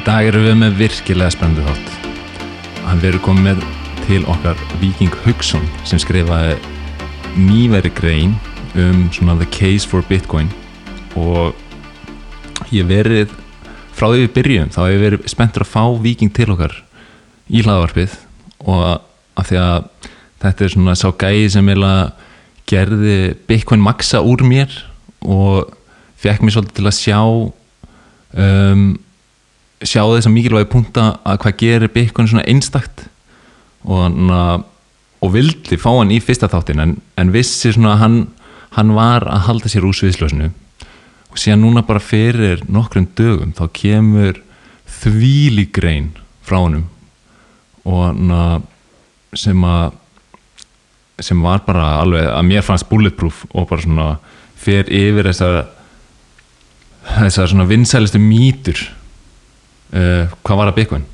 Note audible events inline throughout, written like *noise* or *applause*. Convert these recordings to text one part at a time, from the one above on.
Í dag erum við með virkilega spennandi þátt. Hann verður komið með til okkar Viking Haugsson sem skrifaði nýveri grein um svona The Case for Bitcoin og ég verið frá því við byrjum þá hef ég verið spenntur að fá Viking til okkar í hlaðvarpið og að því að þetta er svona sá gæði sem gerði Bitcoin maxa úr mér og fekk mér svolítið til að sjá um, sjá þess að mikilvægi punta að hvað gerir Bitcoin svona einstakt og, hana, og vildi fá hann í fyrsta þáttin en, en vissi svona að hann, hann var að halda sér úr sviðslösnu og síðan núna bara fyrir nokkrum dögum þá kemur þvíli grein frá honum og hana, sem að sem var bara alveg að mér fannst bulletproof og bara svona fer yfir þessar þessar svona vinsælistu mýtur uh, hvað var að Bitcoin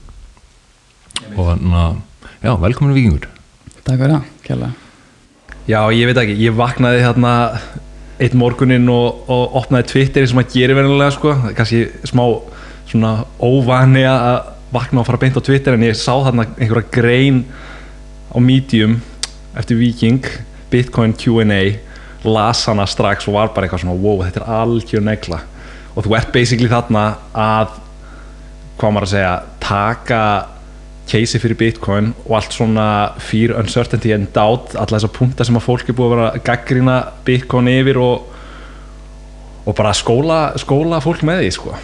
og þannig að já, velkomin vikingur Takk fyrir það, kjærlega Já, ég veit ekki, ég vaknaði hérna eitt morgunin og, og opnaði Twitteri sem að gera verðinlega sko, kannski smá svona óvani að vakna og fara beint á Twitter en ég sá þarna einhverja grein á Medium eftir Viking Bitcoin Q&A las hana strax og var bara eitthvað svona wow, þetta er algjör negla. Og þú ert basically þarna að hvað maður að segja, taka keisi fyrir bitcoin og allt svona fear, uncertainty and doubt alla þessar punta sem að fólk er búið að vera að gaggrina bitcoin yfir og, og bara skóla, skóla fólk með því sko.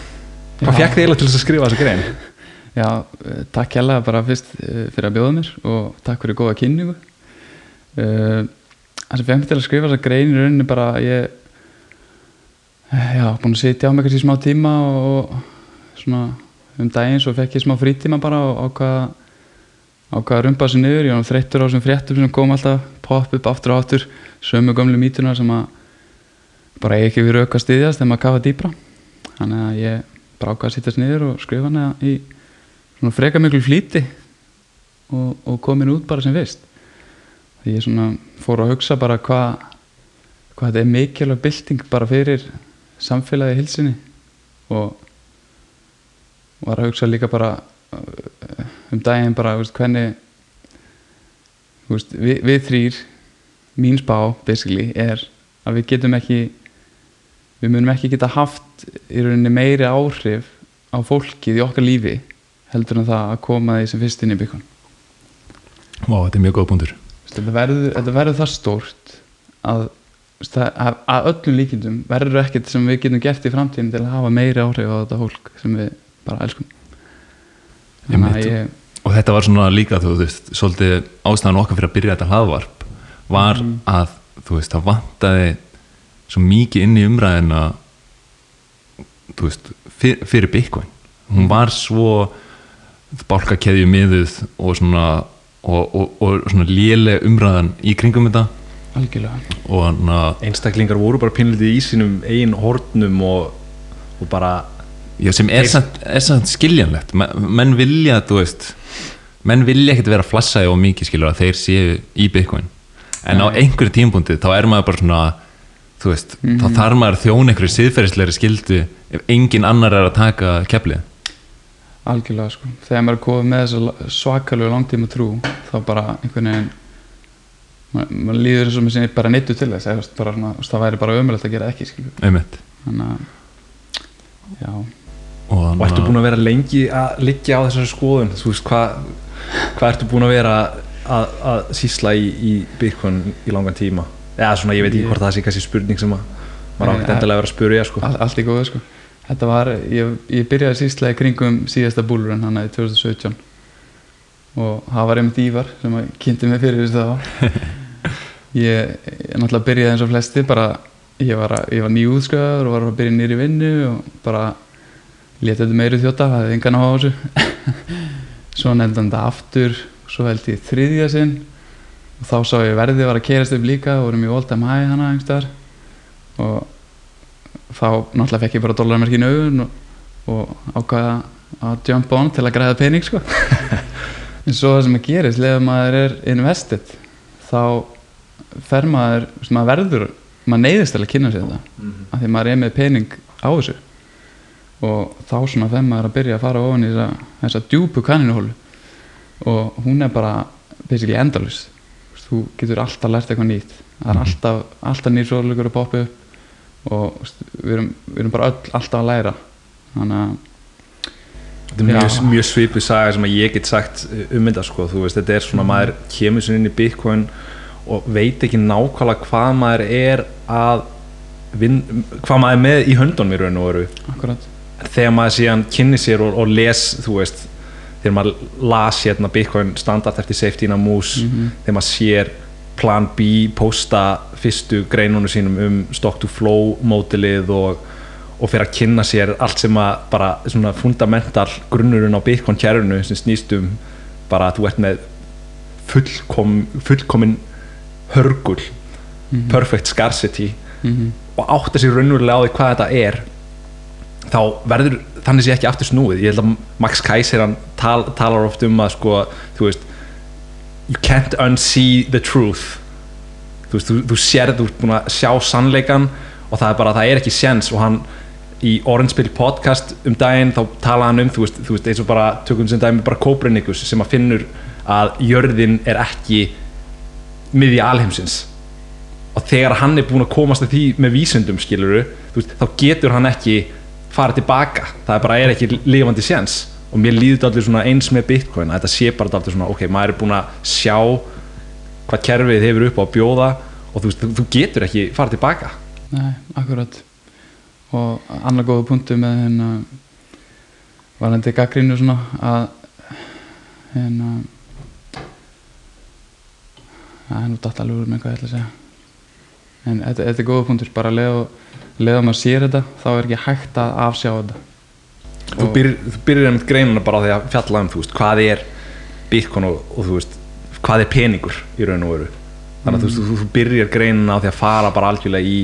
Hvað fekk þið eiginlega til þess að skrifa þessa grein? *laughs* Já, eh, takk kjærlega bara fyrst eh, fyrir að bjóða mér og takk fyrir góða kynningu. Uh, það sem fengt til að skrifa þessa grein í rauninni bara ég já, búin að sitja á mig kannski smá tíma og svona um daginn svo fekk ég smá frítíma bara ákvaða ákvaða að rumpa sér niður, ég var þreyttur á þessum fréttum sem kom alltaf pop upp aftur og aftur sömu gamlu mítunar sem að bara ég ekki verið auka stiðjast þegar maður kafa dýbra þannig að ég bara ákvaða að sittast niður og skrifa hana í svona freka miklu flíti og, og komin út bara sem vist því ég svona fór að hugsa bara hvað hvað þetta er mikilvæg bylting bara fyrir samfélagi hilsinni og var að hugsa líka bara uh, um daginn bara veist, hvernig veist, við, við þrýr mín spá basically er að við getum ekki við munum ekki geta haft í rauninni meiri áhrif á fólkið í okkar lífi heldur en það að koma því sem fyrst inn í byggun Vá, þetta er mjög góð punktur. Þetta verður, þetta verður það stórt að, að, að öllum líkindum verður ekkert sem við getum gert í framtíðin til að hafa meiri áhrif á þetta fólk sem við bara elskum. Ég... og þetta var svona líka þú veist, svolítið ástæðan okkar fyrir að byrja þetta hlaðvarp var mm. að þú veist, það vantaði svo mikið inn í umræðina þú veist, fyr, fyrir Bitcoin. Hún var svo bálkakeðju miðuð og svona og, og, og svona léleg umræðan í kringum þetta. Algjörlega. Og hana, einstaklingar voru bara pinlitið í sínum einn hortnum og, og bara Já, sem er samt skiljanlegt. Menn vilja, þú veist menn vilja ekkert vera flassaði og mikið skilur að þeir séu í Bitcoin. En Nei. á einhverju tímpunkti þá er maður bara svona þú veist, mm -hmm. þá þarf maður þjón einhverju siðferðisleiri skildu ef engin annar er að taka keflið. Algjörlega, sko. Þegar maður er komið með þessa svakalögu langtíma trú þá bara einhvern veginn maður, maður líður eins og mér sinni bara neittu til þess svona, það væri bara ömulegt að gera ekki þannig að já og, og ertu búin að vera lengi að liggja á þessari skoðun? Þú veist hvað hva ertu búin að vera að, að sísla í, í Bitcoin í langan tíma? Eða svona ég veit ekki hvort það sé kannski spurning sem að maður ákveði endilega að vera að spurja sko. all, allt í góðu sko. Þetta var, ég, ég byrjaði að sísla í kringum síðasta búlurinn hann aðeins 2017 og það var einmitt Ívar sem kynnti mig fyrir þessu þá. *laughs* Ég, náttúrulega byrjaði eins og flesti bara ég var, var nýjúðsköður og var að byrja nýri vinnu og bara letið þetta meiri þjóta, það hefði engan á þessu? *laughs* Svo nefndan þetta aftur svo held ég þriðja sinn. Og þá sá ég verðið var að kerast upp líka og vorum í time high hana einhverstaðar og þá náttúrulega fekk ég bara dólarmerkinu auðun og, og ákvaða að jump on til að græða pening sko. *laughs* En svo það sem að gerist leður maður er invested þá fer maður, maður verður maður neyðist til að kynna sér þetta mm -hmm. af því maður er með pening á þessu og þá svona þegar maður að byrja að fara ofan í þessa, þessa djúpu kanninuhólu og hún er bara basically endalus þú getur alltaf lært eitthvað nýtt. Það er Mhm. alltaf, alltaf nýr svolíkur að poppa upp. Og við erum, við erum bara öll alltaf að læra. Þannig að Þetta er mjög, mjög svipuð saga sem að ég get sagt um þetta sko, þú veist, þetta er svona maður kemur sér inn í Bitcoin og veit ekki nákvæmlega hvað maður er að vin, hvað maður er með í höndunum í raun og veru. Akkurat þegar maður síðan kynni sér og, og les, þú veist þegar maður las hérna Bitcoin standard eftir safety in a moose Mhm. þegar maður sér plan B posta fyrstu greinunum sínum um stock to flow mótilið og, og fyrir að kynna sér allt sem að bara svona fundamental grunnurinn á Bitcoin kjærunu sem snýst um bara að þú ert með fullkom, fullkomin hörgul Mhm. perfect scarcity Mhm. og átta sér raunverulega á því hvað þetta er þá verður þannig sé ekki aftur snúið. Ég held að Max Kaiser tal, talar oft um að sko þú veist you can't unsee the truth. Þú veist, þú, þú sér þú ert búin að sjá sannleikan og það er bara, það er ekki séns. Og hann í Orange Pill podcast um daginn þá tala hann um, þú veist, þú veist eins og bara tökum sem dæmi bara Copernicus sem að finnur að jörðin er ekki miðja alheimsins. Og þegar hann er búin að komast að því með vísundum skiluru, veist, þá getur hann ekki farið tilbaka, það er bara er ekki lifandi séns. Og mér líður þetta allir svona eins með bitcoin, þetta sé bara allir svona ok, maður er búin að sjá hvað kerfið hefur upp á að bjóða og þú, þú, getur ekki farið tilbaka. Nei, akkurat. Og annar góða punktu með hérna varandi gaggrínu svona að hérna það er nú datt alveg úr með hvað ég ætla að segja. En þetta, þetta er góða punktur bara leða, leða maður sér þetta þá er ekki hægt að afsjá þetta. Þú, Og- byr, þú byrjar einmitt greinuna bara því að fjalla um þú veist, hvað er bitcoin og, og þú veist, hvað er peningur í raun og veru. Þannig að þú, veist, þú, þú byrjar greinuna á því að fara bara algjörlega í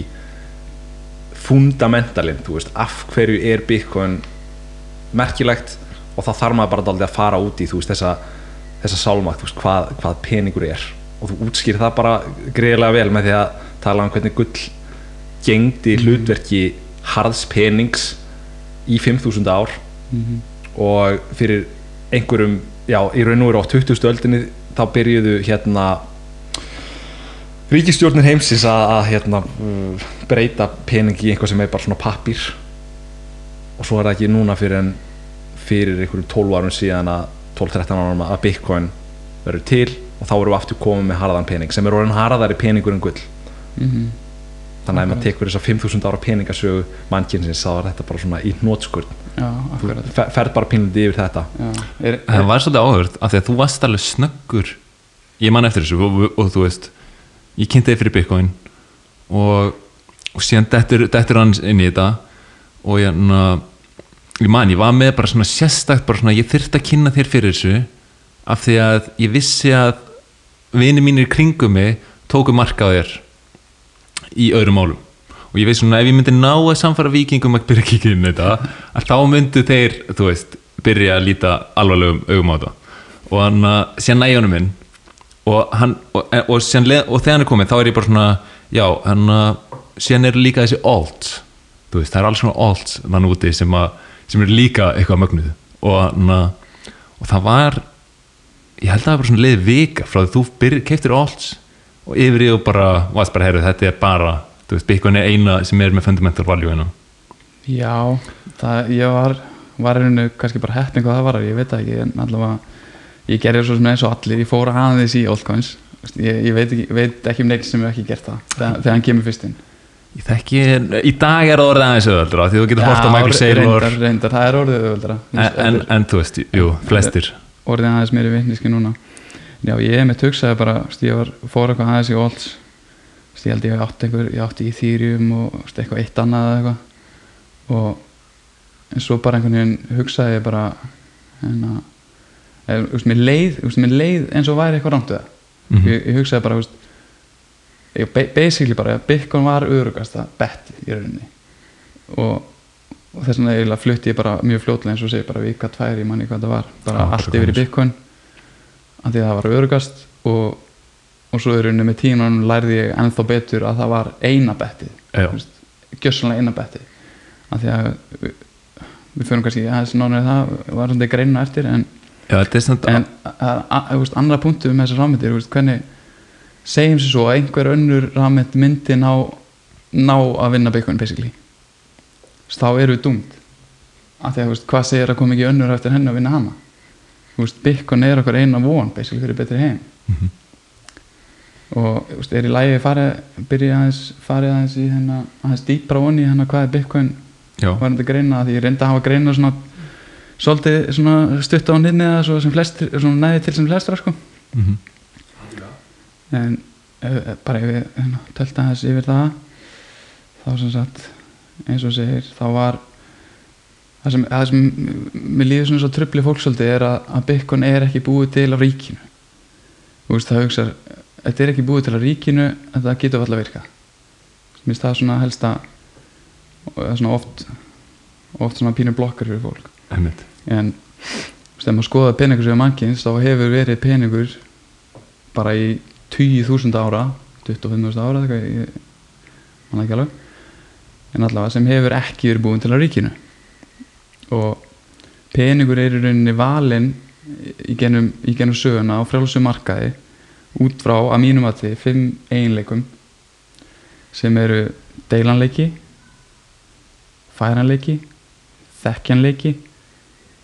fundamentalinn, þú veist, af hverju er bitcoin merkilegt og þá þarf maður bara dálítið að fara út í þú veist, þessa, þessa sálmakt, þú veist, hvað, hvað peningur er. Og þú útskýr það bara greiðlega vel með því að tala um hvernig gull gengdi hlutverki harðs penings í 5000 ár Mhm. og fyrir einhverjum, já, í raun og veru á 20. öldinni þá byrjuðu hérna ríkistjórnir heimsins að, hérna, breyta pening í einhvað sem er bara svona pappír og svo er það ekki núna fyrir en fyrir einhverjum 12 árum síðan að 12-13 árum að bitcoin verður til og þá erum við aftur komið með harðan pening sem er orðin harðari peningur en gull Mhm. Þannig að ef maður tekur þess að 5000 ára peningasögu mannkynsins þá er þetta bara svona í hnótskurn Já, þú ferð bara pínliti yfir þetta. Já, er, það var svolítið áhugavert af því að þú varst alveg snöggur. Ég man eftir þessu og, og, og þú veist ég kynnti þig fyrir Bitcoin og, og síðan dettur, hann inn í þetta og ég, na, ég man, ég var með bara svona sérstakt bara svona, ég þyrfti að kynna þér fyrir þessu af því að ég vissi að vini mínir kringum mig tóku marka á þér í öðrum málum. Og ég veist svona ef ég myndi ná að samfara vikingum að byrja að kíkja inn þetta að þá myndu þeir, þú veist byrja að líta alvarlegum augum á þetta. Og hann síðan næja honum minn og hann og, og, síðan, leð- og þegar hann er komið þá er ég bara svona já, hann að síðan er líka þessi alt. Þú veist, það er alls svona alt þannig úti sem, að, sem er líka eitthvað mögnuð. Og, hann að, og það var ég held að það var svona leið vika frá því þú byr, keiftir alts og yfir í og bara, varst bara, herru, þetta er bara þú veist, Bitcoin er eina sem er með fundamental value hérna. Já, það, ég var var einu kannski bara heppin hvað það var ég veit ekki, en allavega ég gerði svo sem eins og allir, ég fór aðeins í altcoins, ég, ég veit, ekki, veit ekki um neitt sem hefur ekki gert það, þegar, þegar hann kemur fyrst inn. Ég þekki, í dag er það orðið aðeins auðvöldra því þú getur hort á Michael Saylor reyndar, reyndar, það er orðið auðvöldra en, en, en þú veist, jú, flestir. Orðið aðeins meiri vitniski núna já, ég mitt hugsaði bara ég var, fór eitthvað aðeins í veist, ég held ég átti einhver, ég átti Ethereum og veist, eitthvað eitt annað eða eitthvað. Og en svo bara einhvern veginn hugsaði ég bara en að eða, veist, mér, leið, veist, mér leið eins og væri eitthvað rámt við það. Mhm. ég, ég hugsaði bara veist, ég, ba- basically bara að Bitcoin var örugasta betti í rauninni. Og, og þess vegna eiginlega flutti ég bara mjög fljótlega eins og segi bara vika tvær, ég manni hvað það var bara Já, allt yfir í. Bitcoin af því að það var örugast og, og svo í rauninni með tímanum lærði ég ennþá betur að það var eina bettið Já. gjössanlega eina bettið. Af því að við fyrir kannski aðeins nánar í það var svona greina eftir en, Já, er en að, að, veist, annara punktu um þessar rafmyndir veist, hvernig segjum sér svo að einhver önnur rafmynd myndi ná, ná að vinna veist, þá eru við dúmt af því að veist, hvað segir að koma ekki önnur eftir henni að vinna hana Bitcoin er okkur eina von basically fyrir betri heim Mhm. og þú veist, er í lægi farið byrja aðeins, farið aðeins í hérna, aðeins dýpra onni hérna hvað er Bitcoin Já, var þetta greina því ég reyndi að hafa greina svona svolítið svona stutt á nynni eða svo sem flest, svona næði til sem flestra sko mhm. en uh, bara ef við hérna, tölta þess yfir það þá sem sagt eins og segir þá var það sem, það sem mér líður svona svo trubli fólksöldi er að, að Bitcoin er ekki búið til af ríkinu. Veist það hugsa þetta er ekki búið til af ríkinu en það getur alltaf virka mér finnst það svona helsta og það er svona oft oft svona pínu blokkar fyrir fólk. Einmitt. en ef maður skoða peningur sem er mannkins þá hefur verið peningur bara í 20.000 ára 25.000 ára manna ekki alveg en allavega sem hefur ekki verið búin til að ríkinu og peningur er í rauninni valinn í genum, í genum söguna á frjálsum markaði út frá að mínum að þið fimm eiginleikum sem eru deilanleiki færanleiki þekkjanleiki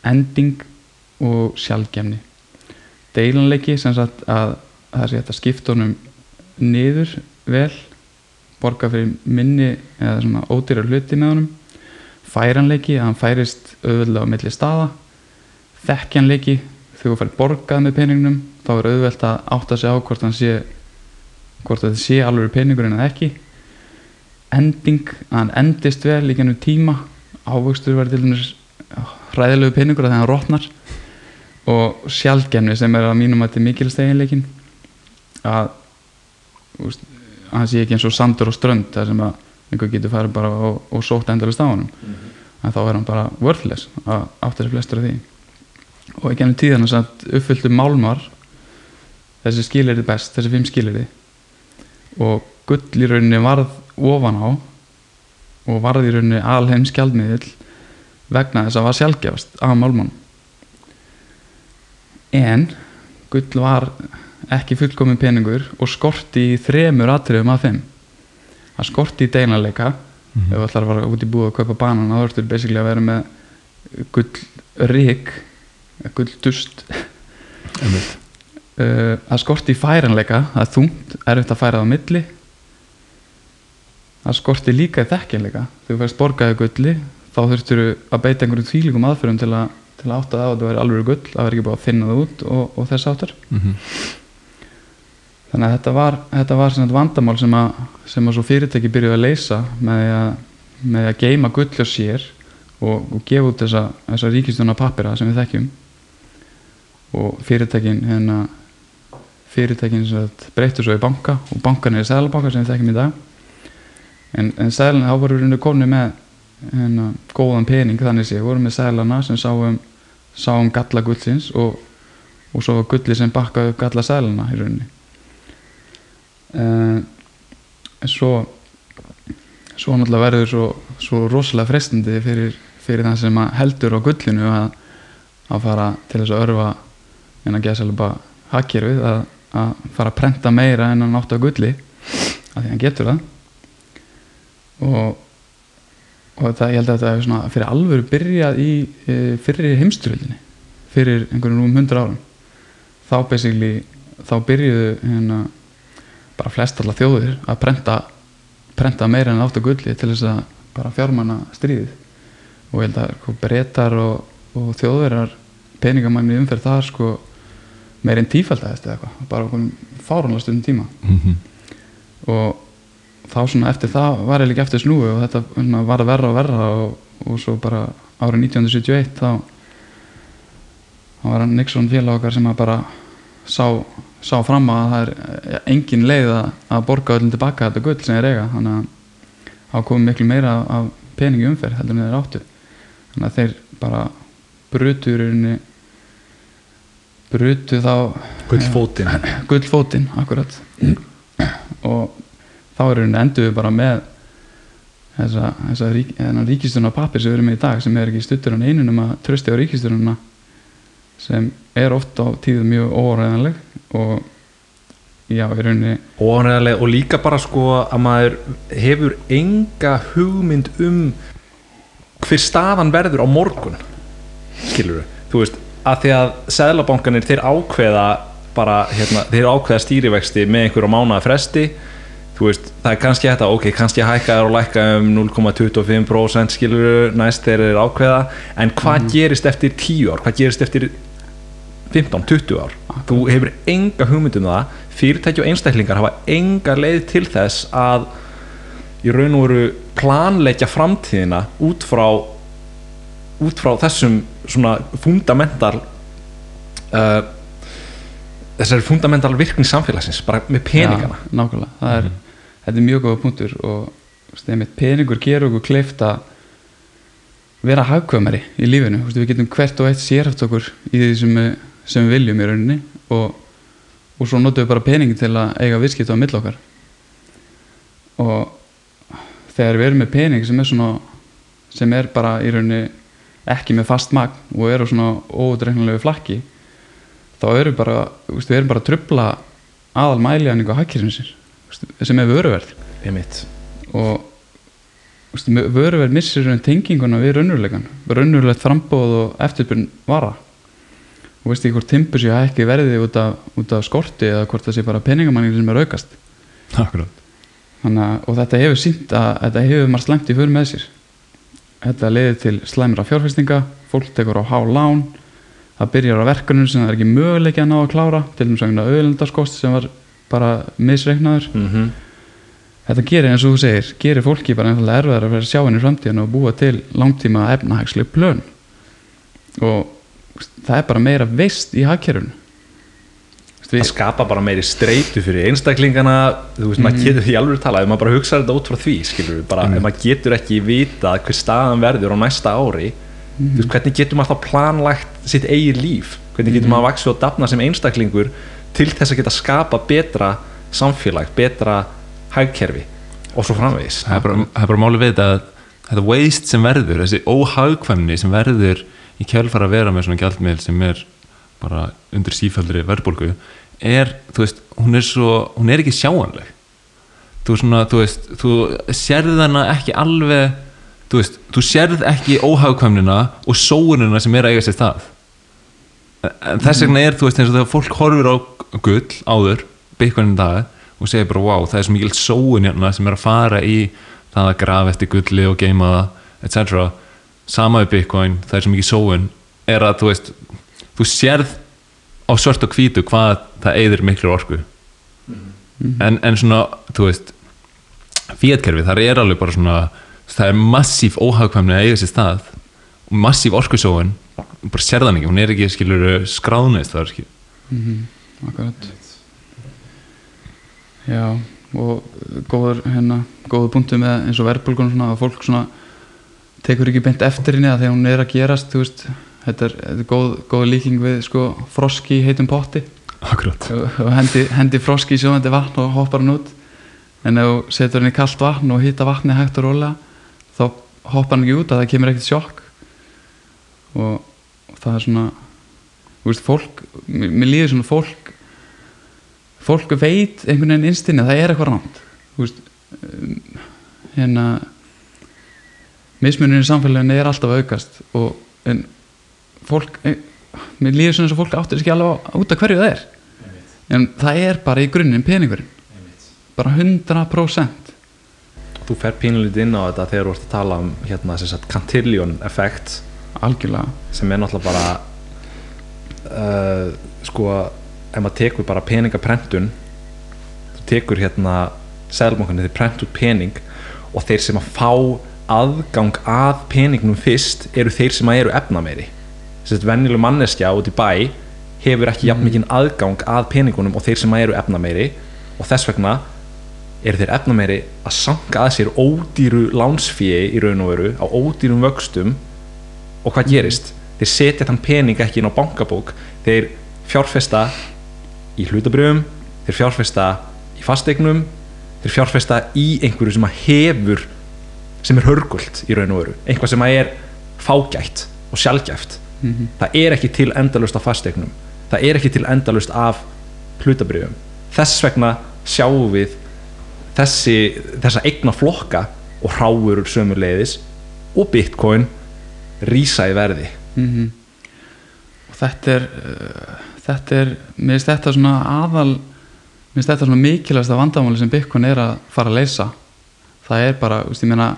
ending og sjálfgemni deilanleiki sem sagt að það sé þetta skipta honum niður vel borga fyrir minni eða svona ódýrar hluti með honum færanleiki að hann færist auðvöldlega á milli staða. Þekkjanleiki þegar þú fær borgað með peningnum þá er auðvelt að átta sig á hvort hann sé hvort þetta sé alveg peningur en ekki. Ending að hann endist vel í gennum tíma. Ávöxtur verður til dæmis hræðilegu peningur að það hann rotnar. Og sjálfgemni sem er að mínum að þetta er mikilsteginleikin að að hann sé ekki eins og sandur og strönd þar sem að einhver getur farið bara og, og sótt endalist á honum. En þá er hann bara worthless að átt þessi flestur af því. Og ekki ennum tíðan þess að uppfylltu málmar þessi skilirði best, þessi fimm skilirði og gull í rauninni varð ofan á og varð í rauninni alheim skjaldmiðil vegna þess að var sjálfgefast af málmann en gull var ekki fullkomin peningur og skorti í þremur atriðum af þeim það skorti í deinarleika ef þú ætlar að fara út í búið að kaupa banan þá þurftur basically að vera með gull rík gull dust. Uh, það skorti í færanleika það er þungt, erfitt að færa það á milli. Það skorti líka í þekkjanleika þegar þú færst borgaði gulli þá þurftur að beita einhverjum þvílíkum aðferðum til að, til að átta það að það væri alveg gull það væri ekki búið að finna það út og, og þess áttar Mhm. Þannig að þetta var, þetta var vandamál sem að, sem að fyrirtæki byrjuði að leysa með að, með að geima gull á sér og, og gefa út þessa, þessa ríkistjóna pappira sem við þekkjum. Og fyrirtækin hérna, fyrirtækin breyttu svo í banka og bankan er í sæðlabanka sem við þekkjum í dag. En, en sæðlan þá voru við konu með hérna, góðan pening þannig sé, voru með sæðlana sem sáum, sáum galla gullsins og, og svo var gulli sem bakkaði upp galla sæðlana í rauninni svo svo náttúrulega verður svo, svo rosalega frestandi fyrir, fyrir það sem að heldur á gullinu að, að fara til þess að örfa en að gesa alveg bara hakkerfið að, að fara að prenta meira en að nátt á gulli að því hann getur það. Og og það, ég held að þetta er svona fyrir alvöru byrjað í e, fyrir heimsturöldinni fyrir einhverjum rúm hundra árum. Þá basically þá byrjuðu hérna bara flest allar þjóðir að prenta prenta meira en átt og gulli til þess að bara fjármanna stríðið og ég held að sko, breytar og, og þjóðverjar peningamæmi umferð þar sko meir en tífaldæðist eða eitthvað bara okkur fárunlega stundum tíma Mhm. og þá svona eftir það var ég líka eftir snúi og þetta svona, var að verra og verra og, og svo bara árið 1971 þá, þá var Nixon félag okkar sem að bara sá, sá fram að það er ja, engin leið að, borga öllum tilbaka þetta gull sem er eiga. Þannig að þá komið miklu meira af peningi umferð heldur en þeir áttu. Þannig að þeir bara brutu brutu þá gullfótinn. *clears throat* gullfótinn akkurat. Og þá er rauninni endur við bara með þessa, þessa rík, ríkistjórna pappir sem við erum með í dag sem er ekki stuttur en einunum að trösti á ríkistjórnuna sem er oft á tíðu mjög óræðanleg og já, í rauninni óanæðarlega og líka bara sko að maður hefur enga hugmynd um hver staðan verður á morgun skilur þú veist að því að seðlabankanir þeir ákveða bara hérna, þeir ákveða stýrivexti með einhverjum mánuða fresti. Þú veist, það er kannski þetta, ok, kannski hækka þær og lækka um 0,25% skilur næst þeir eru ákveða. En hvað gerist eftir 10 ár, hvað gerist eftir 15, 20 ár. Þú hefur enga hugmynd um það. Fyrirtæki og einstaklingar hafa enga leið til þess að í raun og veru planleggja framtíðina út frá út frá þessum svona fundamental uh, þessari fundamental virkning samfélagsins bara með peningana. Já, nákvæmlega, það er, þetta er mjög góða punktur og stefnir, peningur gerur okkur kleift að vera hagkvæmari í lífinu, við getum hvert og eitt sérhaft okkur í því sem við, sem við viljum í rauninni og, og svo notum við bara peningin til að eiga viðskipt á mill okkar. Og þegar við erum með pening sem er svona sem er bara í rauninni ekki með fast magn og eru svona ódreiknulegu flakki þá við bara, við erum bara að trubla aðal mæliðaningu á hagkýrfinsins sem er vöruverð. Og vöruverð missir tenginguna við raunveruleikan raunverulegt frambóð og eftirburn vara og veist ekki hvort timpur sé að ekki verði út af, út af skorti eða hvort það sé bara peningamanningin sem er aukast? Að- og þetta hefur sínt að þetta hefur margt slæmt í fyrir með sér. Þetta leiðir til slæmra fjárfestinga fólk tekur á há lán það byrjar á verkunum sem það er ekki möguleiki að ná að klára til dæmis vegna auðlendarskost sem var bara misreiknaður. Mm þetta gerir eins og þú segir gerir fólki bara einfallega erfiðar að vera að sjá inn í framtíðan og búa til langtíma efnahagsleg plön. Og það er bara meira veist í hagkerfinu. Þú það skapa bara meiri streitu fyrir einstaklingana. Þú veist, maður getur því alveg talað ef maður bara hugsa þetta út frá því, skilur við bara, ef maður getur ekki vita hver staðan verður á næsta ári þú veist, hvernig getur maður þá planlagt sitt eigið líf, hvernig getur maður vaksið og dafna sem einstaklingur til þess að geta skapa betra samfélag betra hagkerfi og svo framvegis? Það er bara, það er bara máli við þetta að þetta waste sem verður, þessi óhagkvæmni sem verður í kjálfara að vera með svona gjaldmiðl sem er bara undir sífældri verðbólgu er, þú veist, hún er svo hún er ekki sjáanleg þú, svona, þú veist, þú sérð hana ekki alveg þú veist, þú sérð ekki óhagkvæmnina og sóunina sem er að eiga sér stað en þess vegna er, þú veist, eins og þegar fólk horfir á gull áður, byggunum dag og segir bara, wow, það er svo mikil sóun hérna sem er að fara í það að grafa eftir gulli og geima það etc. sama við bitcoin, það er svo mikil sóun er að, þú veist þú sérð á svart og hvítu hvað það eyðir miklu orku. En, en svona, þú veist fíatkerfið, það er alveg bara svona það er massíf óhagkvæmni að eiga sér stað og massíf orkusóun bara sérðan ekki, hún er ekki skilur skráðnist það er skilur. Mhm, akkurat. Já og góður hérna góður punktu með eins og verðbólgun svona að fólk svona tekur ekki beint eftir henni að þegar hún er að gerast veist, þetta er, þetta er góð, góð líking við sko froski í heitum potti. Akkurat. Og hendi, hendi froski í sjóðandi vatn og hoppar hann út. En ef þú setur hann í kalt vatn og hýta vatni hægt og rólega þá hoppar hann ekki út að það kemur ekkert sjokk. Og, það er svona veist, fólk, mér, líður svona fólk fólk veit einhvern veginn innstinni að það er eitthvað ránt um, hérna mismunir í samfélaginu er alltaf aukast og en fólk eh, mér líður svona eins og fólk áttir ekki alveg á- út af hverju það er. En það er bara í grunninn peningurinn. Bara 100% þú fer pínulítið inn á þetta þegar þú ert að tala um hérna, sem sagt, Cantillon effekt algjörlega. Sem er náttúrulega bara uh, sko ef maður tekur bara peningaprentun þú tekur hérna seðlbankunni þeir prent út pening og þeir sem að fá aðgang að peningnum fyrst eru þeir sem eru efnameiri. Þess að venjuleg manneskja út í bæ hefur ekki jafn mikinn aðgang að peningunum og þeir sem eru efnameiri og þess vegna eru þeir efnameiri að sanga að sér ódýru lánsfíi í raun og veru á ódýrum vöxtum. Og hvað gerist? Þeir setja þann pening ekki inn á bankabók. Þeir fjárfesta í hlutabrjöfum þeir fjárfesta í fasteignum þeir fjárfesta í einhverju sem að hefur sem er hörgult í raun og veru. Eitthvað sem er fágætt og sjálfgæft Mhm. það er ekki til endalust af fastegnum það er ekki til endalust af hlutabrifum þess vegna sjáum við þessi, þessa eigna flokka og hráurur sömuleiðis og bitcoin rísa í verði. Mhm. og þetta er uh, þetta er, mér finnst þetta svona aðal mér finnst þetta svona mikilvægsta vandamáli sem Bitcoin er að fara að leysa. Það er bara, þú veist, ég meina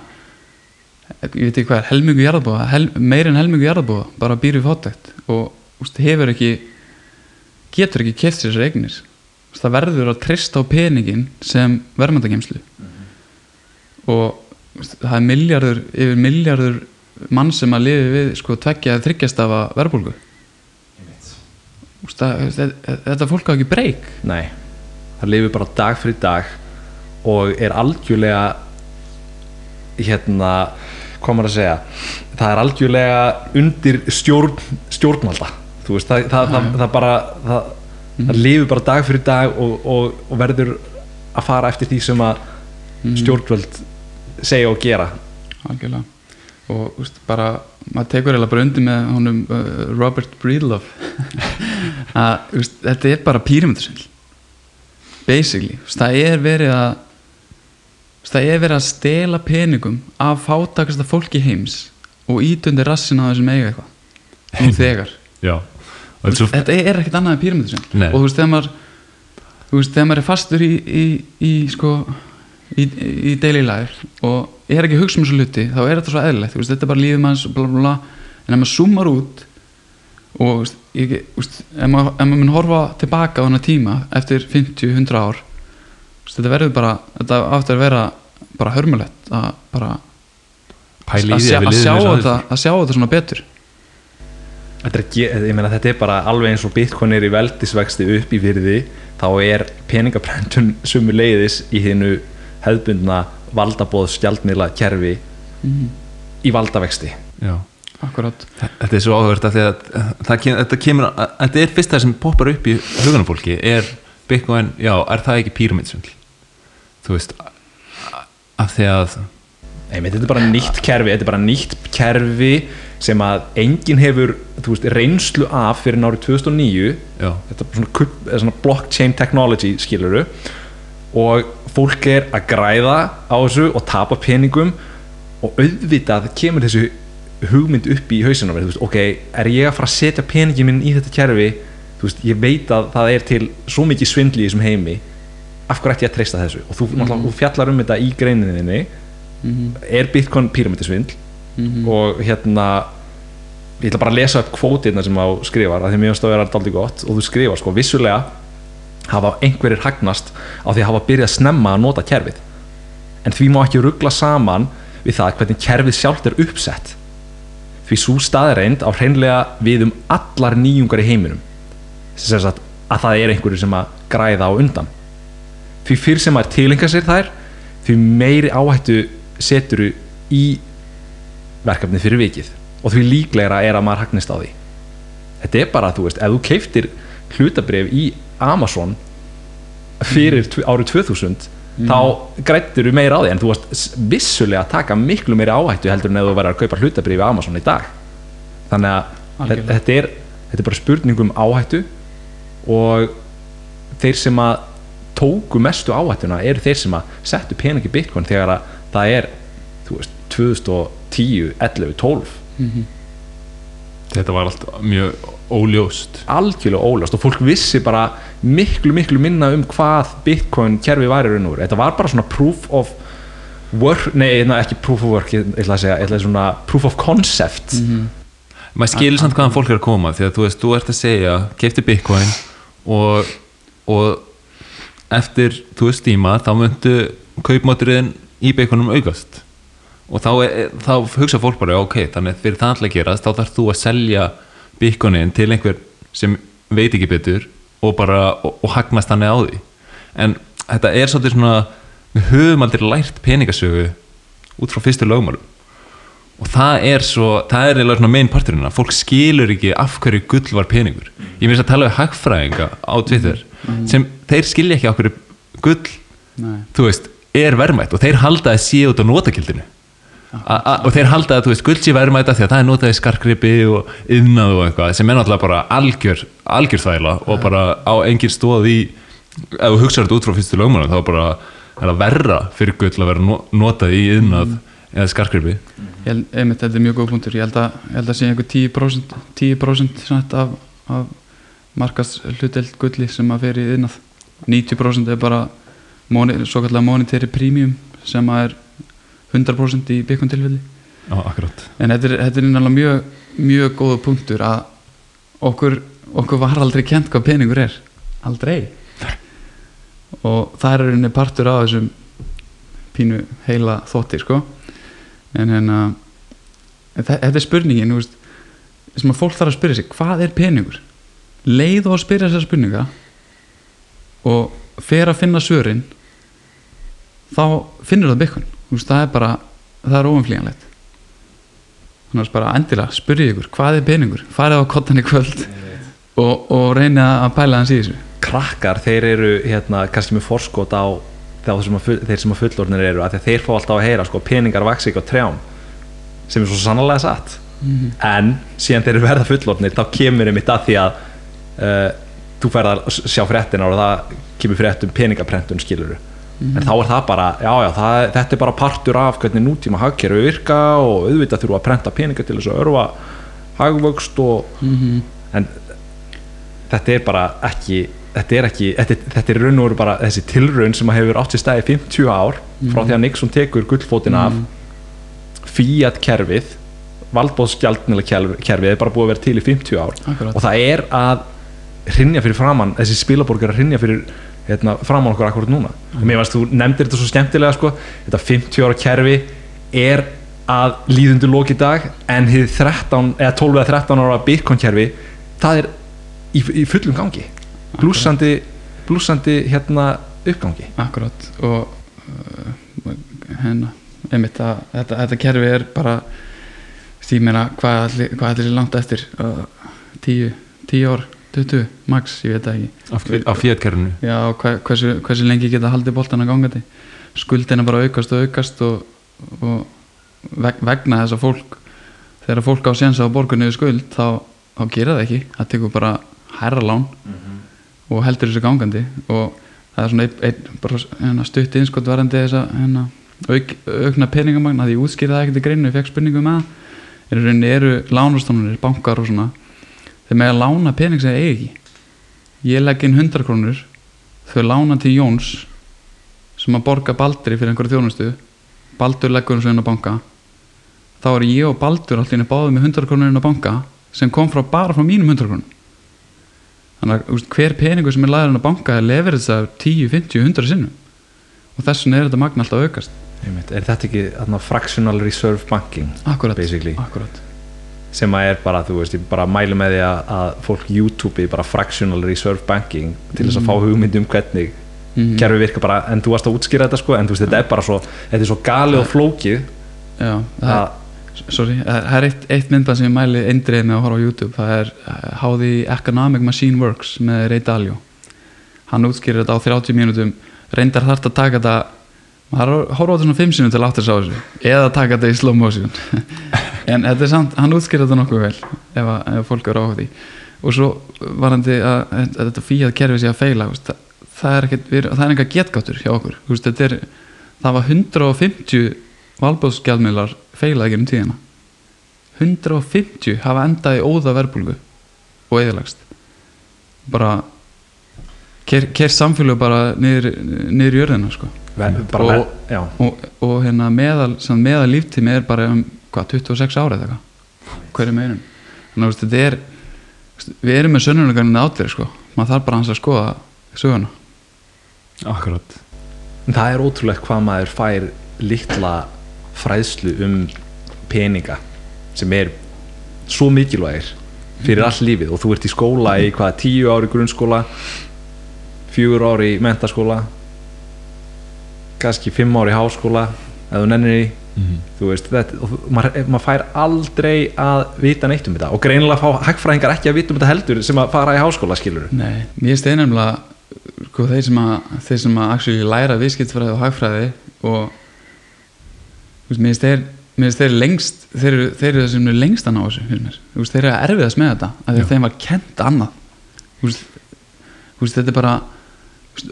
ég veit ekki hvað er, helmingu jarðabúða hel, meir en helmingu jarðabúða, bara býr við fátækt. Og veist, hefur ekki getur ekki keft sér þessar eignir. Veist, það verður að treysta á peningin sem verðmæntagemslu og þú veist, það er miljardur yfir miljardur mann sem að lifi við sko tveggja eða þryggjast af að verðbólgu þetta fólk á ekki breyk. Nei, það lifir bara dag fyrir dag og er algjörlega hérna maður að segja. Það er algjörlega undir stjórn, stjórnvalda. Veist, það, það, það, það bara það, það lifir bara dag fyrir dag og, og, og verður að fara eftir því sem að stjórnvöld segja og gera. Algjörlega. Og úst, bara, maður tekur eða bara undir með honum uh, Robert Breedlove. *laughs* Að úst, þetta er bara píramidasvindl basically, það er verið að það er verið að stela peningum af fátakasta fólki heims og ítundi rassin á þessum eiga eitthvað. Nú *laughs* þegar. Og þetta er er ekkert annað en Nei. og þú veist, þegar maður þú veist, þegar maður er fastur í, í, í sko í, í daily life og ég er ekki að hugsa um þessu hluti þá er þetta svo eðlilegt, veist, þetta er bara lífið manns bla bla bla, en ef maður zoomar út og þú veist, ég, þú veist, ef maður, maður mun horfa tilbaka á hana tíma eftir 50-100 ár veist, þetta verður bara, þetta áttur að vera bara hörmulegt að bara pæli í að, því sjá, að að, sjá þetta, að sjá þetta svona betur. Þetta er, meina, þetta er bara alveg eins og bitcoin er í veldisvexti upp í virði þá er peningaprentun *laughs* sumu leiðis í hinnu hefðbundna valdabóð stjaldmiðla kerfi mm, í valdavexti. Já. Akkurat. Þetta er svo því að þetta kemur, að- þetta er fyrst það sem poppar upp í hugunum fólki er Bitcoin, já, er það ekki pyramidsvindl þú veist af því að Nei, þetta er bara nýtt kerfi þetta er bara nýtt kerfi sem að enginn hefur veist, reynslu af fyrir árið 2009 já, þetta er svona, svona blockchain technology skiluru og fólk er að græða á þessu og tapa peningum og auðvitað kemur þessu hugmynd upp í hausinu veist, ok, er ég að fara að setja peningin minn í þetta kerfi? Þú veist, ég veit að það er til svo mikið svindli í þessum heimi af hverju ætti ég að treysta þessu? Og þú, mm. þú fjallar um þetta í greininni mm er Bitcoin pyramidisvindl -hmm. og hérna ég ætla bara að lesa upp kvótirna sem á skrifar að því finnst það að vera daldi gott. Og þú skrifar sko, vissulega hafa einhverjir hagnast á því að hafa byrjað snemma að nota kerfið. En því má ekki ruggla saman við það hvernig kerfið sjálft er uppsett. Því svo staðreind á hreinlega við um allar nýjungar í heiminum. Sem sagt að það er einhverju sem að græða á undan því fyrr sem maður tilenga sér þær því meiri áhættu seturu í verkefni fyrir vikið. Og því líklegra er að maður hagnist á því. Þetta er bara, þú veist, ef þú keiftir hlutabrif í Amazon fyrir árið 2000 þá grættir þú meira á því. En þú varst vissulega að taka miklu meiri áhættu heldur en ef þú væri að kaupa hlutabrif í Amazon í dag. Þannig að þetta er, þetta er bara spurning um áhættu og þeir sem að tóku mestu áhættuna eru þeir sem að settu peningi bitcoin þegar að það er þú veist, 2010, 11, 12 þetta var allt mjög óljóst. Algjörlega ólast og fólk vissi bara miklu miklu minna um hvað bitcoin kerfi var í raun og veru. Þetta var bara svona proof of work, nei na, ekki proof of work ég ætla að segja, ég ætla að svona proof of concept. Maður skilur samt hvaðan fólk er að koma því að þú veist, þú ert að segja, keipti bitcoin og, og eftir, þú veist, tíma þá myndu kaupmátturinn í bitcoinum aukast. Og þá, er, þá hugsa fólk bara, ok, þannig fyrir það alltaf gerast, þá þarf þú að selja bitcoinin til einhver sem veit ekki betur og bara, og, og hagnast þannig á því. En þetta er svolítið svona við höfum aldrei lært peningasögu út frá fyrstu lögmálum. Og það er svo, það er eiginlega main parturinn að fólk skilur ekki af hverju gull var peningur. Ég minnst að tala við hagfræðinga á Twitter sem þeir skilja ekki hverju gull Nei. þú veist, er verðmætt og þeir halda að sé út á notakildinu A -a og þeir halda að þú veist guldsi verðmæta því að það er notað í skarkripi og yðnað og eitthvað sem er náttúrulega bara algjör, algjör þvæla og bara á engin stóð í ef þú hugsaður þetta út frá fyrstu lögmanu þá bara er það verra fyrir gull að vera notað í yðnað eða skarkripi. Ég held, einmitt, þetta er mjög góð punktur. Ég held að, ég held að sé einhver 10%, 10% samt af, af markast hluteld gulli sem að fer í yðnað 90% er bara moni, svo kallega monetary premium sem að er 100% í byggjum tilfelli. En þetta er, þetta er náttúrulega mjög, mjög góða punktur að okkur, okkur var aldrei kent hvað peningur er. Aldrei? Og það er rauninni partur af þessum pínu heila þótti sko. En hérna þetta er spurningin þú veist, sem að fólk þarf að spyrja sig hvað er peningur? Leið og að spyrja þessar spurninga og fer að finna svörin þá finnur það byggkun veist, það er bara, það er óumflýjanlegt. Þannig að bara endilega spyrja ykkur hvað er peningur, farið á kottan í kvöld og, og reyna að pæla hans í þessu. Krakkar, þeir eru hérna kannski með forskot á sem full, þeir sem að fullornir eru að þeir fá alltaf að heyra sko, peningar vaksi ekki á trjám sem er svo sannlega satt. En síðan þeir eru verða fullornir þá kemur einmitt að því að uh, þú færð að sjá fréttina og það kemur frétt um peningaprentun skiluru en þá er það bara, já já, það, þetta er bara partur af hvernig nútíma hagkerfi virka og auðvitað þurfa að prenta peninga til þess að örfa hagvöxt og en þetta er bara ekki þetta er ekki, þetta, þetta er raun og veru bara þessi tilraun sem hefur átt sér stæði 50 ár frá því að Nixon tekur gullfótin af Fiat kerfið valdbóðsgjaldnilega kerfið er bara búið að vera til í 50 ár. Akkurat. og það er að hrinja fyrir framann, þessi spilaborg að hrinja fyrir hérna, framann okkur akkurat núna. Og mér varst þú nefndir þetta svo skemmtilega sko, þetta 50 ára kerfi er að líðundu lók í dag en hið 13 eða 12 eða 13 ára Bitcoin kerfi það er í, í fullum gangi. Blúsandi, blúsandi hérna uppgangi. Akkurat og uh, hérna, einmitt að þetta, þetta kerfi er bara meina hvað allir, hvað allir langt eftir uh, 10, 10 ár 20, max, ég veit það ekki. Af fjötkerfinu Já, hversu, hversu lengi geta haldið boltan að ganga þetta skuldina bara aukast og aukast og, og veg, vegna þess að fólk þegar fólk á sénsa á borgunni við skuld þá, þá gera það ekki. Það tekur bara herra lán og heldur þessu gangandi. Og það er svona ein, ein, bara hérna, stutt innskott varandi þess að hérna, auk, aukna peningamagn að ég útskýrði það ekkert í greinu, ég fekk spurningu með það. Er í rauninni eru lánastofnunir, bankar og svona þeir með að lána pening sem þeir eigi ekki. Ég legg inn 100 krónur þau lána til Jóns sem að borga Baldri fyrir einhverju þjónustu. Baldur leggur hans inn á banka. Þá er ég og Baldur allir báðið með 100 krónur inn á banka sem kom frá bara frá mínum 100 krónum. Þannig að hver peningur sem er lagður inn á banka er lefur þess að 10, 50, 100 sinnum. Og þess vegna er þetta magna alltaf að aukast. Er þetta ekki fractional reserve banking akkurat, Basically. akkurat. Sem að er bara, þú veist, ég bara mælu með því að, að fólk YouTube bara fractional reserve banking til þess að fá hugmynd um hvernig Mhm. kerfi virka bara, en þú varst að útskýra þetta sko, en þú veist, þetta er bara svo, þetta er svo galið og flókið Já, það, að, sorry, það er eitt, eitt myndband sem ég mæli eindreið með að horfa á YouTube. Það er uh, How the Economic Machine Works með Ray Dalio. Hann útskýrir þetta á 30 mínútum. Reyndar þarft að taka þetta maður horfa á þetta svona 5 sinum til aftur sá þessu. Eða taka þetta í slow motion *laughs* en þetta er samt, hann útskýrir þetta nokkuð vel ef, að, ef fólk eru á því. Og svo varandi að, að þetta fíað kerfi sé að feila veist, það, það er enga getgáttur hjá okkur. Veist, er, það var 150 valbóðsgjaldmiðlar feilað ekki um tíðina. 150 hafa endað í óða verbulgu og eðalagst bara ker, ker samfélag bara niður, jörðina sko. ver, bara, Og- já, og, og hérna meðal, meðal líftími er bara um hvað, 26 ára eða eitthvað? Hverju meinum þannig að þetta er við erum með sönnunargarnir áttir sko. maður þarf bara hans að skoða söguna. Akkurat. Það er ótrúlegt hvað maður fær litla fræðslu um peninga sem er svo mikilvægir fyrir all lífið. Og þú ert í skóla í hvað, tíu ári grunnskóla fjögur ári í mentaskóla kannski fimm ári í háskóla ef þú nennir í Mhm. þú veist, þetta, og maður, maður fær aldrei að vita neitt um þetta. Og greinilega fá hagfræðingar ekki að vita um þetta heldur sem að fara í háskóla skilur Nei, mér stein nefnilega sko, þeir sem að, þeir sem að actually læra viðskiptfræði og hagfræði og veist, mér stein mér finnst þeir eru lengst þeir eru, þeir eru þessum lengst að ná þessu fyrir mér. Þú veist, þeir eru að erfiðast með þetta af því að þeim var kent annað. Veist, veist, þetta er bara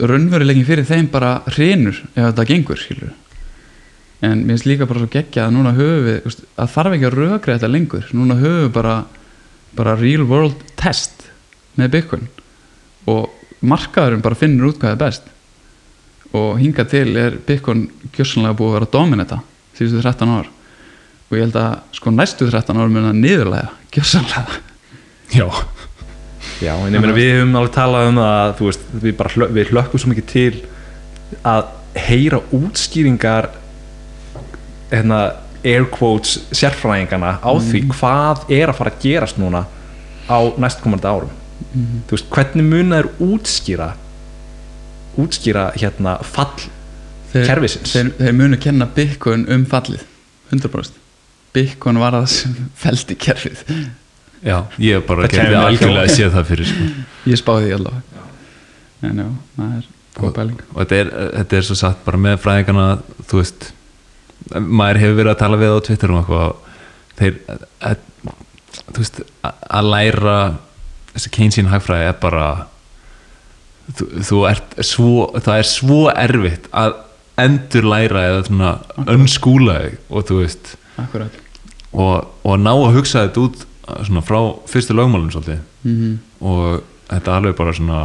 raunveruleikin fyrir þeim bara hrinur ef þetta gengur skilur en mér finnst líka bara svo geggja að núna höfum við að þarf ekki að rökra þetta lengur. Núna höfum við bara, bara real world test með Bitcoin. Og markaðurinn bara finnur út hvað er best. Og hinga til er Bitcoin gjössanlega búið að vera dominata síðustu 13 ár. Og ég held að sko næstu 13 ár mun að niðurlega gjössanlega já, Já, en ég meina við höfum alveg talað um að þú veist, við bara hlö, við hlökkum svo mikið til að heyra útskýringar hérna air quotes sérfræðingana á því hvað er að fara að gerast núna á næstkomandi árum. Þú veist, hvernig muna er útskýra útskýra hérna fall þeir, Kerfisins. þeir, þeir munu kenna Bitcoin um fallið 100% Bitcoin var það sem feldi kerfið. Já, ég bara kæmi mér ekki algjörlega að sé það fyrir sko. ég spáði því allavega. En já, það er góð pæling. og þetta er, þetta er svo satt bara með fræðingarna þú veist maður hefur verið að tala við á Twitter um eitthvað þeir að, þú veist, að, læra þessi Keynesian hagfræði er bara þú, þú ert svo það er svo erfitt að endur læra eða svona önskúla og þú veist. Og, og ná að hugsa þetta út svona frá fyrstu lögmálum svolítið. Mm og þetta er alveg bara svona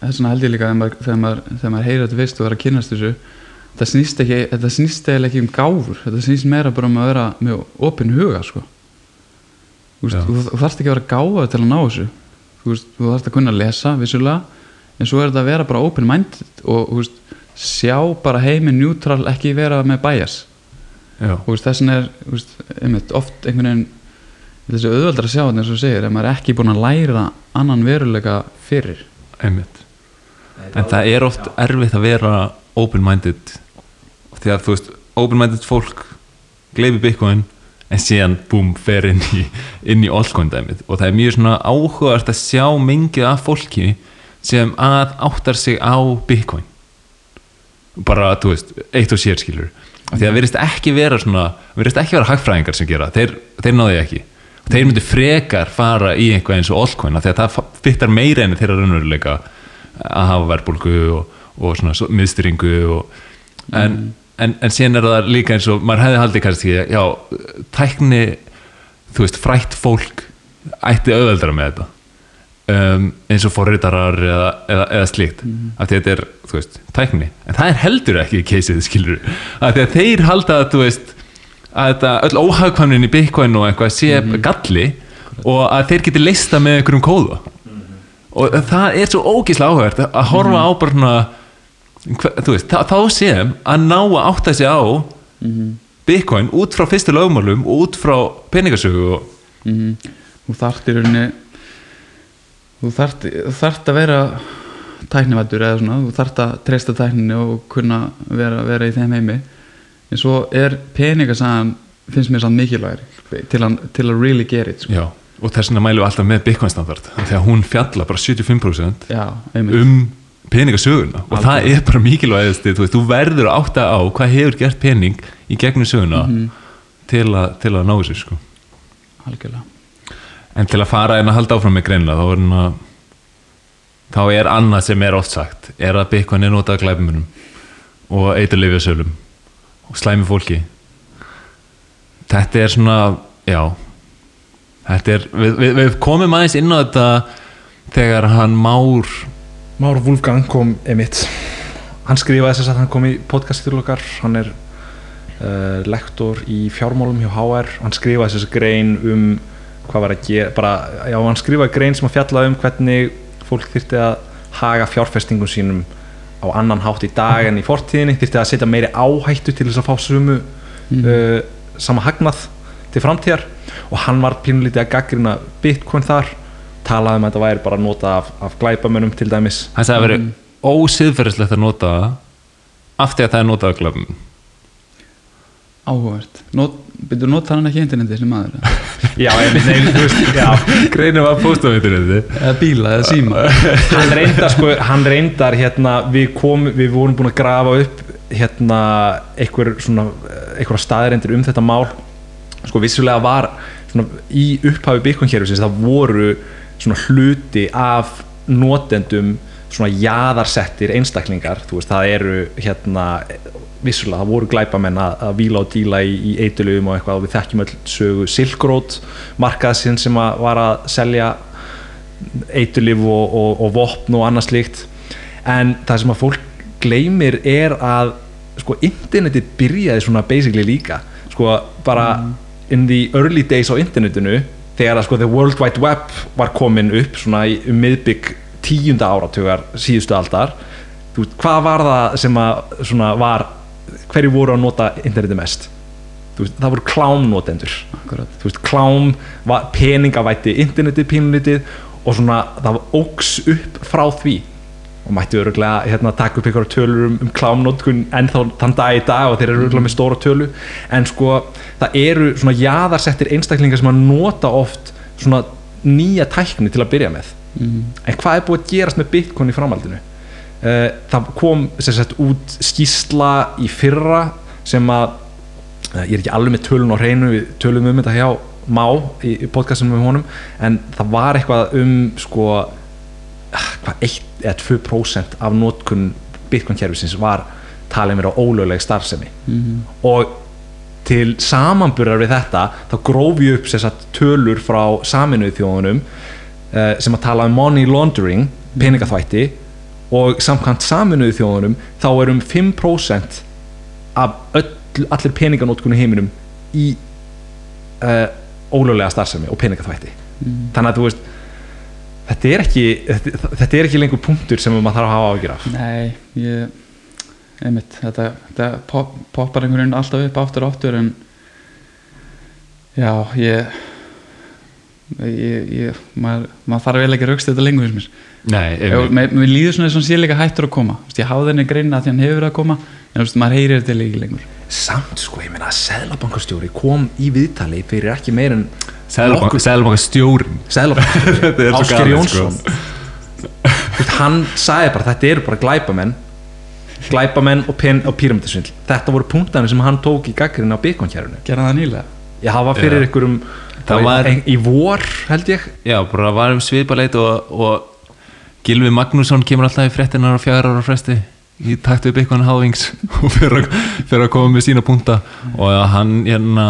þess vegna held ég líka þegar maður, þegar maður, þegar maður heyrir þetta fyrst og er að kynast þessu þetta snýst ekki, þetta snýst eiginlega ekki um gáfur þetta snýst meira bara um að vera með opinn huga sko. Þú, veist, Já. þú, þarft ekki að vera gáfa til að ná þessu. Þú, veist, þú þarft að kunna að lesa vissulega, en svo er þetta að vera bara open minded og þú veist, sjá bara heiminn neutral, ekki vera með bias. Já, og þú veist, þessin er þú veist, einmitt, oft einhvern veginn þessi auðveldar að sjá þetta eins og þú segir ef maður er ekki búin að læra annan veruleika fyrir. Einmitt. En það er oft erfitt að vera open-minded. því að þú veist, open-minded fólk gleifi Bitcoin en síðan búm, fer inn í, inn í altcoin dæmið. Og það er mjög svona áhugavert að sjá mingið af fólki sem að áttar sig á Bitcoin. Bara, þú veist, eitt og sér skilur því að það verðist ekki vera svona verðist ekki vera hagfræðingar sem gera þeir, þeir náðu ekki. Og þeir myndu frekar fara í einhvað eins og altcoin af því að það fyttar meira enn þeirra raunveruleika að hafa verðbólgu og, og svona svo- miðstyringu og, en, en, en síðan er það líka eins og maður hefði haldið kannski já, tækni þú veist, frætt fólk ætti auðveldara með þetta. Um, eins og forritarar eða, eða, eða slíkt. Af því að þetta er, þú veist, tækni. En það er heldur ekki keisið, skilur af því að þeir halda að, þú veist að þetta, öll óhagkvæmnin í Bitcoin og eitthvað sé galli og að þeir geti leista með einhverjum kóða. Og það er svo ógíslega áhugavert að horfa á bara svona veist, þá, þá sem að ná að átta sig á Bitcoin út frá fyrstu lögmálum og út frá peningasögu og mm þú þarft í rauninni þú þarft, þú þarft að vera tæknivættur eða svona þú þarft að treysta tækninni og kunna vera, vera í þeim heimi. En svo er peningasagan finnst mér samt mikilvægri til, að- til að really get it sko. Já, og þess vegna mælum við alltaf með Bitcoin standard þegar hún fjalla bara 75% já, um peningasöguna og það er bara mikilvægist þú, þú verður að átta á hvað hefur gert pening í gegnum söguna til, a, til að ná þessu sko. algjörlega. En til að fara en að halda áfram með greinlega þá er, hana, þá er annað sem er oft sagt er að Bitcoin er notað að glæpumunum og eiturlifja sölum og slæmi fólki. Þetta er svona já er, við, við, við komum aðeins inn á þetta þegar hann Már Már Wolfgang kom emitt hann skrifaði þess að hann kom í podcast til okkar. Hann er uh, lektor í fjármálum hjá HR hann skrifaði þess að grein um hvað var að gera, bara, já hann skrifaði grein sem að fjalla um hvernig fólk þyrfti að haga fjárfestingum sínum á annan hátt í dag en í fortíðinni. Þyrfti að setja meiri áhættu til þess að fá sumu uh, sama hagnað til framtíðar. Og hann var pínulítið að gaggrina Bitcoin þar talaði um að þetta væri bara að nota af, af glæpamönnum til dæmis. Hann sagði að veri ósiðferðislegt að nota það af því að það er notað að glæpumunum áhugavert. Not, byrju, nota hann ekki interneti sem maður? *laughs* Já, ég, já. Greinum að posta á interneti eða bíla eða síma. *laughs* Hann reyndar sko, hann reyndar hérna, við kom, við vorum búin að grafa upp hérna einhver svona, einhverja staðreindir um þetta mál. Sko vissulega var svona, í upphafi Bitcoin kerfisins það voru svona hluti af notendum svona jaðarsettir einstaklingar. Þú veist það eru hérna vissulega það voru glæpamenn að, að víla og díla í, í eitulugum og eitthvað og við þekkjum öll sögu Silk Road markaðsinn sem að var að selja eitulif og, og, og vopn og annað slíkt. En það sem að fólk gleymir er að sko internetið byrjaði svona basically líka. Sko bara in the early days á internetinu þegar að sko the world wide web var komin upp svona í um miðbygg tíunda áratugar síðustu aldar. Þú veist, hvað var það sem að svona var, hverju voru að nota internetið mest? Þú veist, það voru klámnotendur. Þú veist, klám var peningavætti internetið, pínlitið og svona það óks upp frá því og mætti öruglega hérna, taka upp einhverja tölur um, um klámnótkun en þá þann dag í dag og þeir eru öruglega með stóra tölu. En sko það eru svona jaðarsettir einstaklingar sem að nota oft svona nýja tækni til að byrja með. Mm. en hvað er búið að gerast með Bitcoin í framhaldinu? Uh, það kom sagt út skýsla í fyrra sem að uh, ég er ekki alveg með tölun á hreinu við tölum um þetta hjá Má í, í podcastinu með honum en það var eitthvað um sko ah, hvað 1 eða 2% af notkun Bitcoin kerfisins var talið mér á ólögleg starfsemi Mm. og til samanburðar við þetta þá gróf ég upp sagt, tölur frá saminuð þjóðunum uh, sem að tala um money laundering peningaþvætti og samkvæmt saminuð þjóðunum þá er um 5% af öll, allir peninganótkunni heiminum í uh, ólöglega starfsemi og peningaþvætti Mm. þannig að þú veist þetta er ekki, þetta, þetta er ekki lengur punktur sem maður þarf að hafa ágjur af. Nei, ég einmitt, þetta, þetta pop, poppar einhvern veginn alltaf upp aftur og aftur en já, ég ég, ég maður, maður þarf vel ekki að raukst þetta lengur finnst mér. Nei, einmitt. mér mér líður svona og hann sé líka hættur að koma. Vist, ég háði henni greina því hann hefur að koma en þú veist, maður heyrir þetta líka lengur. Samt sko, ég meina að Seðlabankastjóri kom í viðtali fyrir ekki meir en *laughs* Er svo Ásgeir galið, Jónsson. veist, hann sagði bara þetta eru bara glæpamenn. Glæpamenn og, og píramidasvindl. Þetta voru punktanir sem hann tók í gaggrinn á Bitcoin-kjærunu Gerða það nýlega? Ég hafa fyrir Já. ykkur um Það var- í, vor held ég. Já, bara varum svipaleit og, og Gilvi Magnússon kemur alltaf í fréttinar á fjagra ára fresti í takt við Bitcoin Halvings *laughs* og fyrir að, fyrir að koma með sína punta. Og hann hérna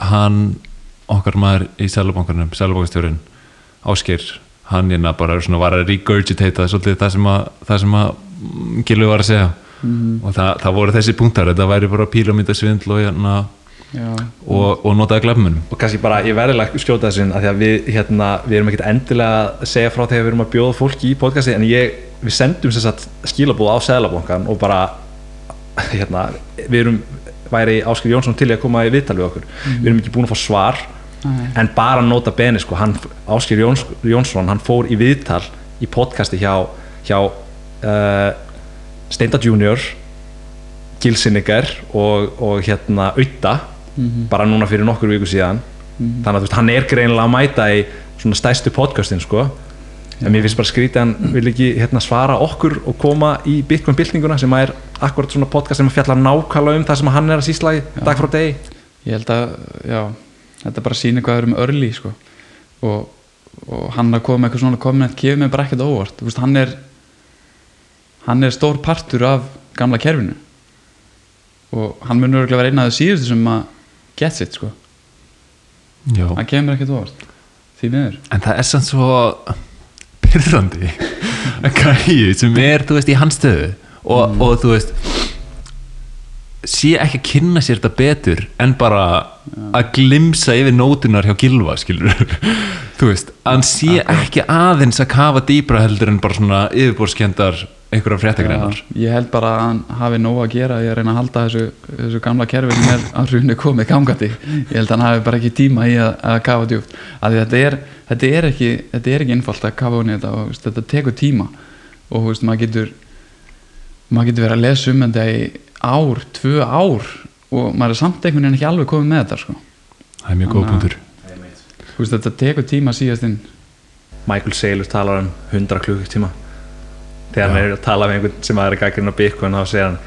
hann okkar maður í Sælubankarnum Sælubankastjórin Ásgeir hann hérna bara svona var að regurgitate svolítið það sem að, það sem að mm, Gilvi var að segja mm. og það, það voru þessi punktar, þetta væri bara píramítasvindl og hérna og, og notaði glöfmunum og kannski bara ég verðilega skjóta þessu af því að við, hérna, við erum ekkert endilega að segja frá þegar við erum að bjóða fólki í podcasti en ég, við sendum sem sagt skilabúð á Seðlabankan og bara hérna, við erum væri Áskil Jónsson til að koma í viðtal við okkur við erum ekki búin að fá svar. En bara nota beni sko, hann, Áskil Jóns, Jónsson hann fór í viðtal í podcasti hjá, hjá uh, Steinda Junior Gilsinniger og, og hérna Auta Mhm. bara núna fyrir nokkur viku síðan. Mhm. þannig að veist, hann er greinilega að mæta í svona stæstu podcastin sko. En mér finnst bara skrítið að hann vil ekki hérna, svara okkur og koma í Bitcoin byltinguna sem er akkurat svona podcast sem fjallar nákvæmlega um það sem hann er að sýsla í dag frá degi. Ég held að já, þetta bara sýnir hvað er um örli sko. og, og hann að koma með eitthvað svona komment kefur mig bara ekkert óvart. Veist, hann er hann er stór partur af gamla kerfinu. Og hann mun örgulega vera einn af síðustu sem að gets it sko, Já. hann kemur ekkert óvart. Því miður. En það er samt svo pyrrandi að *laughs* gæði sem er, þú veist, í hans stöðu. Og, og þú veist sé ekki að kynna sér þetta betur en bara að glimsa yfir nótunar hjá Gilva *laughs* þú veist, hann sé ekki aðeins að kafa dýbra heldur en bara svona yfirborskendar einhverja fréttagreinar ég held bara að hann hafi nóg að gera að reyna að halda þessu, þessu gamla kerfi sem er að hrunni komið gangandi. Ég held að hann hafi bara ekki tíma í að, að kafa djúpt. Af því þetta er, þetta er ekki þetta er ekki einfalt að kafa í þetta og veist, þetta tekur tíma. Og veist, maður getur maður getur verið að lesa um þetta í ár, tvö ár og maður er samt einhvern veginn ekki alveg komið með þetta sko. það er mjög góð að- punktur Þú veist, þetta tekur tíma síðast inn Michael Saylor talar um 100 klukkutíma þegar hann er að tala með einhvern sem er að gaggrina Bitcoin þá segir hann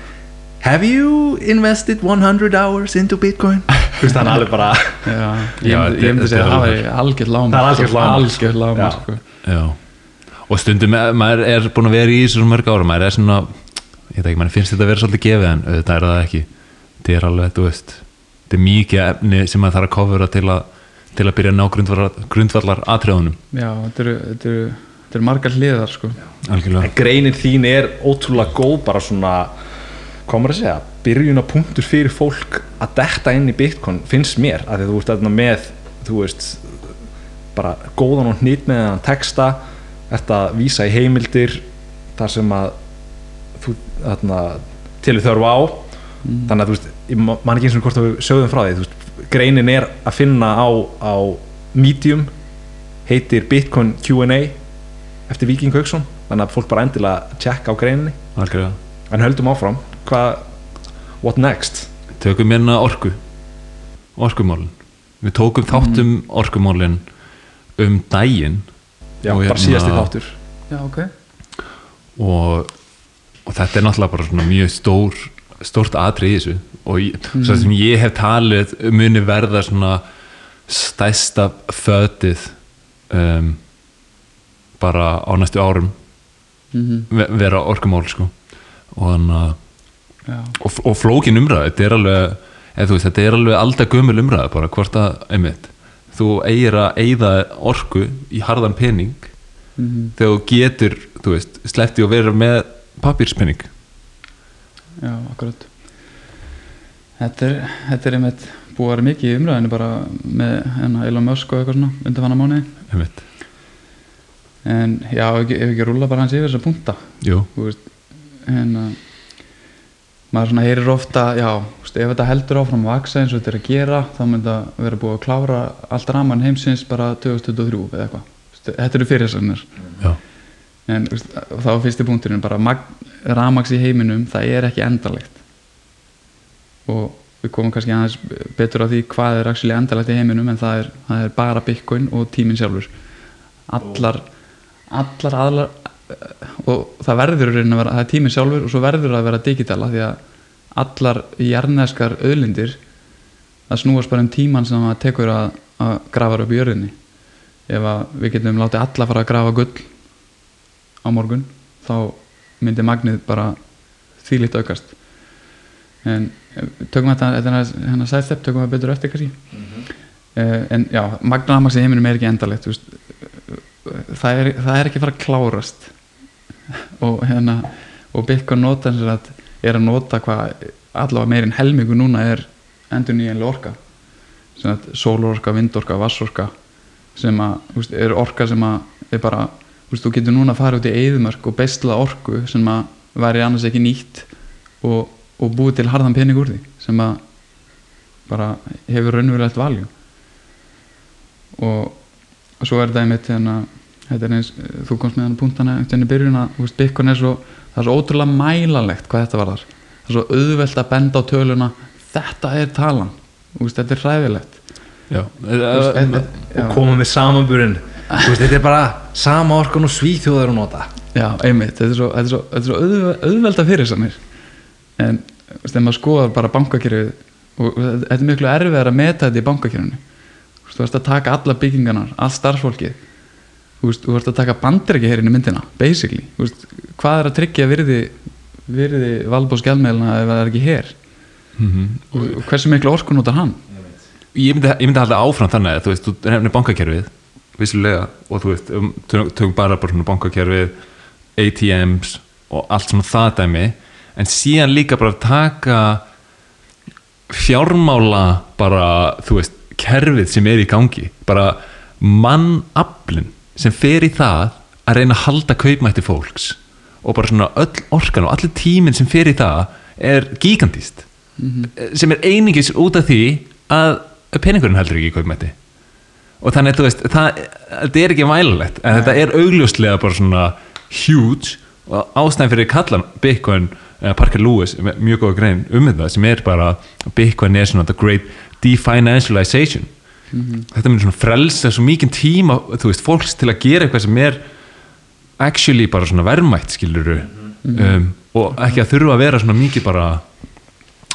Have you invested 100 hours into Bitcoin? *laughs* Þú veist, hann er alveg bara Já, ég Já, myndi, þetta segja að það alveg- væri algjört lágmark Það er algjört lágmark. algjört lágmark Já. sko. Já Og stundum, maður er búin að vera í þessu mörg ára, maður er svona ég veit ekki, maður finnst þetta að vera svolítið gefið en auðvitað er það ekki. Þetta er alveg, þú veist þetta er mikið efni sem maður þarf að kofura til að til að byrja að ná grundvallar, grundvallar atriðunum Já, þetta eru, þetta eru, þetta eru margar hliðar sko. algjörlega. Greinin þín er ótrúlega góð bara svona, hvað maður að segja byrjuna punktur fyrir fólk að detta inn í Bitcoin finnst mér að þú ert þarna með þú veist bara góðan og hnýtt með þann texta ert að vísa í heimildir þar sem að þarna til þörf á. Þannig að þú veist, ég ma- man ekki eins og hvort að við sögðum frá því, þú veist, greinin er að finna á, á Medium heitir Bitcoin Q&A eftir Viking Hauksson. Þannig að fólk bara endilega tjekka á greininni. Algjörlega. En höldum áfram, hvað what next? tökum hérna orku orkumálin. Við tókum þáttum orkumálin um daginn. Já, bara hérna- síðasti þáttur. Já, ok. Og, og þetta er náttúrulega bara svona mjög stór stórt atrið í þessu. Og ég, mm. svo sem ég hef talið muni verða svona stæsta fötið um, bara á næstu árum mm ve- vera orkumál sko. Og þannig að og, og flókin umræða, þetta er alveg veist, þetta er alveg alltaf gömul umræða bara hvort að, einmitt þú eigir að eigða orku í harðan pening mm þegar þú getur, þú veist, sleppti og vera með papírspenning já akkurat. Þetta er, þetta er einmitt búið að vera mikið í umræðinu bara með hérna, Elon Musk og eitthvað svona undanfanna mánuði. Einmitt, en já, ef ekki, ef ekki rúla bara hans yfir jú, þú veist en að maður svona heyrir ofta já, veist, ef þetta heldur áfram að vaksa eins og þetta er að gera þá mun þetta vera búið að klára allt raman heimsins bara 2023 eða eitthvað. Þetta eru fyrirsagnir já, en þá fyrsti punkturinn bara ramags í heiminum það er ekki endalegt. Og við komum kannski aðeins betur á því hvað er endalegt í heiminum en það er, það er bara bitcoin og tíminn sjálfur. Allar allar aðlar og það verður að vera, það er tíminn sjálfur og svo verður að vera digitala því að allar jarneskar auðlindir það snúast bara um tíman sem það tekur að, að grafa upp í jörðinni. Ef við getum látið alla fara að grafa gull á morgun þá myndi magnið bara þvílíkt aukast. En eh, tökum þetta þetta er hérna sæðstepp, tökum við betur eftir kannski. Uh, en já, magnamaks í heiminum er ekki endalegt eh, það, er, það er ekki fara að klárast. *laughs* Og hérna og Bitcoin nota eins og að er að nota hvað allavega meirinn helmingu núna er endur nýjanlega orka sólorka, vindorka, vassorka sem að, þú veist, er orka sem að er bara, veist, þú getur núna að fara út í eðumörk og bestla orku sem að væri annars ekki nýtt og, og búið til harðan pening úr því sem að bara hefur raunverulegt valjú og, og svo er þetta einmitt hérna, þetta er eins, þú komst með hann punktana eftir henni byrjun að, veist, Bitcoin er svo það er svo ótrúlega mælanlegt hvað þetta var þar það er svo auðvelt að benda á töluna. Þetta er talan, veist, þetta er hræðilegt. Já, þetta- já. og koma með samanburinn þú veist, þetta er bara sama orkun og svíþjóðar að nota. Já, einmitt, þetta er svo, þetta er svo, þetta er svo auðve, auðvelda fyrir sannir en þegar maður skoðar bara bankakerfið og þetta er miklu erfiðar að meta þetta í bankakerfinu. Þú veist, að taka alla byggingarnar allt starfsfólkið. Þú veist, þú veist að taka bandriki hér inn í myndina basically, veist, hvað er að tryggja virði, virði valbós gjaldmeilina ef það er ekki hér mhm. og, og hversu miklu orku notar hann? Ég myndi, ég myndi halda áfram þannig að þú veist, þú nefnir bankakerfið vissulega, og þú veist um, tö- tökum bara bara svona bankakerfið ATMs og allt svona það dæmi, en síðan líka bara taka fjármála bara, þú veist kerfið sem er í gangi bara mannaflin sem fer í það að reyna að halda kaupmætti fólks og bara svona öll orkan og allir tíminn sem fer í það er gigantist. Sem er einingis út af því að peningurinn heldur ekki í kaupmætti og þannig að þú veist það, þetta er ekki mælulegt en þetta er augljóslega bara svona huge og ástæðan fyrir kallan Bitcoin, uh, Parker Lewis mjög góða grein um þetta sem er bara Bitcoin er svona the great definancialization. Þetta myndir svona frelsa svo mikið tíma þú veist, fólks til að gera eitthvað sem er actually bara svona verðmætt skiluru um, og ekki að þurfa að vera svona mikið bara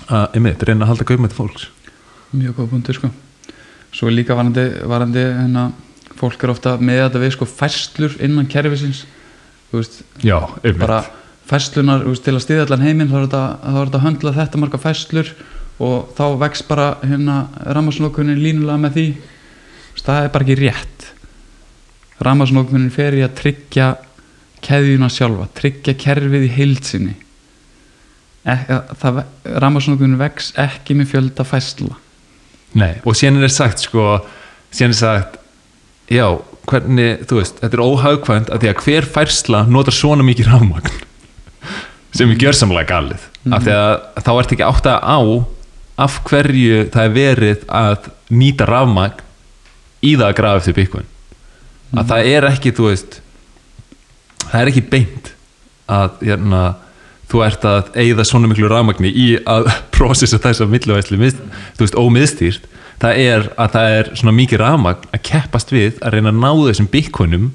að, einmitt, reyna að halda kaupmætti fólks. Mjög góð punktur sko svo líka varandi, varandi hérna, fólk er ofta með þetta við sko færslur innan kerfisins. Veist, já, bara færslunar þú veist, til að stiðja allan heiminn þá er þetta, að höndla þetta marga færslur og þá vex bara hérna rammarsnókunin línulega með því. Veist, það er bara ekki rétt. Rammarsnókunin fer í að tryggja keðjuna sjálfa, tryggja kerfið í heilsinni rammarsnókunin vex ekki með fjölda færsla Nei, og síðan er sagt sko, síðan er sagt já, hvernig, þú veist, þetta er óhagkvæmt að því að hver færsla notar svona mikið rafmagn sem er gjörsamlega galið. Af því að þá ert ekki átt að á af hverju það er verið að nýta rafmagn í það að grafa eftir byggvinn að það er ekki, þú veist það er ekki beint að hérna, þú ert að eigða svona miklu rafmagni í að *laughs* prosessa þess að millivæslu þú veist, ómiðstýrt. Það er að það er svona mikið rafmagn að keppast við að reyna að ná þessum byggvinnum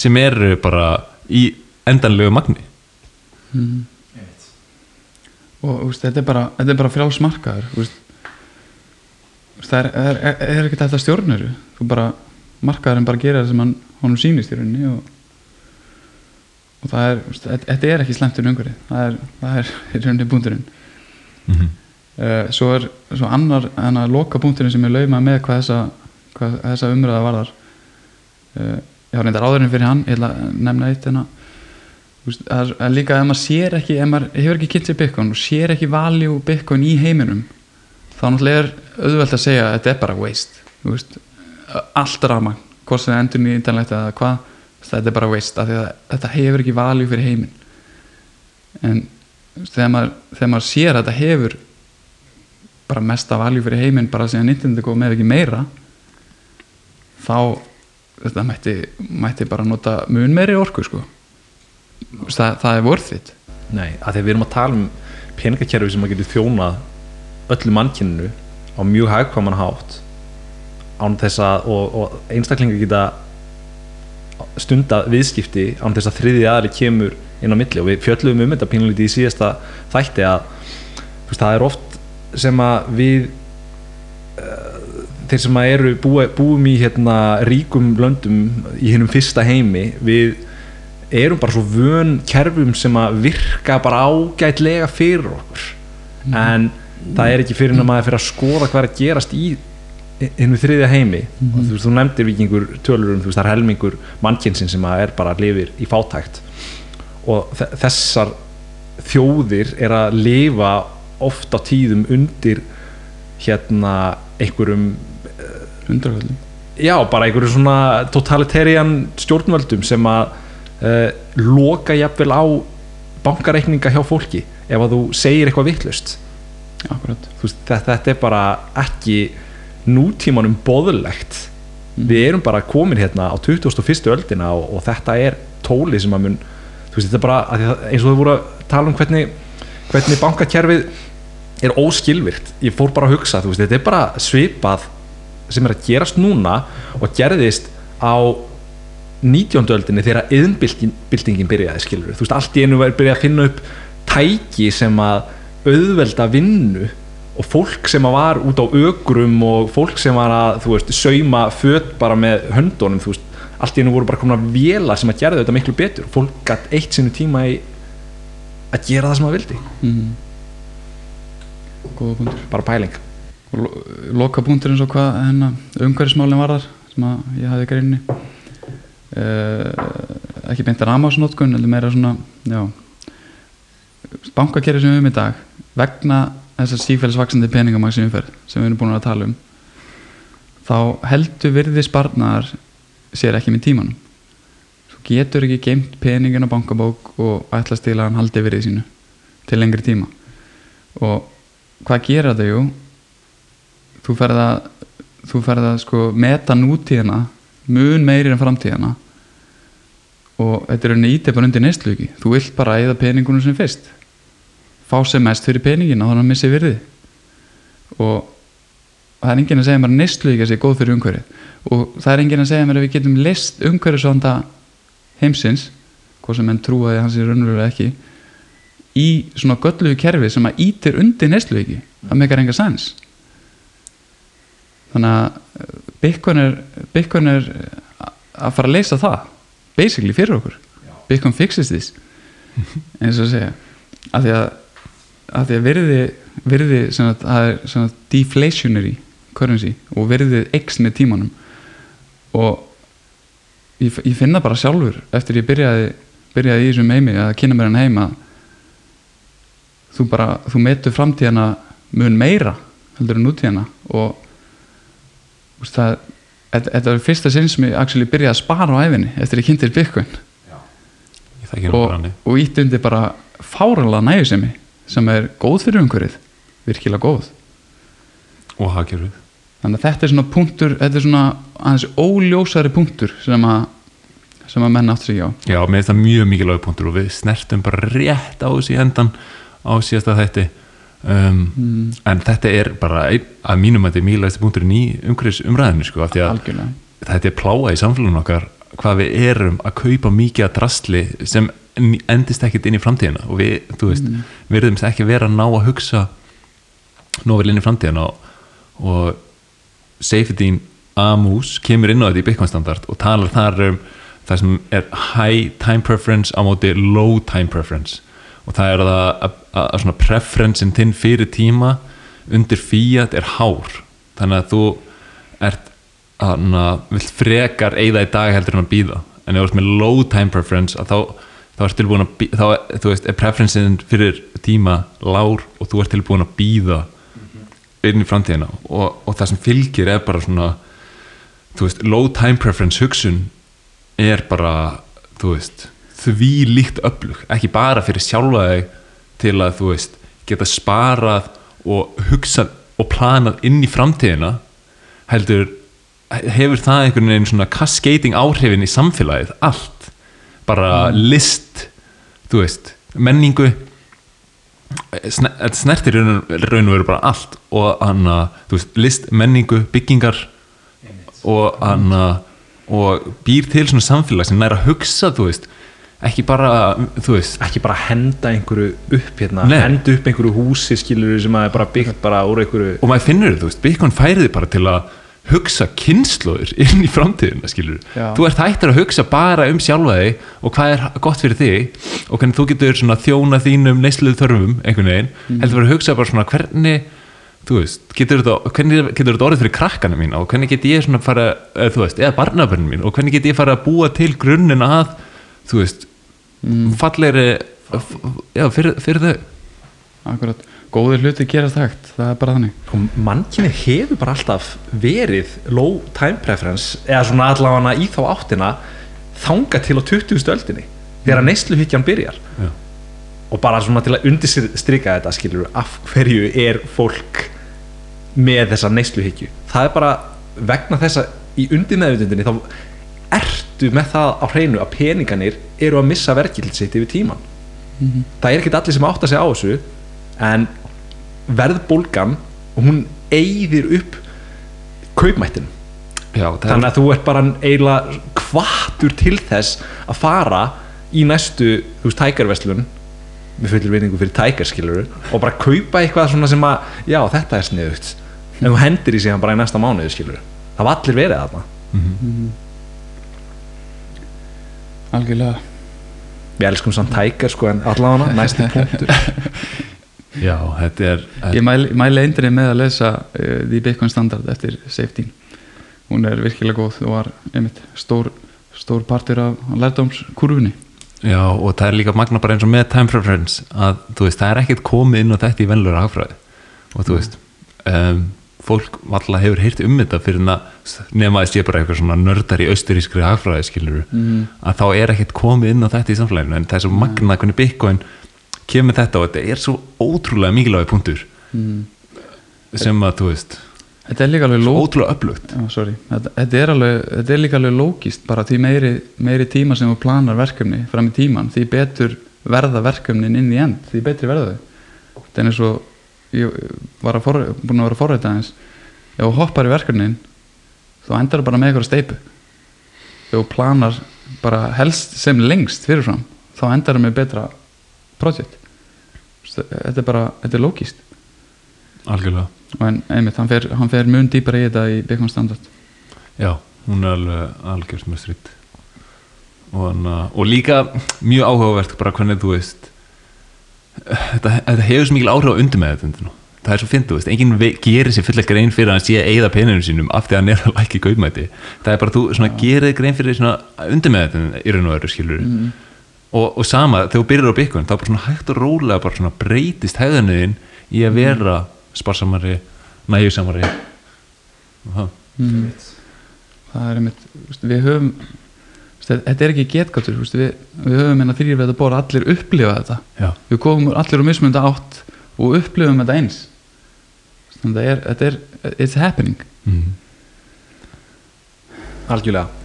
sem eru bara í endanlegu magni. Mm. og úst, þetta er bara, bara frjálsmarkaður það er, er, er, er ekki þetta stjórnur þú bara, markaðurinn bara gera það sem hann honum sýnist í rauninni og, og það er þetta er ekki slemtur umhverfið. Það er, það er *laughs* í rauninni búndurinn mm -hmm. uh, svo er svo annar en að loka búndurinn sem ég lauma með hvað þessa, hvað þessa umröða varðar. Uh, ég har reyndar áðurinn fyrir hann ég ætla að nefna eitt en að það er líka ef maður sér ekki ef maður hefur ekki kynnt sér Bitcoin og sér ekki value Bitcoin í heiminum þá náttúrulega er auðvelt að segja að þetta er bara waste. Veist, allt rama, hvort sem endur nýja internet eða hvað, þetta er bara waste þetta hefur ekki value fyrir heimin en þegar, maður, þegar maður sér að þetta hefur bara mesta value fyrir heimin bara síðan internet góð með ekki meira þá þetta mætti, mætti bara nota mun meiri orku sko. Það, það er worth it. Nei, að því við erum að tala um peningakerfi sem að getur þjónað öllu mannkynnu á mjög hagkvæman hátt án þess að og, og einstaklingar geta stunda viðskipti án þess að þriði aðri kemur inn á milli og við fjöllum um þetta pínulítið í síðasta þætti að veist, það er oft sem að við uh, þeir sem að eru búi, búum í hérna, ríkum löndum í hennum fyrsta heimi við erum bara svo vön kerfum sem að virka bara ágætlega fyrir okkur mm. en það er ekki fyrir að maður fyrir að skoða hvað er að gerast í hennu þriðja heimi. Mm. og þú, þú nefndir vikingur tölur um það er helmingur mannkynsin sem er bara lifir í fátækt. Og þessar þjóðir er að lifa ofta tíðum undir hérna einhverjum undraföldum já bara einhverjum svona totalitarian stjórnvöldum sem að uh, loka jafnvel á bankareikninga hjá fólki ef að þú segir eitthvað vittlust þetta, þetta er bara ekki nútímanum boðlegt mm. við erum bara komin hérna á 2001. öldina og, og þetta er tóli sem að mun veist, þetta er bara eins og þau voru að tala um hvernig, hvernig bankakerfið er óskilvirt ég fór bara að hugsa, veist, þetta er bara svipað sem er að gerast núna og gerðist á 19. öldinni þegar yðnbildingin byrjaði skilur þú veist allt í einu var byrjað að finna upp tæki sem að auðvelda vinnu og fólk sem var út á ögrum og fólk sem var að veist sauma fött bara með höndunum veist allt í einu voru bara komin að vela sem að gera þetta miklu betur. Fólk gætt eitt sinu tíma í að gera það sem það vildi. Mm. góða punktur. Bara pæling. Og lo loka punktur eins og hvað hérna, umhverfismálinn var þar sem ég hafi greinni Uh, ekki beint að ramásnótkun eða meira svona bankakerri sem við um í dag vegna þessar sífælisvaksandi peningamagsin umferð sem við erum búin að tala um þá heldur virði sparnar sér ekki með tímanum. Þú getur ekki geimt peningin á bankabók og ætlast til að hann haldi virði sínu til lengri tíma. Og hvað gera það jú þú ferð að þú ferð að sko meta nútíðina mun meirinn framtíðana og þetta er rauninni ítið bara undir neistluki þú vilt bara eða peningunum sem fyrst fá sem mest fyrir peningin og þannig að missi virði. Og það er enginn að segja mér að neistluki sé góð fyrir umhverju og það er enginn að segja mér að við getum list umhverju svona heimsins hvað sem enn trúaði hans er raunverulega ekki í svona gölluðu kerfi sem að ítir undir neysluveiki það meikar enga sens. Þannig að eh, Bitcoin er, Bitcoin er að fara að leysa það basically fyrir okkur. Bitcoin fixes this *laughs* eins og að segja. Af því að, af því að virði, virði sem að, það er sem að deflationary currency og virðið x með tímanum. Og ég, ég finna bara sjálfur eftir ég byrjaði, byrjaði í þessum heimi að kynna mér hann heima þú bara, þú metur framtíðana mun meira heldur en nútíðana og veist, það þetta var fyrsta sinn sem ég actually byrjaði að spara á æfinni eftir ég kynntir nú og, og ítti undir bara fáranlega nægjusemi sem er góð fyrir umhverfið virkilega góð. Og hagkerfið. Þannig að þetta er svona punktur þetta er svona aðeins óljósari punktur sem að sem að menn átt sig á. Já, mér finnst það mjög mikilvæg punktur og við snertum bara rétt á þessi endan á síðasta þætti. Um, mm, en þetta er bara að mínum að þetta er mikilvægst punkturinn í umhverfis umræðinu sko, af því að algjörlega. þetta er pláa í samfélaginu okkar hvað við erum að kaupa mikið að drastli sem endist ekkit inn í framtíðina og við, þú veist, Mm. við erum ekki vera að ná að hugsa nóvel inn í framtíðina og, og Seyfedin Amus kemur inn á þetta í Bitcoin standard og talar þar um það sem er high time preference á móti low time preference. Og það er að, að, svona preferencein þinn fyrir tíma undir fiat er hár. Þannig að þú ert að vill frekar eigða í dag heldur en að býða en ef þú ert með low time preference að þá, þá ert tilbúin að þá þú veist, er preferencein fyrir tíma lár og þú ert tilbúin að býða inn í framtíðina. Og, og það sem fylgir er bara svona þú veist, low time preference hugsun er bara þú veist, því líkt öflug. Ekki bara fyrir sjálfa þig til að þú veist, geta sparað og hugsað og planað inn í framtíðina heldur hefur það einhvern veginn svona cascading áhrifin í samfélagið, allt bara list þú veist, menningu þetta snertir raun og veru bara allt og hann veist, list, menningu, byggingar og hann og býr til svona samfélag sem nær að hugsa, þú veist ekki bara, þú veist ekki bara henda einhverju upp hérna, Nei. henda upp einhverju húsi skilur sem að er bara byggt bara úr einhverju og maður finnur þú veist, Bitcoin færiði bara til að hugsa kynnslóður *laughs* inn í framtíðina skilur, Já. þú ert hættur að hugsa bara um sjálfa þig og hvað er gott fyrir þig og hvernig þú getur svona þjóna þínum neysluðu þörfum einhvern veginn, heldur bara að hugsa bara svona hvernig þú veist, getur þetta, orðið fyrir krakkana mín og hvernig get ég svona fara, eða, þú veist, eða barnabörn mín og hvernig get ég fara að búa til grunninn að, þú veist mm, fallegri f- já, fyrir, fyrir þau. Akkurat, góðir hluti gerast hægt það er bara þannig og mannkynni hefur bara alltaf verið low time preference eða svona allavega í þá áttina þanga til á 20. öldinni þegar mm. neysluhyggjan byrjar Já. og bara svona til að undirstrika þetta skilur af hverju er fólk með þessa neysluhyggju það er bara vegna þessa í undirmeðvitundinni þá ertu með það á hreinu að peninganir eru að missa verkild sitt yfir tíman Mhm. það er ekkert allir sem átta sig á þessu en verðbólgan hún eyðir upp kaupmættin þannig að þú ert bara eiginlega kvartur til þess að fara í næstu, þú veist, tækarverslun með fullir vinningu fyrir tækarskiluru og bara kaupa eitthvað svona sem að já, þetta er sniðugt. En þú hendir í sig hann bara í næsta mánuði skiluru það var allir verið þarna. Mhm. algjörlega. Við elskum samt tækar sko en allavega *laughs* næsti punktur *laughs* já, þetta er ég mæli, mæli eindri með að lesa uh, The Bitcoin Standard eftir Safety. Hún er virkilega góð og var einmitt stór, stór partur af lærdómskurfunni. Já, og það er líka magna bara eins og með time preference að þú veist, það er ekkert komið inn á þetta í venlur hagfræði. Og þú veist um, fólk alltaf hefur heyrt um þetta fyrir að nema að sé bara eitthvað svona nördar í austurískri hagfræði skilur mm. að þá er ekkert komið inn á þetta í samfélaginu. En það er svo magna hvernig Bitcoin kemur þetta og þetta er svo ótrúlega mikilvægi punktur. Mm. sem að þú veist, þetta er líka alveg ótrúlega öflugt. Þetta, þetta, er alveg, þetta er líka alveg lógist bara því meiri, meiri tíma sem þú planar verkefni fram í tíman, því betur verða verkefnin inn í end, því betri verða þau. Þetta er eins og ég var að for, búin að vera forræta aðeins. Ef þú hoppar í verkefnin þá endar þú bara með eitthvað steipu ef þú planar bara helst sem lengst fyrirfram þá endar þú með betra project. Þetta er bara, þetta er lókist algjörlega. Og en einmitt, hann fer, hann fer mun dýpar í þetta í Bitcoin Standard. Já, hún er alveg strýtt og, hana, og líka mjög áhugavert bara hvernig þú veist þetta, þetta hefur svo mikil áhrif á undir með þetta það er svo fyndið, þú veist, enginn gerir sér fulla grein fyrir að hann sé að eigða peninu sínum af því að hann er að lækki gaumæti það er bara þú svona gerir grein fyrir svona undir með þetta í raun og öru skilur og, og sama, þegar þú byrjar á Bitcoin þá bara svona hægt og rólega bara svona breytist hæðanuðin í að vera sparsamari, næjusamari og það mm. það er einmitt við höfum þetta er ekki getgáttur við, við höfum hérna þrýr við þetta bóra allir upplifa þetta. Já, við komum allir úr mismunda átt og upplifum þetta eins. Þannig að þetta er, þetta er it's happening. Mm. algjörlega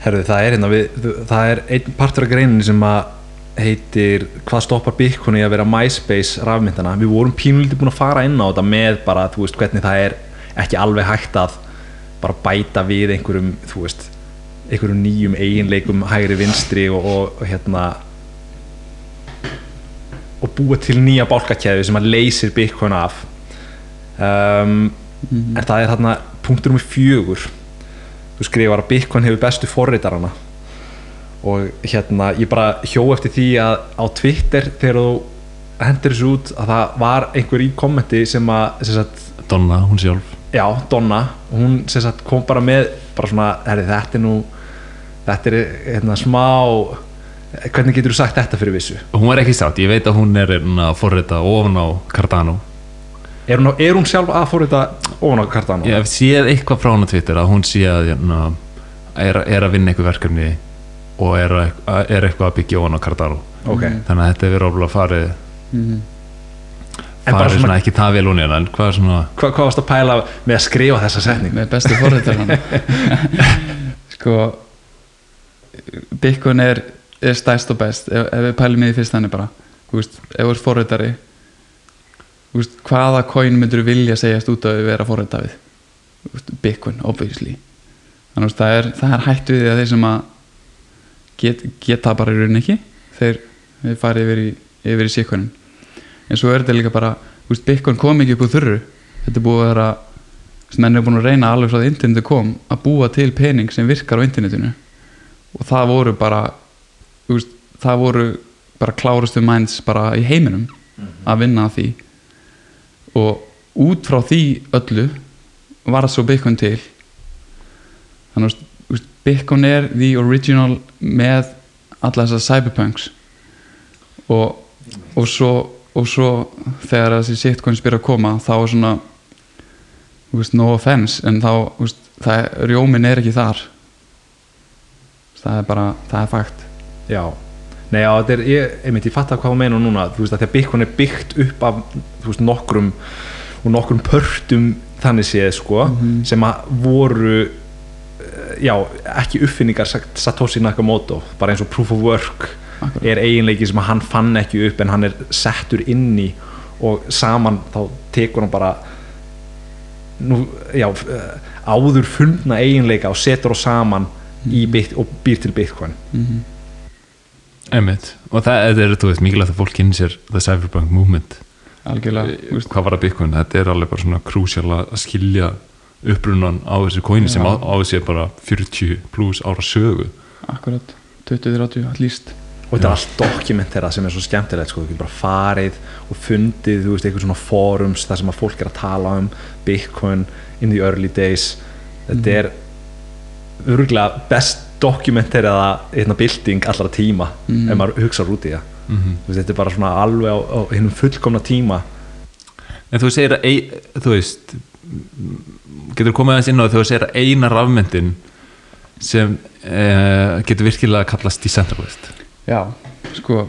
herruði það er hérna við, það er einn partur af greinin sem að heitir hvað stoppar Bitcoin í að vera MySpace rafmyndana, við vorum pínulítið búin að fara inn á þetta með bara, þú veist, hvernig það er ekki alveg hægt að bara bæta við einhverjum, þú veist einhverjum nýjum eiginleikum hægri vinstri og, og, og hérna og búa til nýja bálkakæði sem að leysir Bitcoin af. Um, en það er þarna punktur um fjögur þú skrifar að Bitcoin hefur bestu forritarana. Og hérna ég bara hjó eftir því að á Twitter þegar þú hendur þessu út að það var einhver í kommenti sem að sem sagt, Donna, hún sjálf. Já, Donna hún sagt, kom bara með bara svona, herri, þetta er nú þetta er hérna smá hvernig getur þú sagt þetta fyrir vissu? Hún er ekki sátt, ég veit að hún er hérna, forrita ofan á Cardano er hún, er hún sjálf að forrita ofan á Cardano? ég hef séð eitthvað frá hún á Twitter að hún sé að hérna, er, er að vinna eitthvað verkefni og er, að- er eitthvað að byggja ofan á Cardano ok, þannig að þetta er verið oflega farið mm bara farið svona, svona ekki það vel hún er en hvað er svona hvað, hvað varst að pæla með að skrifa þessa setning? með bestu forritar *laughs* sko Bitcoin er, er stæst og best ef, ef við pælum í því fyrst þannig bara. Þú veist, ef þú ert forritari þú veist, hvaða coin myndur vilja segjast út að við vera við? Þú veist, Bitcoin, obviously. Þannig að það er, það er hætt við því að þeir sem að get, geta bara í rauninni ekki þeir, fari yfir í, yfir í síkvönin en svo er þetta líka bara þú veist, Bitcoin kom ekki upp úr þurru. Þetta er búið að vera þú menn er búin að reyna alveg frá því internetu kom að búa til pening sem virkar á internetinu. Og það voru bara þú veist, það voru bara klárustu minds bara í heiminum að vinna að því og út frá því öllu var svo Bitcoin til. Þannig að Bitcoin er the original með alla þessar cyberpunks. Og, og svo og svo þegar þessi shitcoins byrja að koma þá er svona veist, no offense en þá, veist, það, rjómin er ekki þar. Það er bara, það er fakt. Já, nei já, þetta er, ég, einmitt, ég fatt að hvað þú meina núna, þú veist að því að Bitcoin er byggt upp af, þú veist, nokkrum og nokkrum pörtum þannig séð, sko, Mhm. sem að voru eh, já, ekki uppfinningar Satoshi Nakamoto, bara eins og proof of work Akkurat. er eiginleiki sem að hann fann ekki upp en hann er settur inn í og saman þá tekur hann bara nú, já, eh, áður fundna eiginleika og setur á saman í bit, og býr til Bitcoin mm Einmitt. og það þetta er, þú veist, mikilvægt að fólk kynni sér the cyberpunk movement. Algjörlega, þú veist, hvað var að Bitcoin, þetta er alveg bara svona krúsjál að skilja upprunan á þessu koini sem á, á þessu er bara 40 pluss ára sögu. Akkurat. 20-30 at least. Og þetta er allt dokumentera sem er svo skemmtilegt sko, þú getur bara farið og fundið þú veist, eitthvað svona forums þar sem að fólk er að tala um Bitcoin in the early days. Þetta er örgulega best dokumenteraða einna bilding allra tíma Mhm. ef maður hugsa út í það. Mm Þú veist, þetta er bara svona alveg á, á hinnum fullkomna tíma. En þú segir að ei, þú veist getur komið aðeins inn á það þú segir að eina rafmyndin sem uh, getur virkilega kallast decentralized já, sko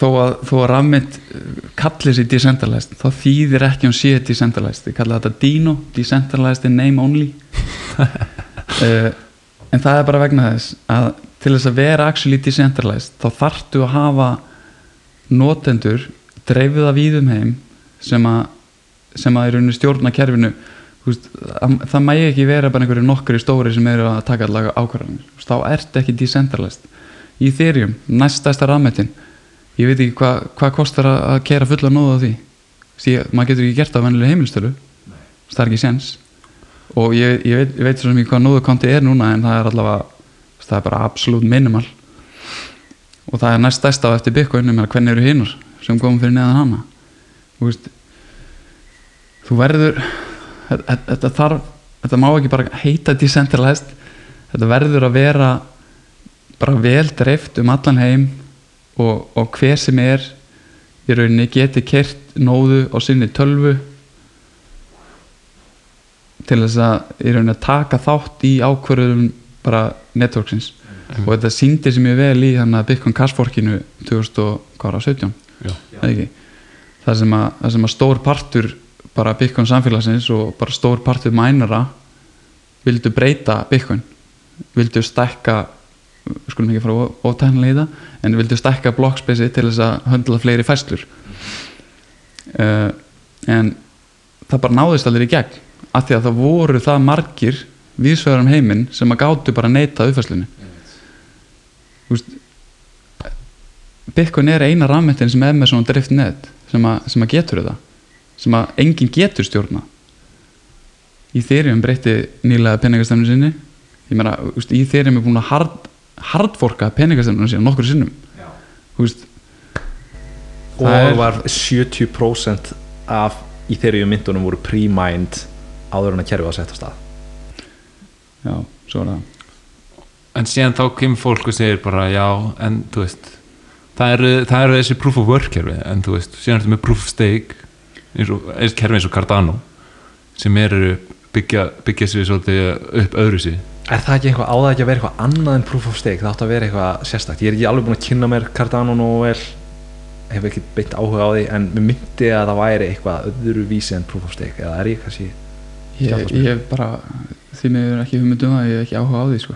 þó að, þó að rafmynd kallir sér decentralized þá þýðir ekki hún sé decentralized ég kalla þetta Dino, decentralized in name only *laughs* uh, en það er bara vegna þess að til þess að vera actually decentralized þá þarftu að hafa notendur dreifið að víðum heim sem að sem að í rauninu stjórna kerfinu. Veist, að, það mægi ekki vera bara einhverju nokkri stóri sem eru að taka allega ákvarðanir. Þá ert ekki decentralized. Í Ethereum, næstæsta rafmetin ég veit ekki hvað hva kostar að, kera fulla nóða á því? Því að maður getur ekki gert það á vennilega heimilstölu það er ekki sens og ég, ég, veit, veit svo mikið hvað nóðukonti er núna en það er allavega það er bara absolutt minimal. Og það er næst stærst á eftir Bitcoin en hvernig eru hinnur sem komum fyrir neðan hana? Þú veist þú verður þetta, þetta þarf þetta má ekki bara heita decentralized. Þetta verður að vera bara vel dreift um allan heim og, og hver sem er í rauninni geti kert nóðu á sinni tölvu til þess að í rauninni að taka þátt í ákvörðum bara networksins. Mhm. og þetta síndi sem ég vel í þannig að Bitcoin Cashforkinu 2017 Já. eða ekki? Það sem, að, sem að stór partur bara Bitcoin samfélagsins og bara stór partur mænara vildu breyta Bitcoin. Vildu stækka við skulum ekki fara ótæknilega í það en vildu stækka blockspace til þess að höndla fleiri fæslur uh, en það bara náðist allir í gegn af því að það voru það margir vísvegar um heiminn sem að gátu bara neita uppfæslunni Þú veist, Bitcoin er eina rafmyndin sem er með svona drift net sem, að- sem að getur þetta sem að enginn getur stjórna í þeirrium breytti nýlega peningastemnu sinni. Ég meina, í þeirrium er búin að hard, hardforka peningastemnu sinni nokkur sinnum. Veist, og Það var 70% af í þeirri myndunum voru pre-mined áður en að kerfi var sett á stað. Já, svo er það en síðan þá kemur fólk og segir bara já, en þú veist það eru, það eru þessi proof of work kerfi en þú veist, síðan er þetta með proof of stake eins og, eins kerfi eins og Cardano sem eru byggja, byggja sér svolítið upp öðru sér Er það ekki eitthvað, á það ekki að vera eitthvað annað en proof of stake, það átt að vera eitthvað sérstakt. Ég er ekki alveg búin að kynna mér Cardano nógu vel hef ekki beitt áhuga á því en mér myndi að það væri eitthvað öðru vísi en proof of stake eða er ég kannski ég, ég bara því miður ekki hugmyndum það, ég hef ekki áhuga á því sko.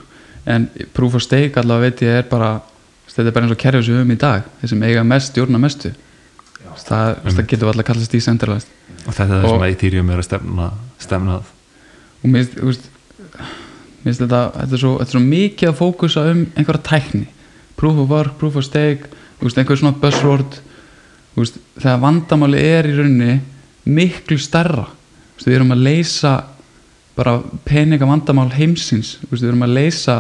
en proof of stake allavega veit ég er bara þetta er bara eins og kerfið sem við höfum í dag þeir sem eiga mest stjórna mestu. Það, það getur alltaf kallast decentralized. Og þetta er það sem að Ethereum er að stefna, stefna að. Og mér finnst- þetta, þetta, er svo, þetta er svo mikið að fókusa um einhverja tækni. Proof of work, proof of stake einhver svona buzzword. Þegar vandamáli er í rauninni miklu veist, við erum að leysa bara peninga vandamál heimsins við erum að leysa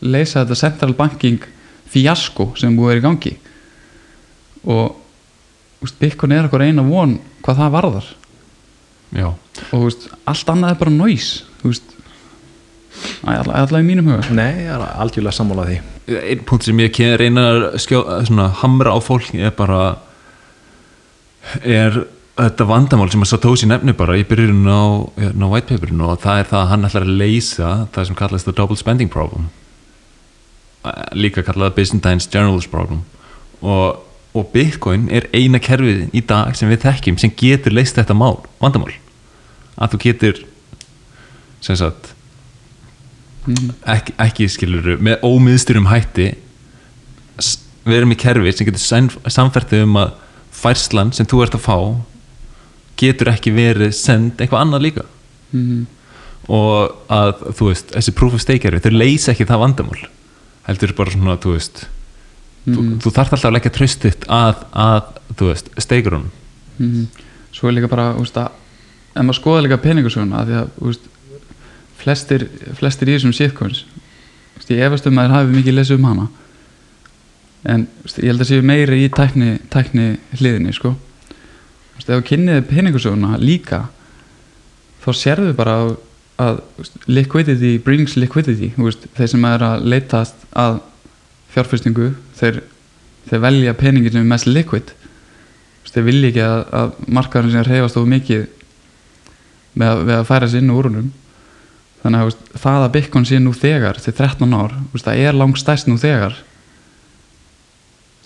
leysa þetta central banking fjasko sem búið er í gangi. Og Bitcoin er okkur eina von hvað það varðar. Já, og þú veist, allt annað er bara noise. Þú veist allavega alla í mínum huga. Nei, ég er algjörlega sammála því. Einn punkt sem ég reyna að skjó, svona, hamra á fólk er bara er þetta vandamál sem að Satoshi nefnir bara í byrjun á, á whitepaperinu og það er það að hann ætlar að leysa það sem kallast the double spending problem. Líka kallað Byzantine's generalist problem. Og, og Bitcoin er eina kerfið í dag sem við þekkjum sem getur leyst þetta mál, vandamál. Að þú getur sem sagt mm. ekki, ekki skilur með ómiðstyrum hætti við erum í kerfi sem getur þig um að færslan sem þú ert að fá getur ekki verið send eitthvað annað líka Mm. og að þú veist, þessi proof of stake kerfi þau leysa ekki það vandamál heldur bara svona, þú veist þú, Mm. þú þarft alltaf að leggja tröstitt að, að þú veist, steikurunum Mm. svo er líka bara þú veist, að, ef maður skoða líka peningasöguna því að þú veist, flestir, flestir í þessum veist, ég efast um að þeir hafi mikið lesið um hana en ég held að séu meiri í tækni, tækni hliðinni sko. Veist, ef þú kynniði peningasöguna líka þá sérðu bara að, liquidity brings liquidity. Veist, þeir sem er að leitast að fjárfestingu þeir, þeir velja peningin sem er mest liquid. Veist, þeir vilja ekki að, að markaðurinn sem reyfast of mikið með að, við að færa sér inn úr húnum þannig að það að Bitcoin sé nú þegar til 13 ár, það er langt stærst nú þegar.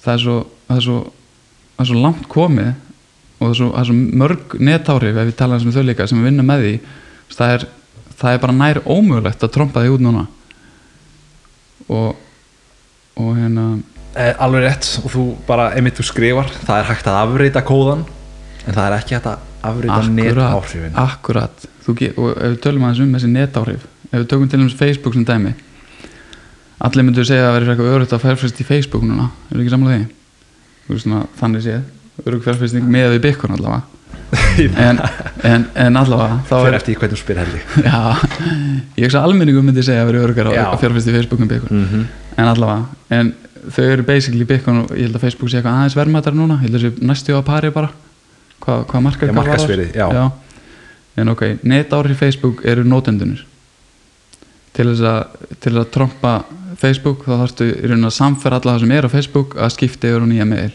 Það er svo, það er svo, það er svo langt komið og það er svo, það er svo mörg netáhrif ef við tala eins með þau líka sem við vinna með því. Það er, það er bara nær ómögulegt að trompa því út núna. Og og hérna eh, Alveg rétt og þú bara, einmitt þú skrifar það er hægt að afreita kóðan en það er ekki hægt að afreita netáhrifin. akkurat. Þú ge- og ef við tölum aðeins um þessi netáhrif ef við tökum til dæmis Facebook sem dæmi allir myndu segja að það verður eitthvað örugt að færfrist í Facebook núna er ekki samlega því? Veist svona þannig séð örug fjárfesting með við byggun allavega. *laughs* En, en, en allavega þá fyrir er, eftir hvernig þú spyr helgi *laughs* já, ég hugsa almenningum myndi segja að vera örugar á fjárfesti í Facebook um byggun mm -hmm. en allavega, en þau eru basically byggun og ég held að Facebook sé eitthvað aðeins verðmættar núna. Ég held að þessi næstu á pari bara. Hvað, hvað markaðsvirði, já. en ok, netári Facebook eru nótendunir til þess að til að trompa Facebook þá þarfstu í rauninni að samfæra alla það sem er á Facebook að skipta yfir á nýja mail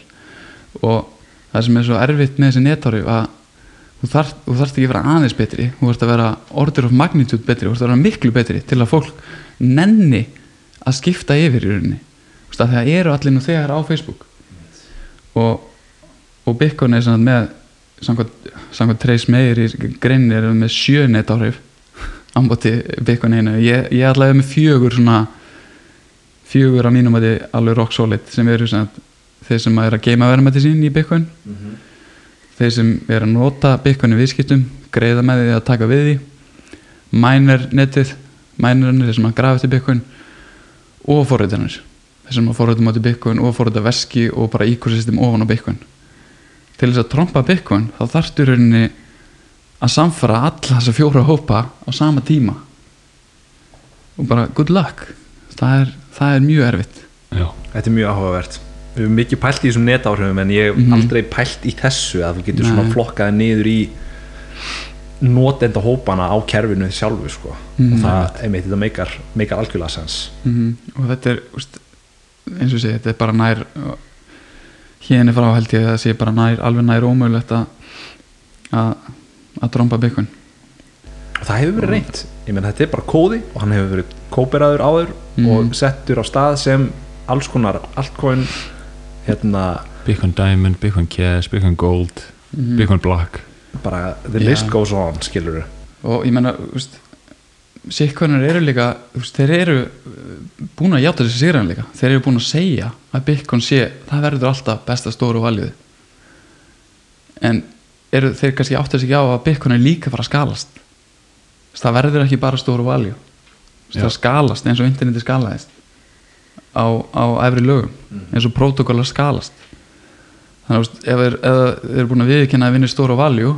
og það sem er svo erfitt með þessi netári að þú þarft, þú þarft ekki að vera aðeins betri. Þú þarft að vera order of magnitude betri. Þú þarft að vera miklu betri til að fólk nenni að skipta yfir í rauninni. Það eru allir nú þegar á Facebook. Og, og Bitcoin er með samkvæmt, Trace Meir í greinni er með sjö net áhrif ámbóti Bitcoin einu. Ég, ég allavega með fjögur svona fjögur á mínum að þið alveg rock solid sem eru sagt, þeir sem er að geima verðmætti sín í Bitcoin. Þeir sem er að nota Bitcoin í viðskiptum greiða með því að taka við því. Miner netið minerinn þeir sem að grafa eftir Bitcoin. Og forritanir þeir sem að forrita mátti Bitcoin og forrita veski og bara ecosystem ofan á Bitcoin. Til þess að trompa Bitcoin þá þarftu í rauninni að samfara alla þessa fjóra hópa á sama tíma. Og bara good luck. Það er, það er mjög erfitt. Já, Þetta er mjög áhugavert Við höfum mikið pælt í þessum netáhrifum en ég hef Mhm. aldrei pælt í þessu að þú getur svona Nei. flokkaði niður í notenda hópana á kerfinu sjálfu sko. Mhm. og það, einmitt, þetta meikar, meikar algjörlega sens mm og þetta er úst, eins og segi, þetta er bara nær hérna frá held ég að það sé bara nær, alveg nær ómögulegt að að tromba Bitcoin og það hefur verið reynt ég menn þetta er bara kóði og hann hefur verið kóperaður áður Mhm. og settur á stað sem alls konar altcoin hérna Bitcoin Diamond, Bitcoin Cash, Bitcoin Gold mm Bitcoin Black. Bara the Já. list goes on skilur og ég menna sikkonar eru líka úst, þeir eru uh, búin að játa þessi sigran líka. Þeir eru búin að segja að Bitcoin sé það verður alltaf besta stóru valjuð en eru þeir kannski átt sig á að Bitcoin er líka fara að skalast. Það verður ekki bara stóru valju það skalast eins og interneti skalaðist á, á efri lögum eins og protokollar skalast. Þannig að ef þeir, eru búin að viðkynna að vinna stóru valju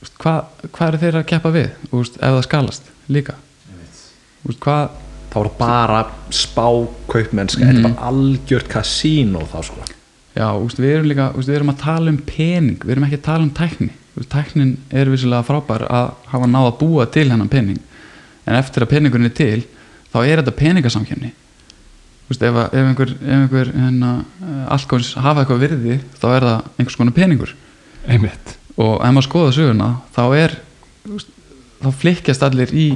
Úst, hvað hva er þeir að keppa við? Úst, ef það skalast líka. Úst, hvað þá er það bara spá kaupmennska, þetta er bara algjört kasínó þá sko. Já, úst, við erum líka úst, við erum að tala um pening við erum ekki að tala um tækni. Úst, tæknin er vissilega frábær að hafa náð að búa til hennan pening. En eftir að peningurinn er til þá er þetta peningasamkjöfni úst, ef, ef einhver, einhver hérna, allkvæmst hafa eitthvað virði þá er það einhvers konar peningur. Einmitt. Og ef maður skoða söguna þá er úst, þá flikkjast allir í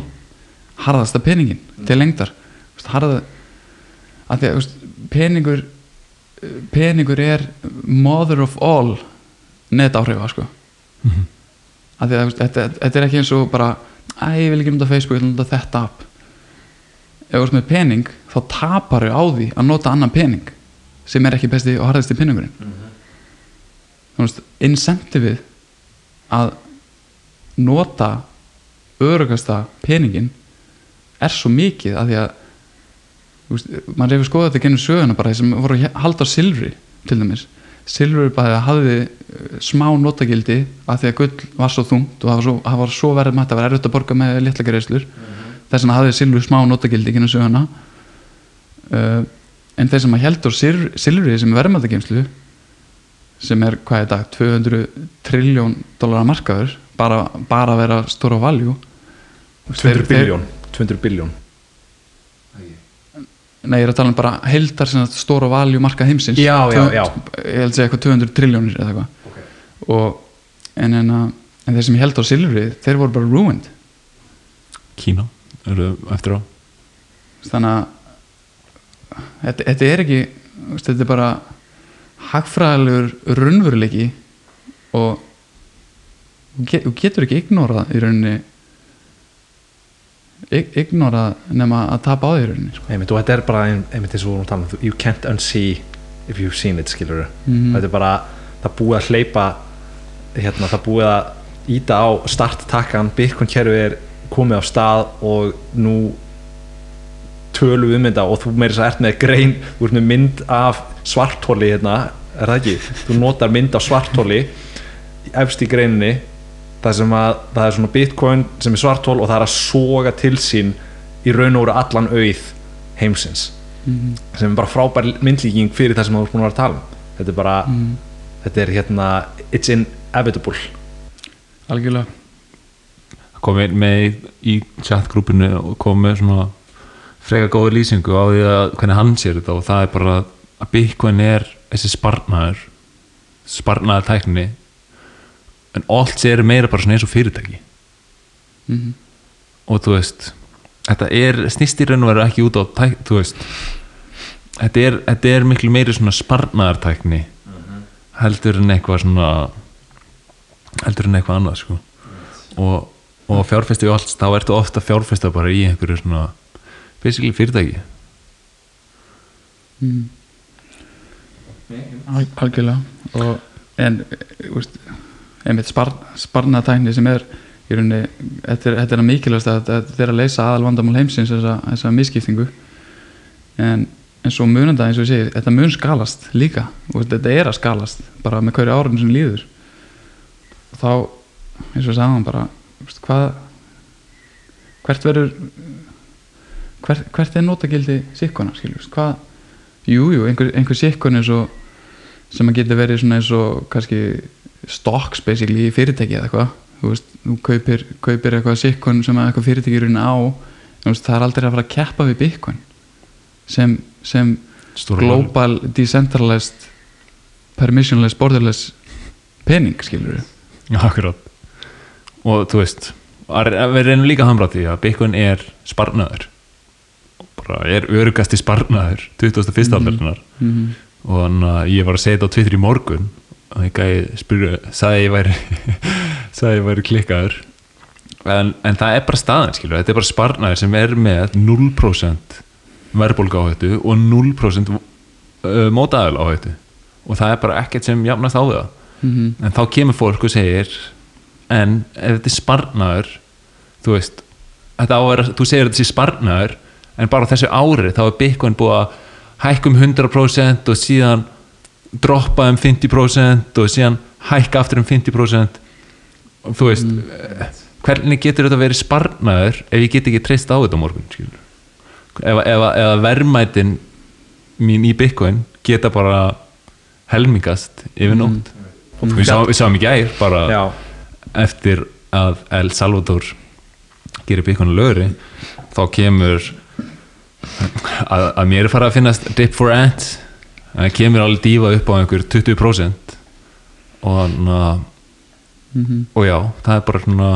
harðasta peningin til lengdar. Úst, harða að því að úst, peningur peningur er mother of all net áhrifa sko. Að úst, þetta, þetta er ekki eins og bara að ég vil ekki nota Facebook, ég vil nota þetta app ef þú ert með pening þá tapar á því að nota annan pening sem er ekki besti og harðasti peningurinn. Þú veist, incentivið að nota örugasta peningin er svo mikið að því að veist, maður hefur skoðað þetta gennum söguna bara þeir sem voru að halda silfri til dæmis. Silfur bara hafði uh, smá notagildi að því að gull var svo þungt og það var svo, svo verið mætt að vera erfitt að borga með litla greiðslur þess vegna hafði silfur smá notagildi gennum söguna. Uh, en þeir sem að heldur silfri sem verðmættagemslu sem er hvað er dag 200 trilljón dólarar markaður bara, bara að vera stóra valjú 200 biljón 200 biljón Nei, ég er að tala um bara heildar sem sagt stóra valjú markað heimsins. Já, já, já. Ég held að segja eitthvað 200 triljónir eða eitthvað. Ok. og, en, en, að- en þeir sem held á silfri þeir voru bara ruined. Kína eftir á þannig að þetta, þetta er ekki þetta er bara hagfræðilegur raunveruleiki og þú get- þú getur ekki ignorað í rauninni ig- ignorað nema að tapa á því í rauninni sko. einmitt, og þetta er bara ein- einmitt eins og við vorum að tala um you can't unsee if you've seen it skilur Mhm. þetta er bara, það búið að hleypa hérna, það búið að íta á starttakkan, Bitcoin kerfi er komið á stað og nú tölum við um þetta og þú meiri þess að ert með grein, með mynd af svarthóli hérna er það ekki? þú notar mynd á svartóli efst í greininni það sem að það er svona bitcoin sem er svartól og það er að soga til sín í raun og veru allan auð heimsins Mhm. sem er bara frábær myndlíking fyrir það sem þú ert búin að vera að tala um þetta er bara, Mhm. þetta er hérna it's inevitable algjörlega komið með í chatgrúpinu og komið með svona freka góða lýsingu á því að hvernig hann sér þetta og það er bara að Bitcoin er þessi sparnaður sparnaður tækni en allt sér meira bara svona eins og fyrirtæki. Mm og þú veist þetta er snýst í raun og veru ekki út á tæk, þú veist þetta er, þetta er miklu meiri svona sparnaðartækni heldur en eitthvað svona heldur en eitthvað annað sko. Og, og fjárfesti og allt þá ertu ofta fjárfesta bara í einhverju svona basically fyrirtæki. Mm. Al algjörlega. Og, en úst, einmitt spar, sparnatækni sem er í rauninni, þetta er, að mikilvægast að þetta er að leysa aðal vandamál heimsins þessa, misskiptingu. En, en svo munanda eins og ég segi þetta mun skalast líka. Og þetta er að skalast bara með hverju árun sem líður. Og þá eins og ég sagði hann bara úst, hvað hvert verður hvert, hvert er notagildi sikkona skiljum, hvað Jú, jú, einhver, einhver sikkun eins og sem að geta verið svona eins og kannski stocks basically í fyrirtæki eða eitthvað. Þú veist, þú kaupir, kaupir eitthvað sikkun sem að eitthvað fyrirtæki er á þú veist, það er aldrei að fara að keppa við Bitcoin sem, sem global decentralized permissionless borderless við Já, akkurát og þú veist, við reynum líka að hamra því að Bitcoin er sparnaður bara er örugasti sparnaður 21. Mhm. aldarinnar mm -hmm. og þannig að ég var að segja þetta á Twitter í morgun og gæði spyrja sagði ég væri *laughs* sagði ég væri klikkaður en, en það er bara staðan skilur, þetta er bara sparnaður sem er með 0% verðbólga áhættu og 0% uh, mótaðal áhættu og það er bara ekkert sem jafnast á það Mm en þá kemur fólk og segir en ef þetta er sparnaður þú veist þetta á að vera, þú segir að þetta sé sparnaður en bara þessu ári þá er Bitcoin búið að hækka um 100% og síðan droppa um 50% og síðan hækka aftur um 50% og þú veist eh, hvernig getur þetta verið sparnaður ef ég get ekki treyst á þetta morgun skilur? ef, ef, ef verðmætin mín í Bitcoin geta bara helmingast yfir nótt. Við, sá, við sáum í gær bara já, eftir að El Salvador gerir að lögri þá kemur að, að mér er farið að finnast dip for ants. Það kemur alveg dífa upp á einhver 20% og, na, -hmm. og já, það er bara svona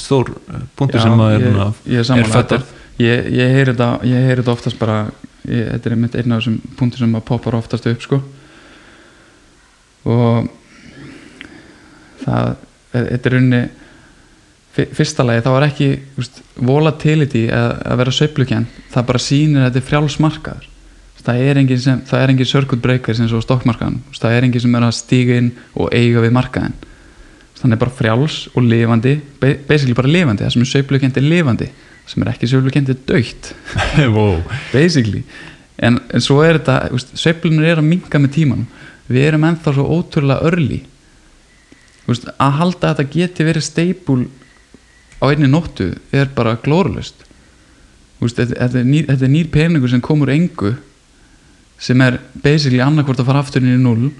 stór punktur sem að er, er þetta- ég, ég heyri þetta ég heyri þetta oftast bara ég, þetta er einmitt einn af þessum punktur sem að poppar oftast upp sko. Og það þetta er fyr- fyrsta lagi þá er ekki úst, volatility að, að vera sveiflukjent það bara sýnir að þetta er frjálsmarkaður það er engin, sem, það er engin circuit breaker sem svo stokkmarkaðan það er engin sem er að stíga inn og eiga við markaðin þannig bara frjáls og lifandi ba- basically bara lifandi, það sem er sveiflukjent er lifandi. Það sem er ekki sveiflukjent er dögt *laughs* wow. basically. En, en svo er þetta, sveiflunir er að minka með tímanum. Við erum ennþá svo ótrúlega örli úst, að halda að þetta geti verið steipul á einni nóttu er bara glórulust úst, þetta, þetta, er þetta er nýr peningur sem komur engu sem er basically annarkvort að fara aftur inn í null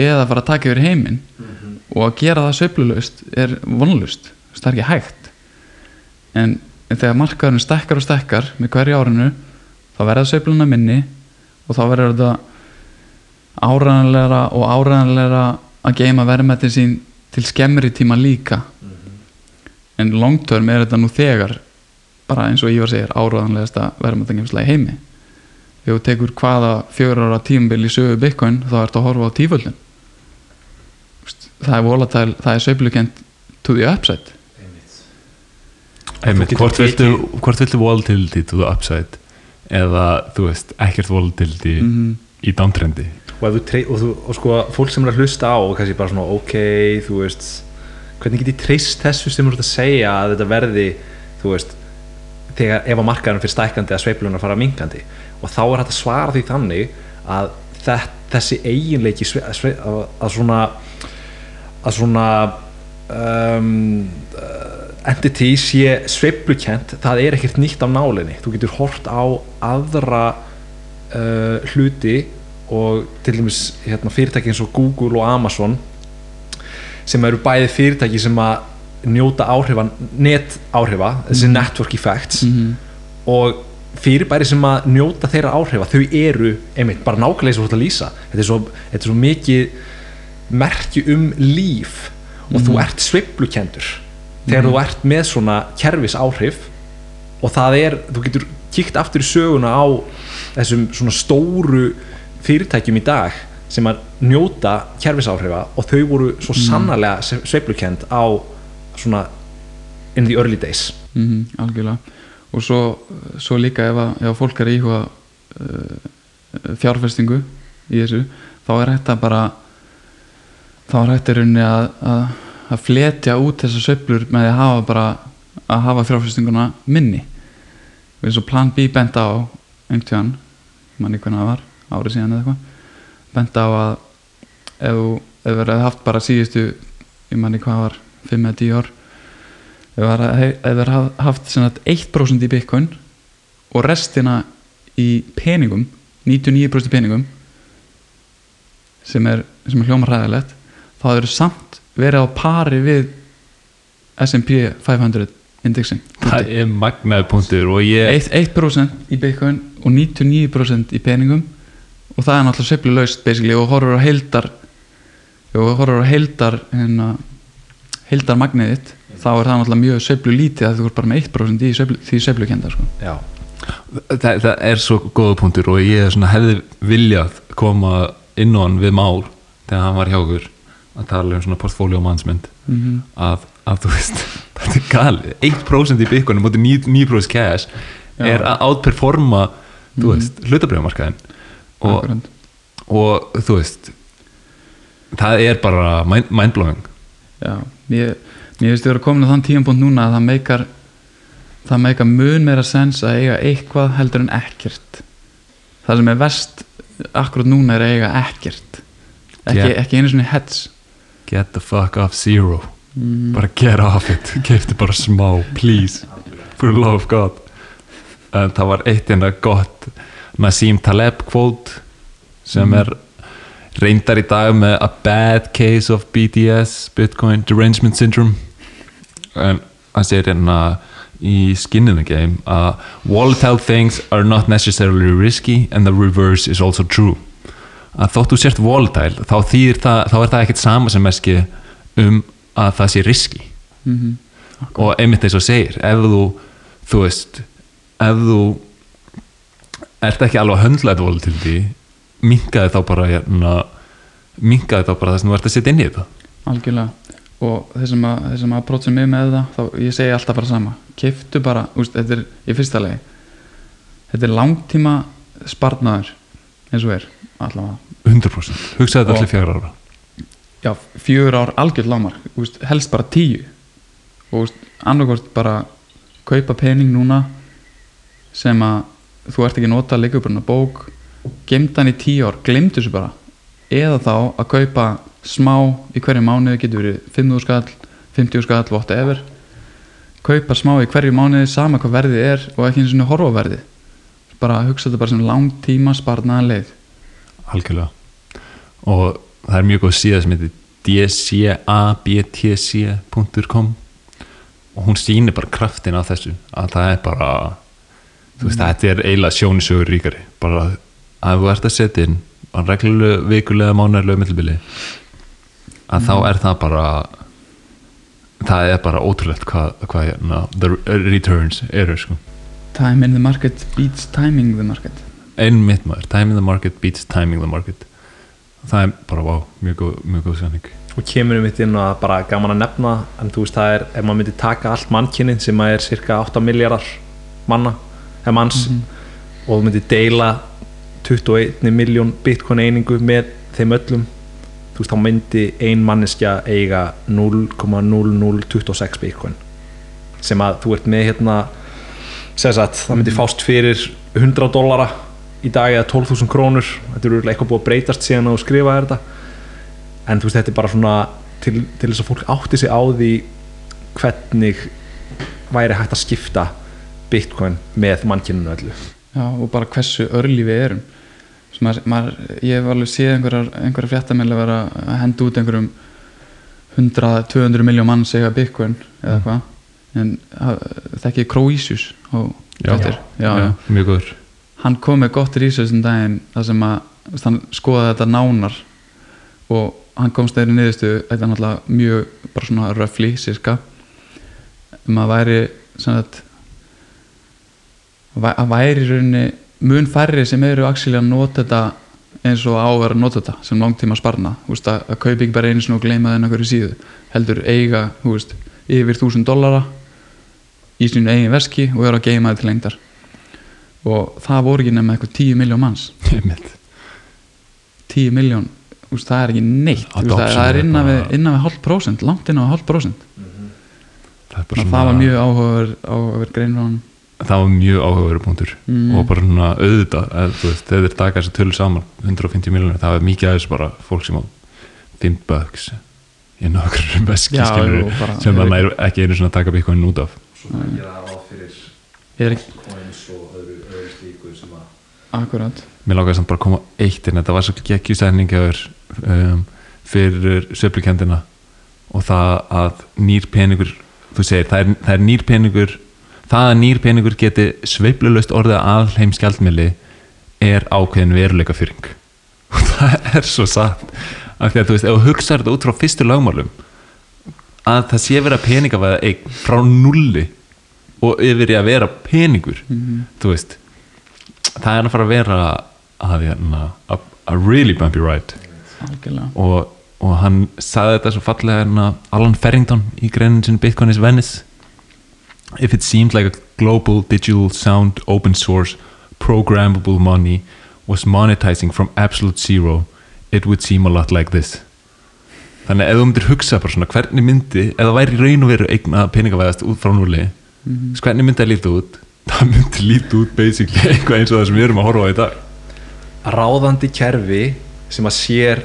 eða að fara að taka yfir heiminn. Og að gera það sveiflulust er vonlust, það er ekki hægt. En, en þegar markaðurinn stekkar og stekkar með hverju árinu þá verða sveifluna minni og þá verður þetta áræðanlegra og áræðanlegra að geima verðmætti sín til skemmri tíma líka. En long term er þetta nú þegar bara eins og ég var að segja áræðanlegasta verðmættingeimslega í heimi. Ef þú tekur hvaða fjögur ára tímabil í sögu Bitcoin þá ertu að horfa á tíföldin. Það er volatile, það er sveiflukent to the upside. Einmitt, hvort, viltu, viltu volatility to the upside eða þú veist ekkert volatility mm í downtrendi og, trey, og, þú, og sko fólk sem er að hlusta á og kannski bara svona ok, þú veist hvernig get ég treyst þessu sem þú ert að segja að þetta verði, þú veist þegar ef að markaðurinn fyrir stækkandi að sveiflunar fara minkandi og þá er hægt að svara því þannig að það, þessi eiginleiki að, að svona að svona um, entity sé sveiflukent það er ekkert nýtt af nálinni. Þú getur hort á aðra uh, hluti og til dæmis hérna, fyrirtæki eins og Google og Amazon sem eru bæði fyrirtæki sem að njóta áhrifa, net áhrifa þessi Mhm. network effects mm og fyrirbæri sem að njóta þeirra áhrifa, þau eru einmitt bara nákvæmlega eins og þú ert að lýsa þetta er svo, þetta er svo mikið merki um líf og þú Mhm. ert sveiflukendur þegar Mhm. þú ert með svona kerfis áhrif og það er, þú getur kíkt aftur í söguna á þessum svona stóru fyrirtækjum í dag sem að njóta kerfisáhrifa og þau voru svo Mhm. sannarlega sveiflukend á svona in the early days. Mhm, algjörlega. Og svo, svo líka ef, að, ef að fólk er að íhuga uh, fjárfestingu í þessu þá er hægt að bara þá er hægt í rauninni að, að, að fletja út þessar sveiflur með að hafa bara að hafa fjárfestinguna minni. Eins og plan B bent á einhvern manni hvernig það var, árið síðan eða eitthvað. Bent á að ef þú þú hefði haft bara síðustu ég manni hvað var, 5 eða 10 ár ef það er haft sagt 1% í bitcoin og restina í peningum 99% í peningum sem er, sem er hljóma ræðilegt þá hefur samt verið á pari við S&P 500 indexin. Það er magnaði punktur og ég 1%, 1% í bitcoin og 99% í peningum og það er náttúrulega sveiflu laust basically og horfur á heildar og horfur á heildar hérna, heildar magniðitt þá er það náttúrulega mjög sveiflu lítið að þú er bara með 1% í sveiflu, því sveiflu kenda sko. Já, það, það er svo góða punktur og ég svona hefði viljað koma inn á hann við mál þegar hann var hjá okkur að tala um svona portfolio management mm -hmm. að, að þú veist *laughs* þetta er galið, 1% í byggunum mútið 9% cash Já. er að outperforma þú Mhm. veist, hlutabriðamarkaðin og, og þú veist það er bara mind, mindblowing. Já, mér, mér finnst við að komin á þann tímapunkt núna að það meikar það meikar mun meira sens að eiga eitthvað heldur en ekkert. Það sem er verst akkurat núna er að eiga ekkert. Ekki, Yeah. ekki einu svona heads. get the fuck off zero. Mm. bara get off it, *laughs* keipti bara smá please, for the love of God. En það var eitt hérna gott Nassim Taleb quote sem Mhm. er reyndar í dag með a bad case of BDS Bitcoin Derangement Syndrome en hann segir hérna í Skin in the Game að volatile things are not necessarily risky and the reverse is also true að þótt þú sért volatile þá, það, þá er það ekkert sama sem meski um að það sé riski Mm -hmm. og einmitt eins og segir ef þú, þú veist ef þú ert ekki alveg að höndla þetta volatility minkaði þá bara hérna, minkaði þá bara það sem þú ert að setja inn í þetta? Algjörlega. Og þessum að, þessum að approachum mig með það þá ég segi alltaf bara sama. Kiftu bara, úst, þetta er í fyrsta legi þetta er langtíma spartnaður eins og er allavega. 100% hugsaði þetta allir fjagra ára. Já, fjögur ár algjörð lámar helst bara tíu. Og annarkort bara kaupa pening núna sem að þú ert ekki að nota leikubrunna bók gemta hann í tíu ár, glemdu þessu bara. Eða þá að kaupa smá í hverju mánuði, getur verið 5.000 skall, 50 skall, whatever. Kaupa smá í hverju mánuði sama hvað verðið er og ekki eins og horfa á verðið. Bara hugsa þetta bara sem langtíma sparnaðan leið. Algjörlega. Og það er mjög góð síða sem heitir dcabtc.com og hún sýnir bara kraftin af þessu að það er bara þú veist, þetta er eiginlega sjónisögur ríkari. Bara að þú ert að setja inn að reglulegu, vikulega, mánarlega millibili að þá er það bara það er bara ótrúlegt hvað, hvað hérna, the returns eru sko. Time in the market beats timing the market. Einmitt maður, time in the market beats timing the market. Það er bara, vá, mjög góð, mjög góð sannig og kemur um mitt inn að bara gaman að nefna en þú veist það er, ef maður myndi taka allt mannkynnin sem að er cirka 8 miljardar manna, eða manns. Mhm. og þú myndi deila 21 miljón bitcoin einingu með þeim öllum. Þú veist þá myndi ein manneskja eiga 0,0026 bitcoin. Sem að þú ert með hérna sagt, það myndi fást fyrir 100 dollara í dag eða 12.000 krónur. Þetta er örugglega eitthvað búið að breytast síðan að skrifa þetta. En veist þetta er bara svona til, til þess að fólk átti sig á því hvernig væri hægt að skipta bitcoin með mannkyninu öllu Já, og bara hversu örli við erum maður, maður, ég hef alveg séð einhverjar, einhverjar fréttamæli vera að henda út einhverjum 100-200 miljón mann segja bitcoin eða Mm. hvað en þekki Croisius á Já. Já, já. mjög góður hann kom með gott research um daginn þar sem að hann skoðaði þetta nánar og hann komst þeirri niðurstu þetta er náttúrulega mjög bara svona röfli cirka um að væri sem sagt að væri rauninni mun færri sem eru að nota þetta eins og á að vera nota þetta sem langtíma sparna veist, að, að kaupa ekki bara einu sinni og gleyma þennan hverju síðu. Heldur eiga veist, yfir þúsund dollara í sínu eigin veski og eru að geima þetta til lengdar. Og það voru ekki nefn eitthvað 10 miljón manns. *laughs* Einmitt. 10 miljón, það er ekki neitt. Úst, það, það er innan við, innan við hálf prósent, langt innan við prósent. Það, er bara það svona- var mjög áhugaver, áhugaver grein frá hann það var mjög áhugaveru punktur. Mm. og bara svona auðvitað að, þú veist, þegar þeir taka þessu tölu saman 150 miljonir, það er mikið aðeins bara fólk sem á 5 bucks í nokkur veski sem það er ekki einu svona að taka bitcoin út af. Svo það gera fyrir ég er ekki, coins og öðru, öðru slíku sem að akkurat. Mér lákaði samt bara að koma eitt inn. Þetta var svo geggjusæðning um, fyrir söflukendina og það að nýr peningur þú segir, það er, það er nýr peningur það að nýr peningur geti sveiflulöst orðið að alheim skjaldmili er ákveðin veruleika fyrring *laughs* og það er svo satt. Af því að þú veist, ef þú hugsaður þetta út frá fyrstu lagmálum að það sé vera peningavæða eign frá nulli og yfir í að vera peningur Mhm. þú veist það er að fara að vera að, hérna, a, a really ride. Algjörlega. Og, og hann sagði þetta svo fallega hérna, Alan Farrington í greinin sin Bitcoin is Venice if it seemed like a global digital sound open source programmable money was monetizing from absolute zero it would seem a lot like this. Þannig að ef þú myndir hugsa bara svona hvernig myndi, ef það væri raun og veru eigna peningavæðast út frá núli Mhm. hvernig myndi það líta út? *laughs* Það myndi líta út basically *laughs* eitthvað eins og það sem við erum að horfa á í dag. Ráðandi kerfi sem að sér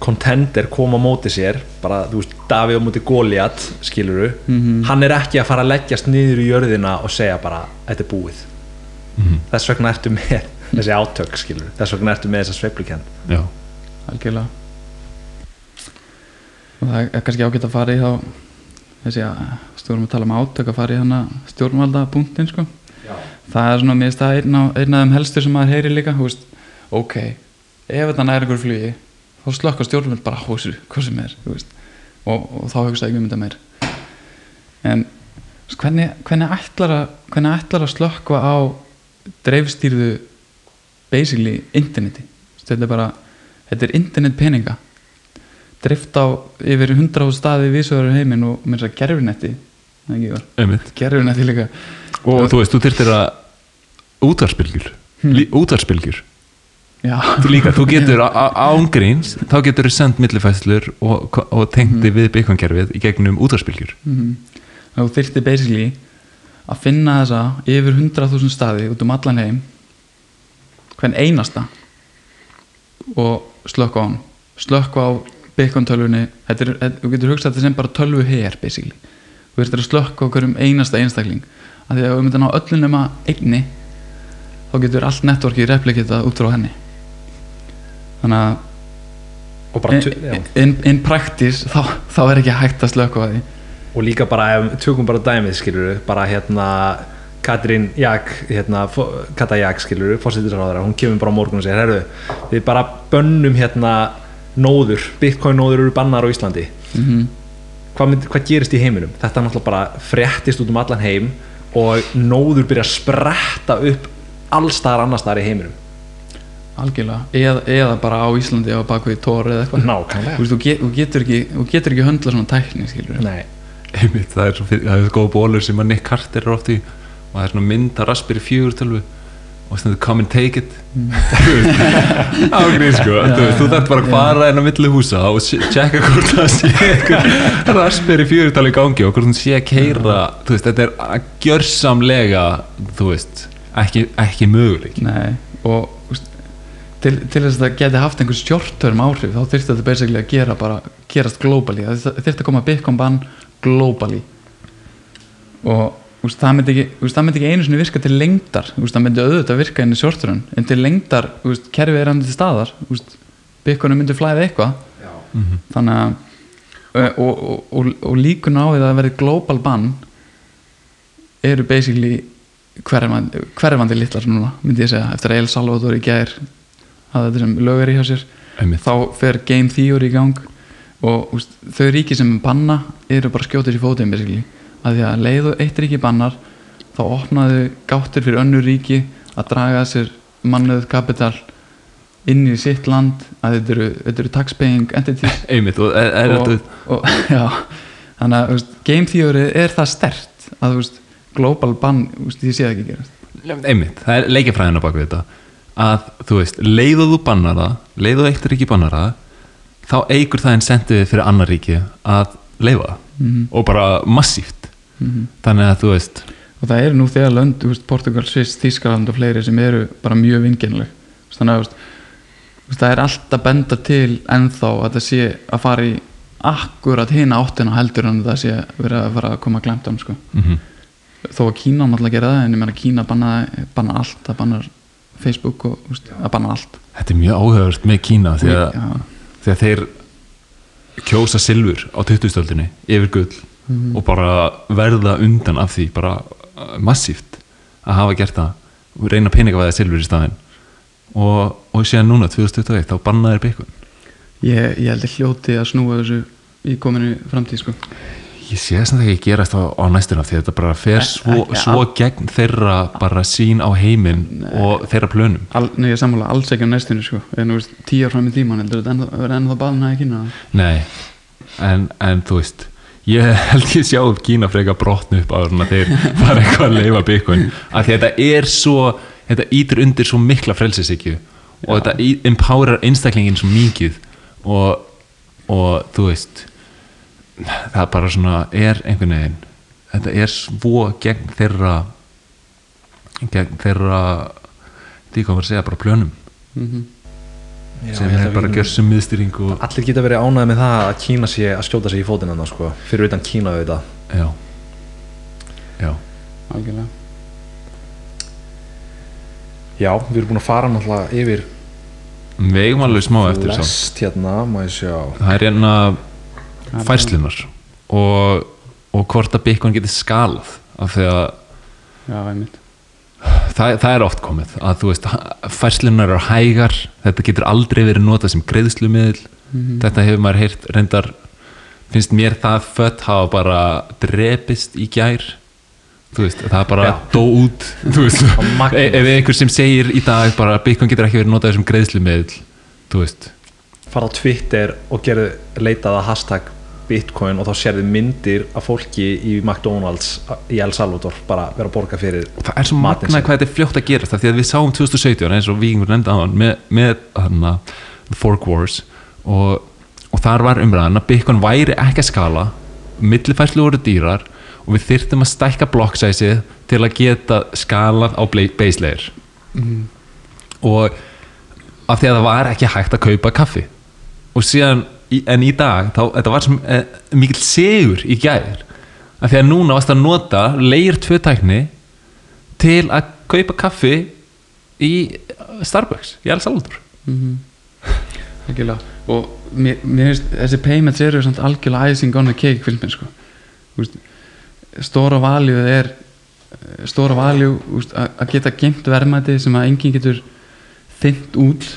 contender koma á móti sér bara, þú veist, Davíð á móti Goliat skiluru, Mhm. hann er ekki að fara að leggjast niður í jörðina og segja bara þetta er búið, mm þess vegna ertu með *laughs* þessi átök skiluru, þess vegna ertu með þessa sveiflukend já, algjörlega. Og það er kannski ágætt að fara í þá þessi að stjórnum að tala um átök að fara í hana stjórnvalda punktin sko. Já. það er svona, mér það einn af, þeim helstur sem maður heyri líka, þú veist. Ok, ef þetta næri ykkur flugi þá slökka stjórnvald bara á þessu hvað sem er, og, og þá hugsa ekki um þetta meir. En hvernig, hvernig ætlar að hvernig ætlar að slökka á dreifstýrðu basically interneti? Þetta er bara, þetta er internet peninga dreift á yfir 100 staði vísöður heiminn og með þess að gerfinetti gerfinetti líka. Og þú veist, þú þyrftir að útvarspilgjur Hmm. útvarspilgjur þú líka, þú getur ángríns þá getur þú sendt millifæslur og, og tengdi Mhm. við byggangerfið í gegnum útvarspilgjur Mhm. þú þyrfti basically að finna þessa yfir 100.000 staði út um allan heim hvern einasta og slökka á hann slökka á er, þetta, þú getur hugsað þetta sem bara tölvu her basically, þú þurftir að slökka á hverjum einasta einstakling. Af því að við myndum á öllu nema einni þá getur allt networkið replikitað út frá henni þannig að in, in, in practice þá, þá er ekki hægt að slökka á því. Og líka bara, tökum bara dæmið skiluru, bara hérna Katrín Jak, hérna, Kata Jak skiluru, fórsetisráðara, hún kemur bara á morgun og segir, herru, við bara bönnum hérna nóður, bitcoin nóður eru bannar á Íslandi. Mm -hmm. hvað, mynd, hvað gerist í heiminum? Þetta er náttúrulega bara fréttist út um allan heim og nóður byrja að spretta upp allstaðar annarstaðar í heiminum algjörlega, eða, eða bara á Íslandi eða bakvið tór eða eitthvað. Nákvæmlega. Þú þú, get, þú getur ekki þú ekki höndla svona tækni skilur Nei, einmitt, það er, svo, fyrir- það er góð bólur sem að Nick Carter er oft í. Og það er svona mynd að Raspberry 4 tölvu. Og stendur come and take it. Ágrið sko. Þú, veist, þú þarf bara að fara inn á milli húsa og checka hvort það sé einhver Raspberry 4 tala í gangi og hvort hún sé að keira þú veist, þetta er gjörsamlega þú veist, ekki, ekki möguleik Nei, og til, til þess að það geti haft einhver short-term áhrif þá þyrfti þetta basically að gera bara gerast globally, það þyrfti að koma Bitcoin ban globally. Og úst, það, myndi ekki, úst, það myndi ekki einu sinni virka til lengdar. Úst, það myndi auðvitað virka inn í short-term en til lengdar, úst, kerfið er hann til staðar. Úst, Bitcoin myndi flæða eitthvað. Mhm. þannig að og, og, og, og líkun á því að það verði global ban eru basically hverfandi, hverfandi litlar núna, myndi ég segja, eftir að El Salvador í gær að þetta sem lögur í hjá sér Einmitt. þá fer game theory í gang og úst, þau ríki sem banna eru bara skjótið sér basically, að því að leiðu eitt ríki bannar þá opnaðu gáttir fyrir önnur ríki að draga sér mannuð kapital inn í sitt land að þetta eru, þetta eru taxpaying entities. *laughs* Einmitt og er, er og, og, *laughs* já, þannig að úst, game theory er það stert að úst, global ban, úst, ég sé það ekki gerast. Einmitt, það er leikjafræðina bak við þetta að þú veist, leiðu þú bannar það leiðu eitt ríki bannar það þá eigur það incentivið fyrir annar ríki að leifa það Mhm. og bara massíft Mhm. þannig að þú veist og það eru nú þegar lönd, Portugal, Sviss, Þískaland og fleiri sem eru bara mjög vinginleg þannig að úst, það er alltaf benda til ennþá að það sé að fara í akkurat hina áttina heldur en það sé verið að fara að koma að glemt um sko. mm þó að Kína náttúrulega gera það en ég meina Kína banna, banna allt það bannar Facebook og úst, það banna allt þetta er mjög áhugavert með Kína því að, því að þeir kjósa silfur á 20-stöldinni yfir gull Mhm. og bara verða undan af því bara uh, massíft að hafa gert það og reyna peningavæða silfur í staðinn og, og síðan núna 2021 þá bannaðir byggun ég, ég held að hljóti að snúa þessu í kominu framtíð sko. Ég sé þess að það ekki gerast á, á næstuna því þetta bara fer svo, ekki svo gegn þeirra bara sín á heiminn og þeirra plönum. Al, nei, ég sammála alls ekki á næstunni sko. en þú veist, tíu ár fram í tíman heldur þetta verður ennþá að kynna Nei, en, en þú veist ég *laughs* held ég sjá upp Kína frekar brotnu upp á svona þeir *laughs* fara eitthvað að leifa byggun af því að þetta er svo þetta ítir undir svo mikla frelsisíkju og þetta empowerar einstaklingin svo mikið og, og þú veist það bara svona er einhvern veginn þetta er svo gegn þeirra gegn þeirra því hvað var að segja bara plönum. Mm -hmm. Já, sem er bara við- gjörsum miðstýring og Allir geta verið ánægð með það að Kína sé að skjóta sig í fótinn hann sko, fyrir utan Kína auðvitað. Já. Já. Algjörlega. Já, við erum búin að fara náttúrulega yfir við eigum alveg smá eftir samt. Flest hérna, það er hérna færslunar og, og hvort að Bitcoin getur skalað af því að já, það, það er oft komið að þú veist færslunar eru hægar þetta getur aldrei verið notað sem greiðslumiðl Mhm. þetta hefur maður heyrt reyndar finnst mér það fött hafa bara drepist í gær. Þú veist, það bara Já. dó út þú veist, e- ef einhver sem segir í dag bara Bitcoin getur ekki verið notað sem greiðslumiðl þú veist, fara á Twitter og gerðu leitað að hashtag Bitcoin og þá sérðu myndir af fólki í McDonalds í El Salvador bara vera að borga fyrir það er svo sinn. hvað þetta er fljótt að gerast af því að við sáum 2017 eins og vikingur nefndi á hann með, með hana, The Fork Wars og, og þar var umræðan að Bitcoin væri ekki að skala millifærslu voru dýrar og við þyrftum að stækka blocksæsið til að geta skalað á base layer Mhm. og af því að það var ekki hægt að kaupa kaffi og síðan en í dag þá, þetta var sem eh, mikill segur í gær. Af því að núna varst að nota leir tvö tækni til að kaupa kaffi í Starbucks í El Salvador. Mhm. algjörlega. Og mér, mér finnst þessi payments eru samt algjörlega icing on the cake mér sko. Veist, stóra value er eh, stóra value úst, að geta gemt verðmæti sem að enginn getur þynt út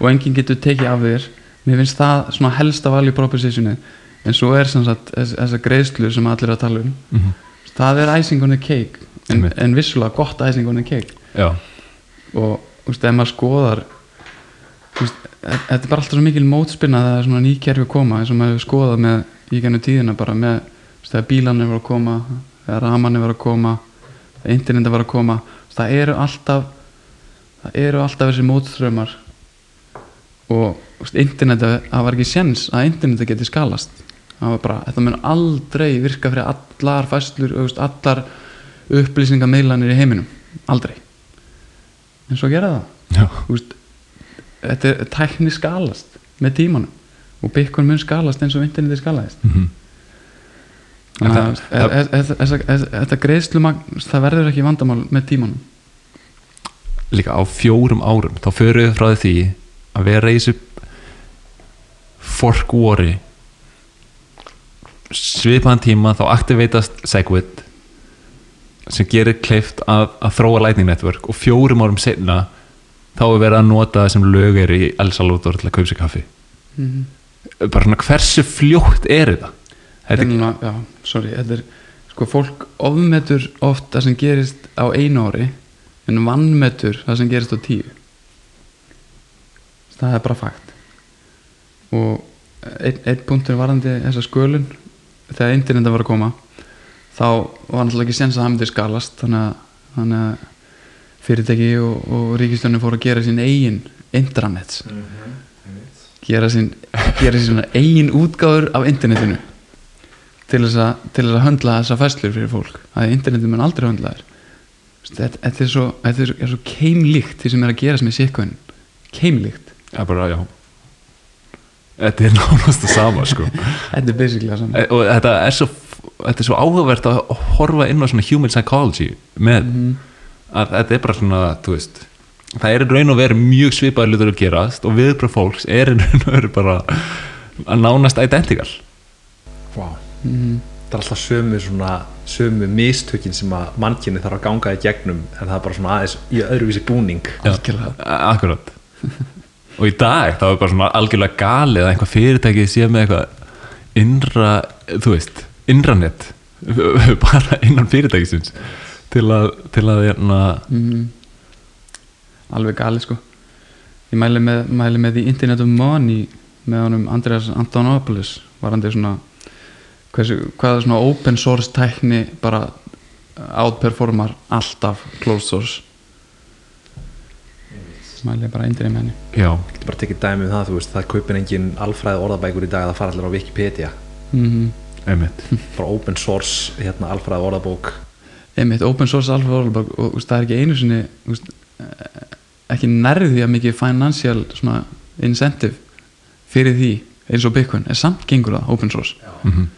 og enginn getur tekið af þér mér finnst það svona helsta value propositioni en svo er sem sagt þess, þessa greiðslu sem allir að tala um. Mm -hmm. það er icing on the cake. En, Einmitt. en vissulega gott icing on the cake. Já, og þú veist, ef maður skoðar e- þetta er bara alltaf svo mikil mótspinna þegar svona ný kerfi koma eins og maður hefur skoðað með í gennum tíðina bara með þegar bílarnir var að koma þegar ramarnir var að koma þegar interneti var að koma. Það eru alltaf það eru alltaf þessi mótströmmar og veist, interneti það var ekki séns að interneti geti skalast. Það var bara, þetta mun aldrei virka fyrir allar fæslur þú veist, allar upplýsingameilanir í heiminum. Aldrei. En svo gera það. Veist, þetta er tækni skalast með tímanum. Og Bitcoin mun skalast eins og interneti skalaðist. Mhm. En þannig að þetta greiðslumagn það verður ekki vandamál með tímanum. Líka á fjórum árum þá förum við frá því að vera í þessu fork wari svipaðan tíma þá aktiveitast Segwit sem gerir kleift að, að þróa Lightning Network. Og fjórum árum setna þá er verið að nota það sem lög er í El Salvador til að kaupa sér kaffi. Bara svona hversu fljótt er þetta? Núna, já, sorry þetta er, sko, fólk ofmetur oft það sem gerist á einu ári en vannmetur það sem gerist á tíu það er bara fakt. Og einn ein punktur varandi þessa skölun þegar internet var að koma þá var náttúrulega ekki sens að það myndi skalast þannig að, þannig að fyrirtæki og, og ríkistjónin fóru að gera sín eigin intranets. Gera sín, gera sín eigin útgáður af internetinu til þess, að, til þess að höndla þessa fæslur fyrir fólk. Að internetið mun aldrei höndla þér þetta, er svo, svo keimlíkt því sem er að gerast með sikkuinn keimlíkt, er bara, já þetta er *laughs* nánast það sama sko þetta er basically það saman E- og þetta er svo þetta er svo áhugavert að horfa inn á svona human psychology með Mhm. að þetta er bara svona, þú veist það er í raun og veru mjög svipaður hlutur að gerast og viðbröð fólks er í raun og veru bara að nánast identical wow. Mhm. það er alltaf sömu svona sömu mistökin sem að mannkynni þarf að ganga í gegnum en það er bara svona aðeins í öðruvísi búning Algjörlega. A- akkurat *laughs* og í dag þá er bara svona algjörlega galið að einhvað fyrirtæki sé með eitthvað innra, þú veist innranett *laughs* bara innan fyrirtækisins til að, til að hérna, Mhm. alveg gali sko. Ég mæli með, mæli með The Internet of Money með honum Andreas Antonopoulos. Varandi svona hversu, hvaða svona open source tækni bara outperformar alltaf closed source mæli bara eindir með henni. Já, getur bara tekið dæmi um það, þú veist, það kaupir engin alfræði orðabækur í dag, það fara allir á Wikipedia. Mm einmitt. Bara open source, hérna alfræði orðabók. Einmitt open source alfa orðabók og þú veist, það er ekki einu sinni þú veist, eh, ekki nærði því að mikið financial svona incentive fyrir því eins og Bitcoin er samt gengur það open source. Mhm.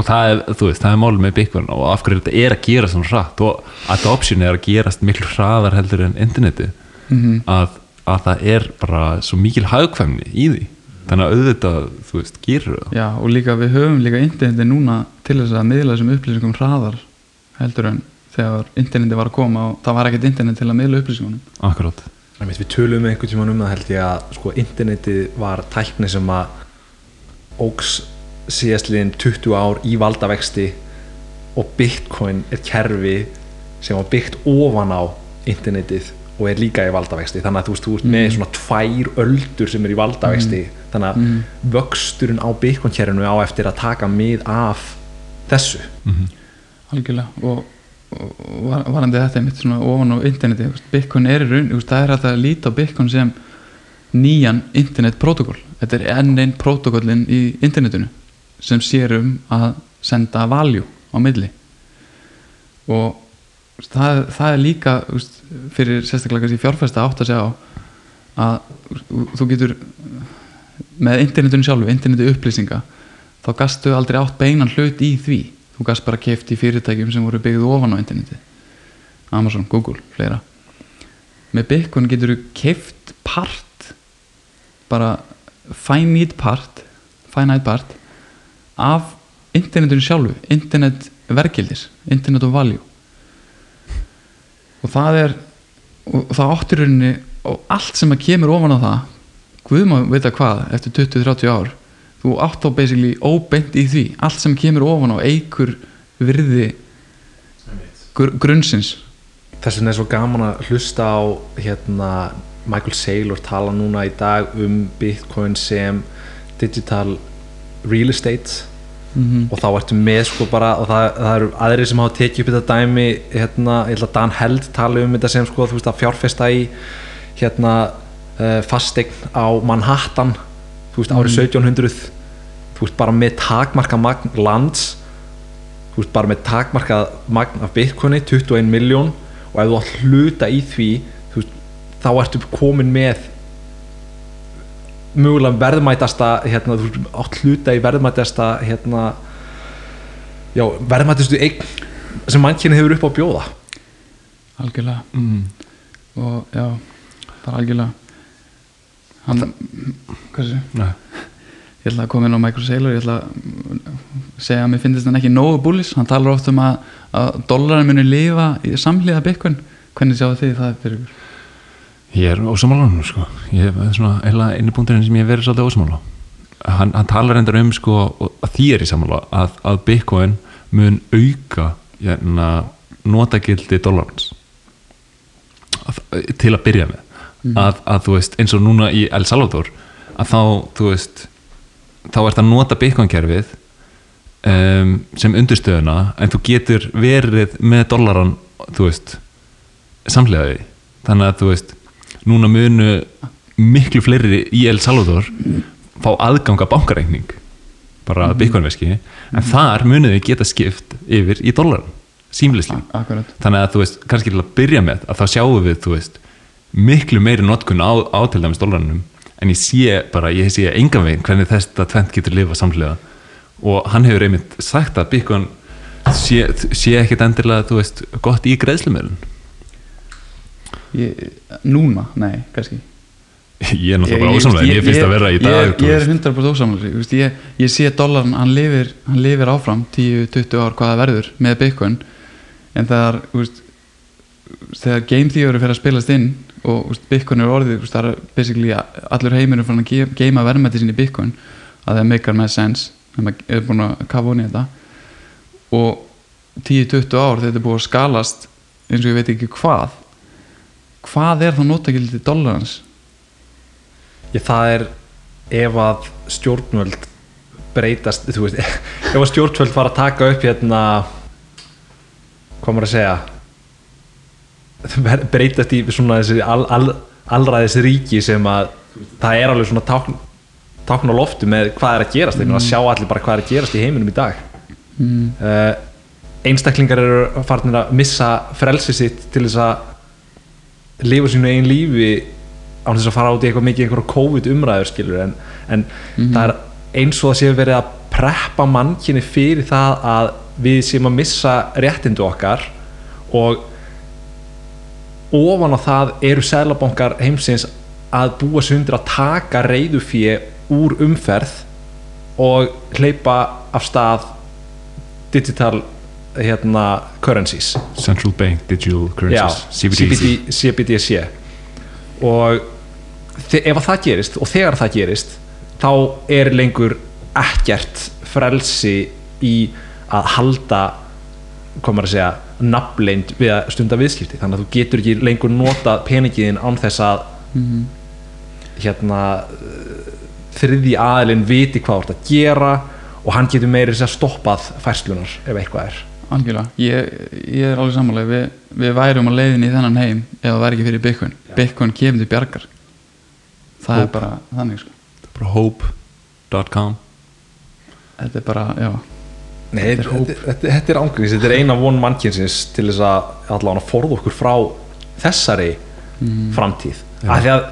Og það er, þú veist, það er málið með Bitcoin og af hverju þetta er að gerast svona hratt. Og adoption er að gerast miklu hraðar heldur en interneti. Mm að, að það er bara svo mikil hagkvæmni í því. Þannig að auðvitað, þú veist, gerur það. Já, og líka við höfum líka interneti núna til þess að miðla þessum upplýsingum hraðar heldur en þegar interneti var að koma og það var ekkert internet til að miðla upplýsingunum. Akkurát Við tölum einhvern tímann um það held ég að sko, internetið var tækni sem að ógs síðastliðin 20 ár í valdavexti og bitcoin er kerfi sem var byggt ofan á internetið og er líka í valdavexti. Þannig að þú veist, þú ert með svona tvær öldur sem er í valdavexti. Þannig að Mm. vöxturinn á bitcoin kerfinu á eftir að taka mið af þessu. Algjörlega. Og, og, var- varandi þetta einmitt svona ofan á interneti veist, Bitcoin er í raun, veist, það er hægt að líta á Bitcoin sem nýjan internetprotokoll þetta er enn einn protokollin í internetinu sem sér um að senda value á milli. Og það, það er líka fyrir sérstaklega kannski fjárfesta átt að segja á að þú- getur með internetinu sjálfu, internetu upplýsinga þá gastu aldrei átt beinan hlut í því. Þú gast bara keft í fyrirtækjum sem voru byggð ofan á interneti. Amazon, Google, fleira. Með Bitcoin getur þú keft part bara finite part finite part af internetinu sjálfu internet verkildis, internet of value. Og það er og það áttur rauninni og allt sem að kemur ofan á það Guð má vita hvað eftir 20-30 ár þú átt þá basically óbeint í því. Allt sem kemur ofan á eigur virði gr grunnsins. Þess vegna er svo gaman að hlusta á hérna Michael Saylor tala núna í dag um Bitcoin sem digital real estate mm og þá ertu með sko bara og það, það eru aðrir sem hafa tekið upp þetta dæmi hérna, ég held að Dan Held tala um þetta sem sko, þú veist að fjárfesta í hérna uh, fastegn á Manhattan þú veist árið 1700 þú veist bara með takmarka magn lands þú veist bara með takmarka magn af bitcoini 21 miljón og ef þú átt hluta í því þú veist þá ertu komin með mögulega verðmætasta hérna, átt hluta í verðmætasta hérna, já, verðmætastu eign sem mannkynni hefur upp á að bjóða algjörlega mm. og já, bara algjörlega hann, hvað sé Nei. ég ætla að koma inn á Michael Saylor ég ætla að segja að mér finnst hann ekki nógu búlis hann talar oft um að, að dólarar muni lifa í samhliða Bitcoin hvernig sjáu þið það fyrir ykkur? Ég er ósamálanum sko. Ég er svona eila punkturinn sem ég verið svolítið ósamála hann, hann talar endar um sko að því er í samála að, að Bitcoin mun auka hérna, notagildi dólarans að, til að byrja með. Að, að þú veist eins og núna í El Salvador að þá þú veist þá ert að nota Bitcoin kerfið um, sem undirstöðuna en þú getur verið með dólaran þú veist samlega því. Þannig að þú veist núna munu miklu fleiri í El Salvador fá aðganga bankareikning bara mm Bitcoin veski en þar munu þau geta skipt yfir í dólaran símlisli Akkurat. Þannig að þú veist, kannski til að byrja með að þá sjáum við, þú veist miklu meiri notkun á, á til dæmis dólaranum en ég sé bara, ég sé engan veginn hvernig þetta tvent getur lifað samhliða. Og hann hefur einmitt sagt að Bitcoin sé, sé ekkit endilega, þú veist, gott í greiðslumölun ég, Núna? Nei, kannski *laughs* ég er náttúrulega ósamlega, ég finnst að vera í dag ég, ég er veist. 100% ósamlega ég, ég sé dollarin, hann lifir, hann lifir áfram 10-20 ár hvað það verður með Bitcoin en þegar veist, þegar game theory fyrir að spilast inn og veist, Bitcoin er orðið veist, það er basically allur heiminum fann að ge- geima verðmætti sinni í Bitcoin að það meikar með sense maður er búin að kafa honi þetta og 10-20 ár þetta er búið að skalast eins og ég veit ekki hvað hvað er þá notagildi dollarans? Ég, það er ef að stjórnvöld breytast þú veist, *laughs* ef að stjórnvöld fara að taka upp hérna hvað maður að segja? Breytast í svona þessi al, al, allræðis ríki sem að það er alveg svona tákn, tákn á loftu með hvað er að gerast. Þeim að sjá allir bara hvað er að gerast í heiminum í dag. Mm. uh, einstaklingar eru farnir að missa frelsi sitt til þess að lifa sínu eigin lífi án þess að fara út í eitthvað mikið eitthvað COVID umræður skilur en, en það er eins og það sé verið að preppa mannkinni fyrir það að við séum að missa réttindu okkar og ofan á það eru sælabankar heimsins að búa sig undir að taka reyðufíi úr umferð og hleypa af stað digital hérna, currencies. Central Bank Digital Já, Currencies CBDC CBD, CBDC og ef að það gerist og þegar það gerist þá er lengur ekkert frelsi í að halda maður að segja nafnleind við að stunda viðskipti. Þannig að þú getur ekki lengur nota peningiðin án þess að Mhm. hérna uh, þriði aðilinn viti hvað þú ert að gera og hann getur meiri sér stoppað færslunar ef eitthvað er Algjörlega, ég, ég er alveg sammála. Við, við værum á leiðin í þennan heim ef það væri ekki fyrir Bitcoin. Bitcoin kemur til bjargar. Það er Hope. bara þannig sko. bara hope.com þetta er bara, já. Nei, Þetta er þetta, hóp. þetta, þetta, er ángrís, þetta er eina von mannkynsins til þess að allavega forða okkur frá þessari framtíð. Já. af því að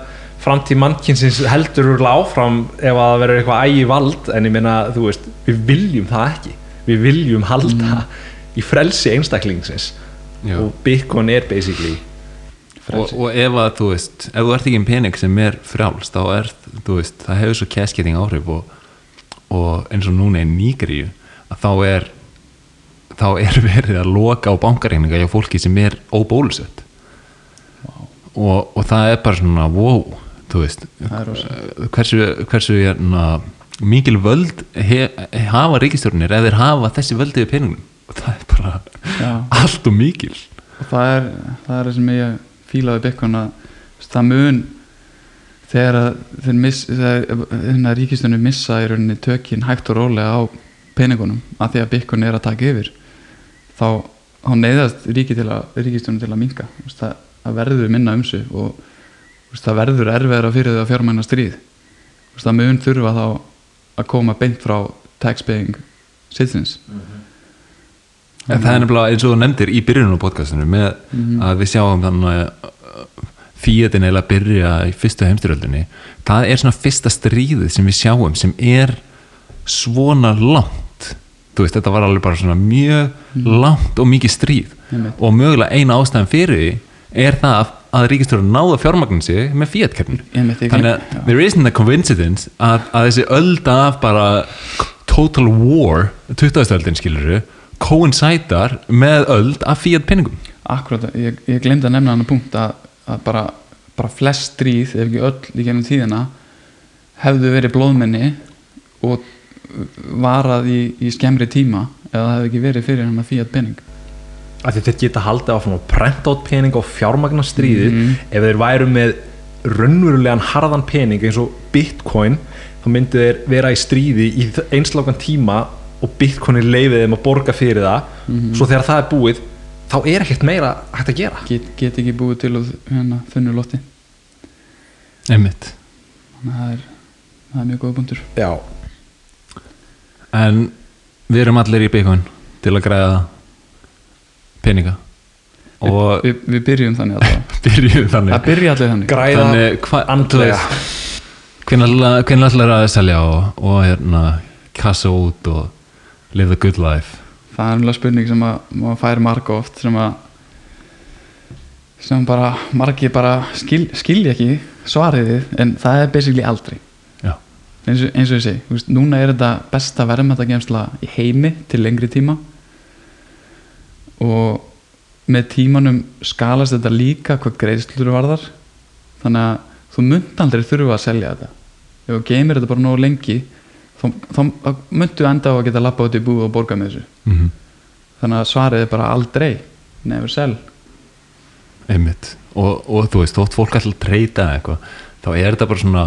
framtíð mannkynsins heldur úrlega áfram ef að það verður eitthvað ægi vald en ég meina, þú veist, við viljum það ekki. Við viljum halda í frelsi einstaklingsins. Já. og Bitcoin er basically og, og ef að þú veist ef þú ert ekki en pening sem er frjáls þá er veist, það hefur svo cascading áhrif og, og eins og núna í Nígeríu að þá er þá er *laughs* verið að loka á bankareininga hjá fólki sem er óbólusett. Og, og það er bara svona wow, veist er rosa. hversu, hversu hérna, mikil völd he, hafa ríkistjórnir eða hafa þessi völd yfir peningum og það er bara Já. allt og mikil. Og það er það er sem ég fílaði Bitcoin að það mun þegar að þeir miss, þegar ríkistunni missa í rauninni tökin hægt og rólega á peningunum að því að Bitcoin er að taka yfir þá, þá neyðast ríki til að, ríkistunni til að minka það, það verður minna um sig og það verður erfiðara fyrir þau að fjármæna stríð. Það mun þurfa þá að koma beint frá taxpaying citizens En það er nefnilega eins og þú nefndir í byrjunum á podcastinu með Mhm. að við sjáum þannig að Fiatin eiginlega að byrja í fyrstu heimstyröldinni það er svona fyrsta stríðið sem við sjáum sem er svona langt þú veist, þetta var alveg bara svona mjög langt og mikið stríð Einmitt. og mögulega eina ástæðan fyrir því er það að ríkistjóður náða fjármagnin sig með Fiat-keppninu Einmitt, ég þannig að there isn't a coincidence að, að þessi öld af bara total war 20. öldin skiluru coincidar með öld af Fiat pinningum Akkurat, ég, ég glemdi að nefna hann punkt að, að bara, bara flest stríð, ef ekki öll í gennum tíðina hefðu verið blóðmenni og varað í, í skemmri tíma eða það hefði ekki verið fyrir hann að fíat penning að þeir geta haldið áfram að prenta át pening og fjármagna stríðið. Mhm. ef þeir væru með raunverulegan harðan pening eins og bitcoin þá myndu þeir vera í stríði í einslákan tíma og bitcoin er leifið þeim að borga fyrir það Mhm. svo þegar það er búið þá er ekkert meira hægt að gera. Get, get ekki búið til úr hérna, þunnu lotti. Einmitt. Þannig að það er, það er mjög góða punktur. Já, en við erum allir í Bitcoin til að græða peninga. Og Vi, við, við byrjum þannig að *laughs* byrjuðum þannig. Það byrja allir þannig. Græða Þannig, hva- andlega. hvernig ætlar að selja og, og hérna kassa út og live the good life. Það er umlega spurning sem að maður fær marga oft sem að sem bara margi bara skil, skilja ekki svariðið en það er basically aldrei eins og, eins og ég segi, veist, núna er þetta besta verðmættagemsla í heimi til lengri tíma. Og með tímanum skalast þetta líka hvað greiðslur varðar. Þannig að þú munt aldrei þurfa að selja þetta. Ef þú geymir þetta bara nógu lengi þá, muntu enda á að geta lappa út í búið og borga með þessu. Mm þannig að svarið er bara aldrei never sell. Einmitt. Og, og þú veist, þótt fólk að treyta eitthvað, þá er þetta bara svona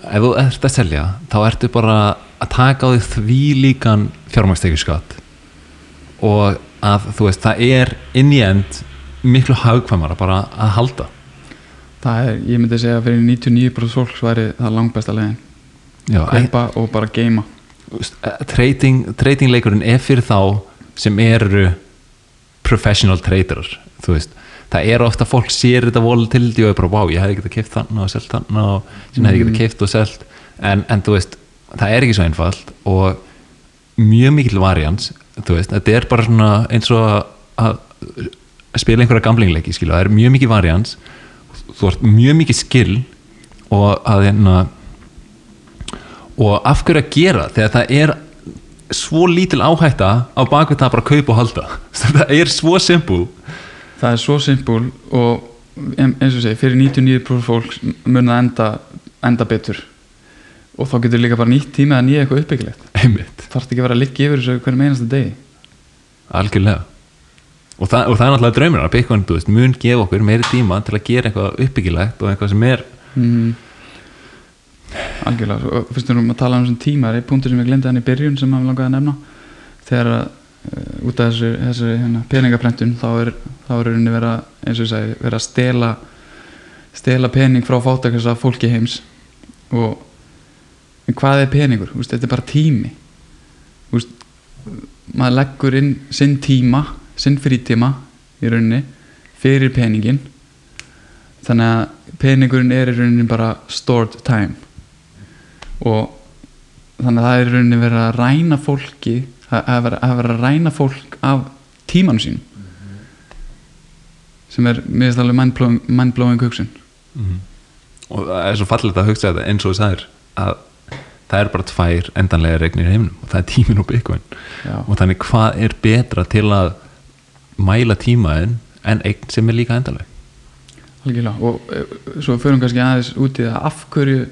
ef þú ert að selja þá ertu bara að taka á því því líkan fjármækstekjuskatt og að þú veist, það er inn í end miklu hagkvæmara bara að halda. Það er, ég myndi segja að fyrir 99% fólks væri það langbesta legin Já, kaupa og bara geima eh, trading, trading leikurinn er fyrir þá sem eru professional traderar þú veist, það er ofta fólk sér þetta volatility og er bara, wow, ég hefði getað keift þannig og selt þannig og síðan hefði ég getað keift og selt. En, en þú veist, það er ekki svo einfalt og mjög mikil varians þú veist, þetta er bara svona eins og að, að spila einhverja gamlingleiki, skilu, það er mjög mikil varians þú ert mjög mikið skill og að hérna og af hverju að gera þegar það er svo lítil áhætta á bakvið það bara að kaupa og halda? *laughs* Það er svo simpul. Það er svo simpul og eins og segi, fyrir 99% fólks mun það enda, enda betur. Og þá getur líka bara nýtt tíma að nýja eitthvað uppbyggilegt. Þarf ekki að vera að liggja yfir þessu hverjum einasta degi. Algjörlega. Og það, og það er náttúrulega draumur að veist, mun gefa okkur meiri tíma til að gera eitthvað uppbyggilegt og eitthvað sem er mm. Algjörlega og fyrst erum við að tala um þessum tíma er einn punktur sem ég glemdi hann í byrjun sem maður langaði að nefna. Þegar að uh, út af þessu, þessu hérna, peningaprentun þá er, er rauninni vera eins og ég segi, vera að stela stela pening frá fátakast af fólki heims. Og hvað er peningur? Úst, þetta er bara tími. Úst, maður leggur inn sinn tíma sinn frítíma í rauninni fyrir peningin þannig að peningurinn er í rauninni bara stored time og þannig að það er rauninni verið að ræna fólki að vera að, ræna fólk af tímanu sín sem er mér finnst alveg mindblowing, mindblowing hugsun. Og það er svo fallið að hugsa þetta eins og þess aður að það er bara tvær endanlega regnir í heiminum og það er tímin og Já. og þannig hvað er betra til að mæla tímaðin en einn sem er líka endanleg? Algjörlega. Og uh, svo förum kannski aðeins út í það af hverju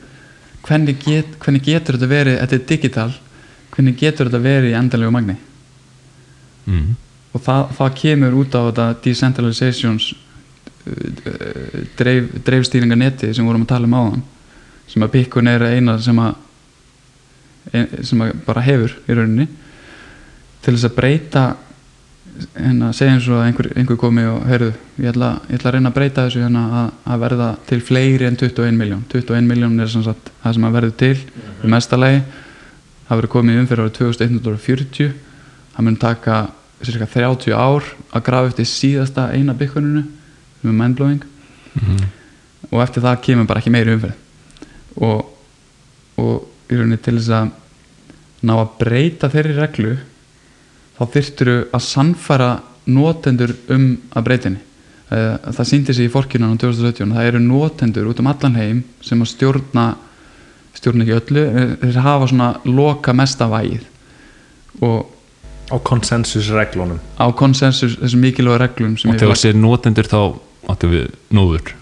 hvernig, get, hvernig getur þetta verið þetta er digital hvernig getur þetta verið í endanlegu magni mm. og það, það kemur út á þetta decentralizations dreif, dreifstýringa neti sem vorum að tala um áðan sem að Bitcoin er eina sem að ein, sem að bara hefur í rauninni til þess að breyta hérna, segja eins og að einhver, einhver komi og heyrðu, ég ætla, ég ætla að reyna að breyta þessu hérna að, að verða til fleiri en 21 miljón 21 miljón er sem sagt það sem að verður til í mestalagi það verður komið um fyrir árið 2140 það mun taka cirka 30 ár að grafa eftir síðasta eina bygguninu sem er mindblowing. Mm. og eftir það kemur bara ekki meiri umferð. Og, og í rauninni til þess að ná að breyta þeirri reglu þá þyrftur að sannfæra notendur um að breytinni. Það síndi sig í fórkjunan á 2017 það eru notendur út um allan heim sem að stjórna stjórna ekki öllu, eh, þeir hafa svona loka mesta vægið. Og á konsensusreglunum. Á konsensus þessum mikilvæga reglum sem og þegar var- sér notendur þá áttu við nóður.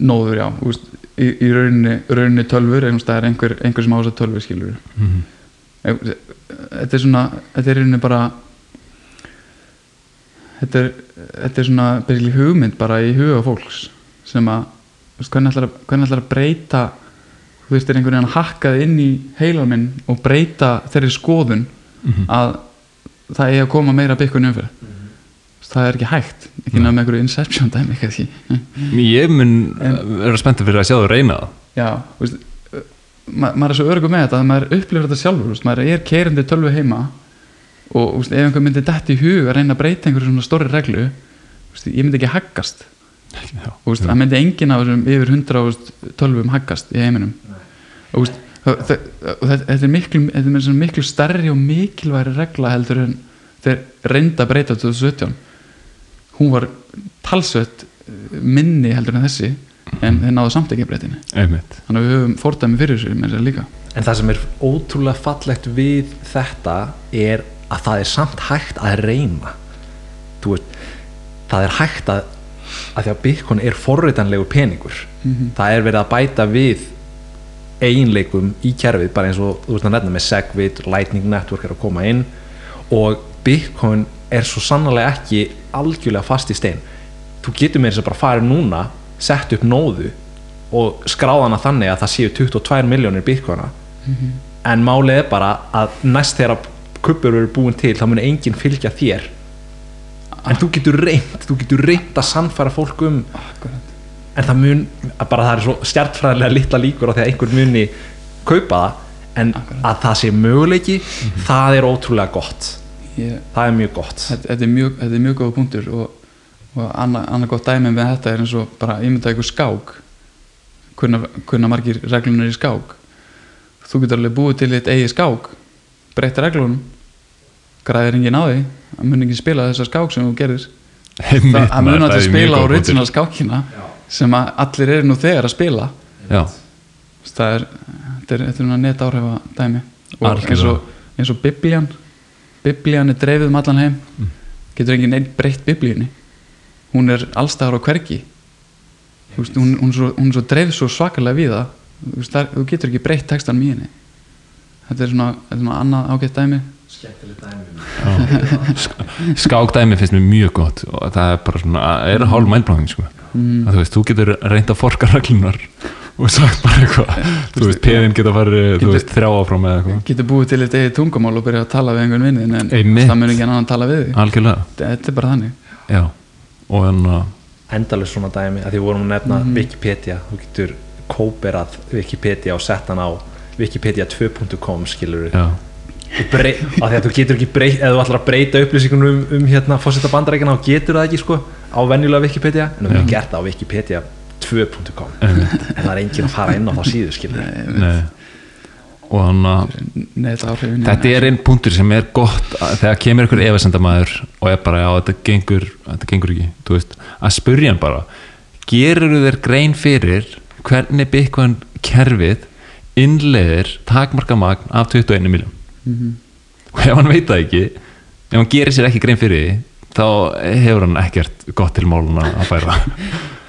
Nóður já þú veist, í, í rauninni, rauninni tölfur einhver, einhver sem á þess að tölfur skilur Mhm. Þetta er svona þetta er í rauninni bara þetta er, þetta er svona basically hugmynd bara í huga fólks sem að þú veist, hvernig ætlar að, hvernig ætlar að breyta þú veist, er einhvern veginn hakkað inn í heilan minn og breyta þeirri skoðun Mhm. að það eigi að koma meira byggun umfyrir það er ekki hægt ekki náðu með einhverju inception dæmi kannski. Ég mun vera spenntið fyrir að sjá þú reyna það. Já, þú veist ma maður er svo örugum með þetta að maður upplifir þetta sjálfur veist, maður er keirandi tölvu heima og veist, ef einhver myndi dætt í hug að reyna að breyta einhverju svona stóri reglu veist, ég myndi ekki haggast. Það myndi enginn af þessum yfir 100 þú veist, tölvum haggast í heiminum. Og þetta er miklu, er miklu stærri og mikilværi regla heldur en þeir reynda að breyta 2017 hún var talsvett eh, minni heldur en þessi en þeir náðu samt ekki einmitt. Þannig að við höfum fordæmi fyrir þessu með þessu líka. En það sem er ótrúlega fallegt við þetta er að það er samt hægt að reyna. Þú veist það er hægt að að því að Bitcoin er forritanlegu peningur. Það er verið að bæta við eiginleikum í kerfið bara eins og þú veist að nefna með Segwit Lightning Network er að koma inn og Bitcoin er svo sannlega ekki algjörlega fast í stein. Þú getur með þess að bara fara núna sett upp nóðu og skráðana þannig að það séu 22 miljónir Bitcoina. En málið er bara að næst þegar kuppur eru búin til þá mun enginn fylgja þér. En þú getur reynt þú getur reynt að sannfæra fólk um Akkurat. en það mun bara það er svo stjartfræðilega litla líkur á því að einhver muni kaupa það en Akkurat. að það sé möguleiki það er ótrúlega gott. Ég, það er mjög gott. Þetta, þetta, er mjög, þetta er mjög góða punktur og, og annað anna gott dæmi með þetta er eins og bara ímynda ykkur skák. Kunna, kunna margir reglunar í skák? Þú getur alveg búið til eitt eigi skák breytta reglunum. Græðir enginn á því? Að mun ekki spila þessa skák sem þú gerir það að mun að mjög spila original skákina sem að allir eru nú þegar að spila. Já, það er, þetta er, þetta er svona net áhrifa dæmi. Og eins og, eins og biblían. Biblían er dreifið um allan heim. Mm. getur enginn einn breytt biblíunni hún er allstaðar á hvergi. Þú veist, hún, hún, svo, hún svo dreifð svo svakalega við það. Þú, veist, það, þú getur ekki breytt textanum í henni. Þetta er svona, þetta er svona annað ágætt dæmi. Já. skákdæmi finnst mér mjög gott og það er bara svona, er hálf mælbláðing sko. mm. að þú veist, þú getur reynd að forka reglunar og sagt bara eitthvað þú veist, peðin geta farið, þú Getur- veist, þrjá áfram eða eitthvað. getur búið til eitt eigi tungumál og byrja að tala við einhvern vinnin en það mun ekki annan tala við þig. Algjörlega, þetta er bara þannig. Já og þannig að endalist svona dæmi að því við vorum að nefna Mhm. Wikipedia. Þú getur kóperað Wikipedia og sett hann á wikipedia2.com skilur við að því að þú getur ekki breyt eða þú ætlar að breyta upplýsingunum um, um hérna fórseta bandarækina og getur það ekki sko á venjulega Wikipedia. En þú getur gert það á wikipedia2.com einmitt, en það er enginn að fara inn á það síðu skilur við nei og þannig að þetta er einn punktur sem er gott að, þegar kemur ykkur efasendamæður og er bara, já, þetta gengur, þetta gengur ekki veist, að spurja hann bara gerur þér grein fyrir hvernig Bitcoin kerfið innleiðir takmarkamagn af 21 miljón Mhm. og ef hann veit það ekki ef hann gerir sér ekki grein fyrir því þá hefur hann ekkert gott til máluna að færa. *laughs*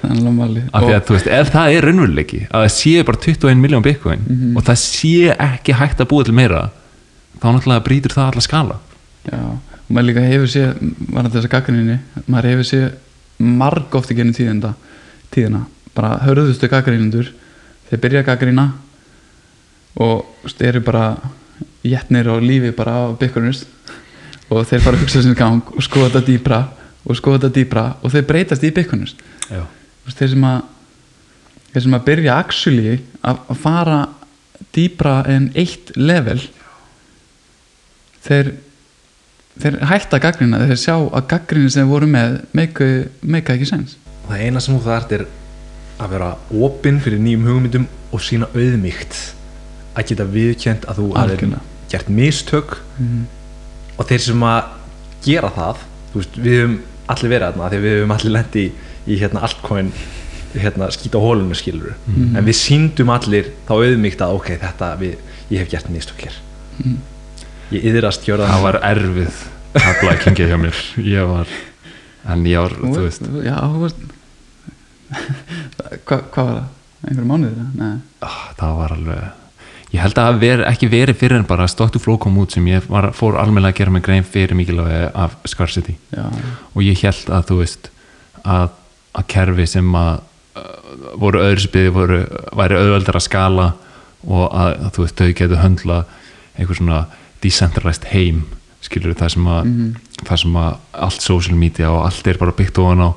Af því að þú veist, ef það er raunveruleiki að það sé bara 21 miljón bitcoin Mhm. og það sé ekki hægt að búa til meira þá náttúrulega brýtur það alla skala. Já, og maður líka hefur séð var þess að gaggrinni, maður hefur séð marg oft í genið tíðina tíðina, bara hörðustu gaggrinundur þeir byrja að gaggrina og eru bara jætnir á lífi bara á byggjurnust og þeir fara að hugsa sinni gang og skoða dýpra og skoða dýpra og þeir breytast í byggjurnust Já. þeir sem að þeir sem að byrja actually að að fara dýpra en eitt level þeir þeir hætta gaggrina þeir sjá að gaggrinni sem voru með meika, meika ekki sens það eina sem þú þarft er að vera opinn fyrir nýjum hugmyndum og sína auðmygt að geta viðkjönd að þú Algjörlega. gert mistök Mhm. Og þeir sem að gera það veist, við höfum allir verið þarna því að við höfum allir lendi í, í hérna altcoin hérna, skýta hólunum skilur Mhm. en við síndum allir þá auðmygt að ok, þetta, við, ég hef gert mistök hér Mhm. ég yðrast gjöra það var erfið haflækingið hjá mér ég var en ég var, þú veist Já, þú veist *laughs* Hva, Hvað var það? Einhverjum mánuðir? Nei ah, það var alveg ég held að það veri, ekki verið fyrir en bara to Flow kom út sem ég var, fór almennilega að gera mig grein fyrir mikilvægi af Scarcity Já, og ég held að þú veist að, að kerfi sem að uh, voru öðrursbyði voru, væri auðveldar að skala og að, að þú veist þau getur höndla einhver svona decentralized heim skilur það sem að Mhm. það sem að allt social media og allt er bara byggt ofan á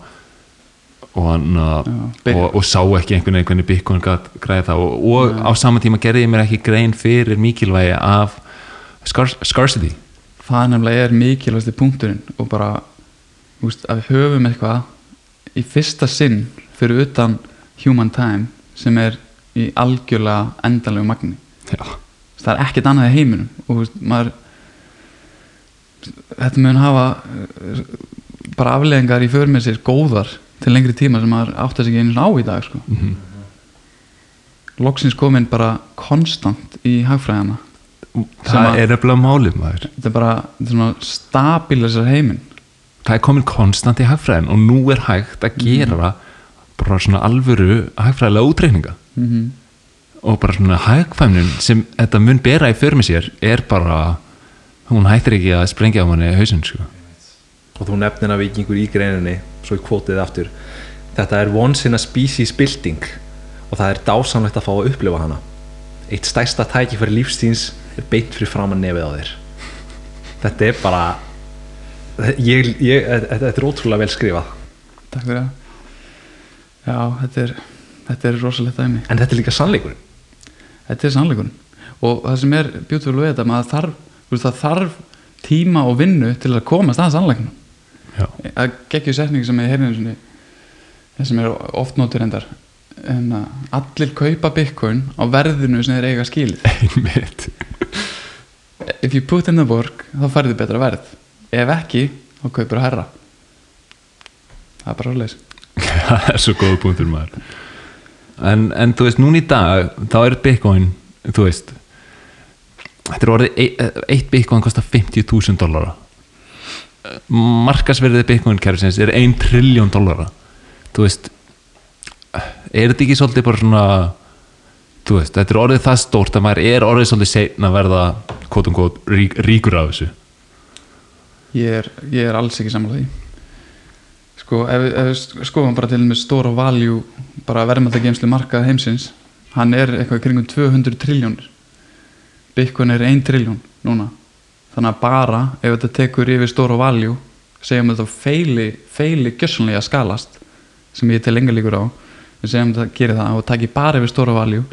og, hann, uh, og, og sá ekki einhvern veginn hvernig Bitcoin græði það og, og á sama tíma gerði ég mér ekki grein fyrir mikilvægi af scar scarcity. Það nefnilega er mikilvægsti punkturinn og bara veist, að við höfum eitthvað í fyrsta sinn fyrir utan human time sem er í algjörlega endanlegu magni. Já, það er ekkert annað í heiminum og veist, maður þetta mun hafa eh, bara afleðingar í för með sér góðar til lengri tíma sem maður átt að sig einu svona á í dag sko. mhm loksins komin bara konstant í hagfræðina Sem það að- er nefnilega málið maður þetta er bara þetta er svona stabilisar heiminn það er komin konstant í hagfræðin og nú er hægt að gera bara svona alvöru hagfræðilega útreikninga mm -hmm. og bara svona hagfæmnin sem þetta mun bera í för með sér er bara hún hættir ekki að sprengja á manni hausinn sko. Og þú nefnir að vikingur í greininni svo ég kvotið aftur. Þetta er once in a species building og það er dásamlegt að fá að upplifa hana. Eitt stærsta tæki fyrir lífstíns er beint fyrir framann nefið á þér. Þetta er bara ég, ég, þetta er ótrúlega vel skrifað. Takk fyrir það. Já, þetta er þetta er rosalegt dæmi. En þetta er líka sannleikur þetta er sannleikurinn. Og það sem er beautiful við þetta maður þarf, veist, þarf tíma og vinnu til að komast að sannleikunum. Já. Það geggju setning sem ég heyrði sem er oft notur endar en að allir kaupa bitcoin á verðinu sem þeir eiga skilið. *laughs* Einmitt. If you put in the work þá færðu betra verð. Ef ekki, þá kaupir herra það er bara svoleiðis. *laughs* Það er svo góða punktur maður. En, en þú veist, núna í dag þá er bitcoin, þú veist þetta er orðið e- eitt bitcoin kostar 50.000 dollara markasverðið bitcoin kerfisins er 1 trilljón dollara. Þú veist er þetta ekki svolítið bara svona þú veist, þetta er orðið það stórt að maður er orðið svolítið seinn að verða kvot um kvot rík, ríkur af þessu? Ég er, ég er alls ekki samlega því. Sko, ef, við- skoðum bara til með stóra value bara verðmættageimslu markað heimsins hann er eitthvað kringum 200 triljónir Bitcoin er 1 triljón núna þannig að bara ef þetta tekur yfir stóra value segjum þetta feili, feili gjössanlega að skalast sem ég tel enga líkur á við segjum þetta gerir það og taki bara yfir stóra value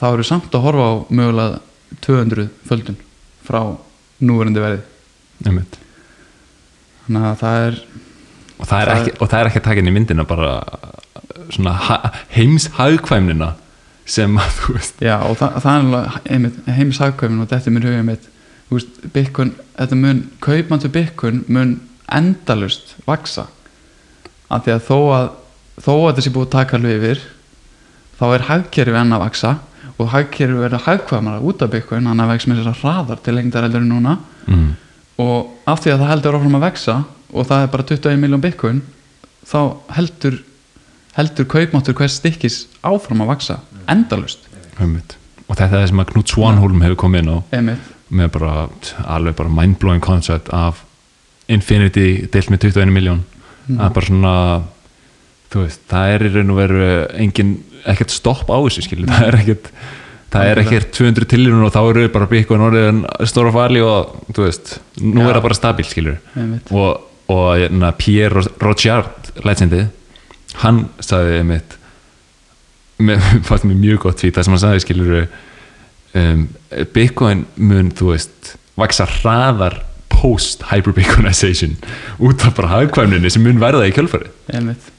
þá eru samt að horfa á mögulega 200 földun frá núverandi verði. Einmitt. Þannig að það er og það er Það- ekki, og það er ekki að taka inn í myndina bara svona ha- heimshagkvæmnina sem að þú veist. Já, og það, það er heimshagkvæmin og þetta er mér hugið mitt veist, Bitcoin, þetta mun kaupmæntu Bitcoin mun endalust vaksa af því að þó að þó að sé búið að taka alveg yfir þá er hagkerfi enn að vaksa og hagkerfi verður hagkvæmara út af Bitcoin hann að vex með þessar hraðar til lengdar heldur en núna. Mm. og af því að það heldur áfram að vexa og það er bara 21 miljón Bitcoin þá heldur heldur kaupmáttur hvers stykkis áfram að vaksa endalust einmitt. og þetta er það sem að Knut Svanholm hefur komið inn á. Einmitt með bara alveg bara mindblowing concept af Infinity deilt með 21 miljón Mhm. að bara svona þú veist, það er í raun og veru engin, ekkert stopp á þessu skilur, það er ekkert það er ekkert 200 tilirun og þá eru bara Bitcoin orðin stóra fali og þú veist, nú Já. er það bara stabil skilur. Og, og hérna, Pierre Rochard legendið, hann sagði einmitt með, *laughs* fannst mér mjög gott því það sem hann sagði skilur um, Bitcoin mun þú veist vaksa hraðar post hyperbitcoinization út af bara hagkvæmninni sem mun verða í kjölfarið. Einmitt.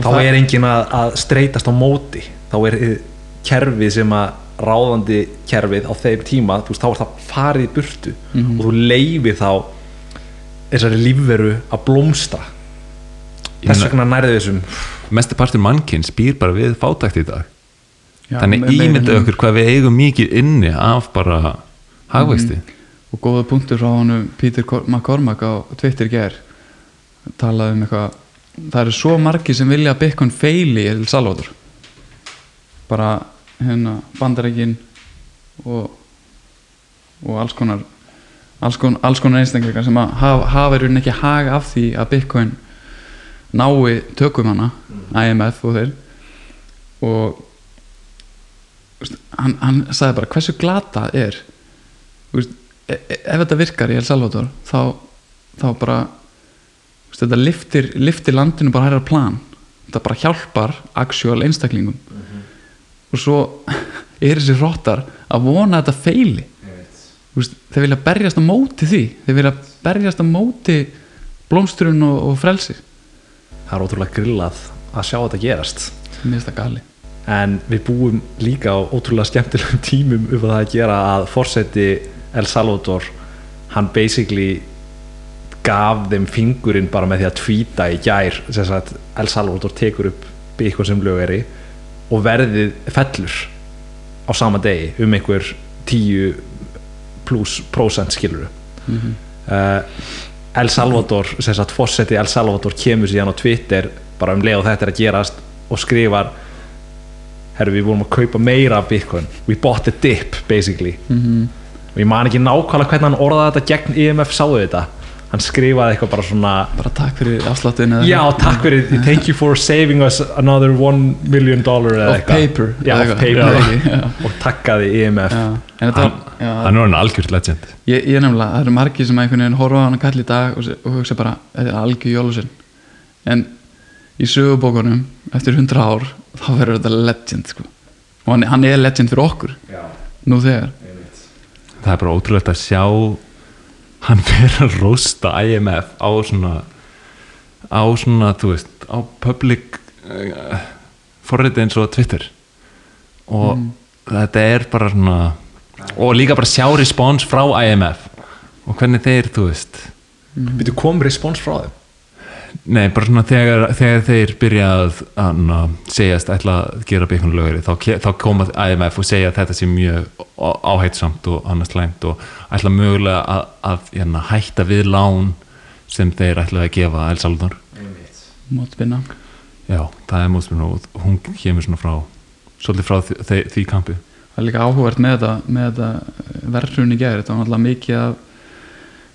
Þá er engin að, að streytast á móti. Þá er kerfið sem að ráðandi kerfið á þeim tíma þú veist, þá er það farið burtu Mhm. og þú leifir þá þessari lífveru að blómstra. Þess vegna nærði þessum Mesti partur mannkinn spýr bara við fátækt í dag Þannig ímynda okkur hvað við eigum mikið inni af bara hagvexti. Og góða punktur frá Peter Cor- McCormack á Twitter ger talaði um eitthvað það eru svo margir sem vilja að Bitcoin feili í Salvador. Bara hérna bandarækin og og alls konar alls konar, konar einstakleikar sem hafa, hafa í rauninni ekki haga af því að Bitcoin nái tökum hana IMF og þeir. Og hann, hann sagði bara hversu glata er? Veist, e e ef þetta virkar í El Salvador þá, þá bara veist, þetta liftir, liftir landinu bara hæra plan. Þetta bara hjálpar actual einstaklingum. Og svo *laughs* er þessi róttar að vona að þetta feili veist, þeir vilja berjast á móti því. Þeir vilja berjast á móti blómstrun og, og frelsi. Það er ótrúlega grillað að sjá þetta gerast. Mér finnst það gali en við búum líka á ótrúlega skemmtilegum *laughs* tímum að það að gera að forseti El Salvador hann basically gaf þeim fingurinn bara með því að tvíta í gær sem sagt El Salvador tekur upp byggjum sem lögari og verðið fellur á sama degi um einhver 10 pluss prósent skiluru mm uh, El Salvador sem sagt fórseti El Salvador kemur síðan á Twitter bara um leið og þetta er að gerast og skrifar herru við vorum að kaupa meira af Bitcoin. We bought the dip basically. -hmm. og ég man ekki nákvæmlega hvernig hann orðaði þetta gegn IMF sáðu þetta? Hann skrifaði eitthvað bara svona bara takk fyrir afsláttinu já takk fyrir thank you for saving us another one million dollar of paper já, of paper. Já. og takkaði IMF Já, en þetta var Hann er hann algjört legend. Ég, ég nefnilega, það eru margir sem einhvern veginn horfa á hann að kalla í dag og, og hugsa bara, þetta er algjör jólusinn en í sögubókunum eftir 100 ár, þá verður þetta legend sko. og hann, hann er legend fyrir okkur. Já, nú þegar. Það er bara ótrúlegt að sjá hann *laughs* vera að rósta IMF á svona á svona, þú veist á public uh, forriti eins og Twitter. Og Mm. þetta er bara svona og líka bara sjá respons frá IMF og hvernig þeir, þú veist. Byrju kom respons frá þeim Nei, bara svona þegar, þegar þeir byrja að, að na, segjast ætla að gera byggunulögari þá, þá koma IMF og segja að þetta sé mjög á- áhætsamt og annars slæmt og ætla mögulega að, að hérna, hætta við lán sem þeir ætla að gefa El Salvador. Mótvinna Já, það er mótspiln og hún kemur svona frá svolítið frá því, því, kampi. Það er líka áhugavert með þetta, með þetta verðrun í gæri, þetta var náttúrulega mikið af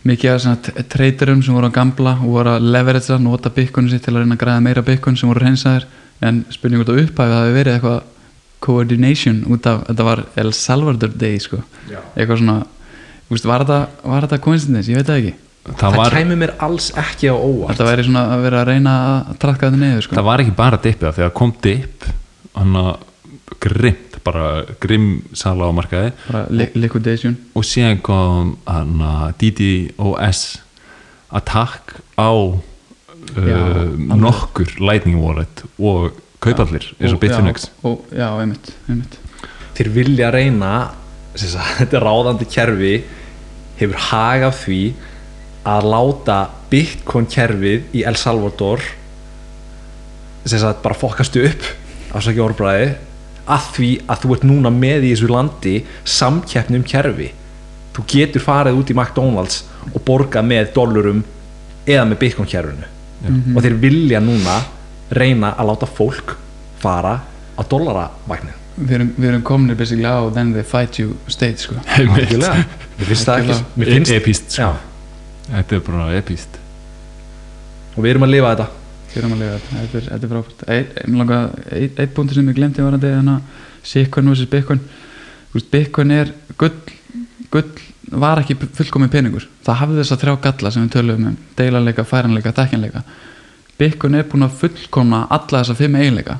mikið af svona t- traderum sem voru á gamla og voru að leveragea nota bitcoinu sitt til að reyna að græða meira bitcoin sem voru reynsaðir en spurning út á upphæfi það hefur verið eitthvað coordination út af, þetta var El Salvador Day sko, Já. eitthvað svona þú veist, var þetta, coincidence, ég veit það ekki. Það það var, kæmi mér alls ekki á óvart. Þetta væri svona að vera að reyna að trakka þetta niður sko. það var ekki bara dippið þegar kom dipp hann að grimt, bara grimm sala á markaði. Bara li liquidation. og síðan kom hann að DDoS attack á uh, nokkur Lightning Wallet og kaupallir eins og Og- Bitfinex. og, já, einmitt, einmitt. þeir vilja reyna sem sagt, *laughs* þetta ráðandi kerfi hefur hag af því að láta Bitcoin kerfið í El Salvador sem sagt bara fokkastu upp afsakja orðbræði að því að þú ert núna með í þessu landi samkeppni um kerfi. Þú getur farið út í McDonalds og borgað með dollurum eða með Bitcoin kerfinu og þeir vilja núna reyna að láta fólk fara á dollaravagnin Við erum, við erum komnir basically á then they fight you state sko. *laughs* Mér finnst það ekki. Mér finnst, epist sko. já, þetta er bara epist og við erum að lifa þetta Erum að lifa þetta, er, er frábært. Eitt ein, punktur sem ég glemdi var að þannig að Bitcoin. Vs. Veist, Bitcoin er gull, gull var ekki fullkomin peningur. Það hafði þess að þrjá galla sem við töluðum um. Deilanleika, færanleika, dekkinleika Bitcoin er búin að fullkomna alla þessa fimm eiginleika.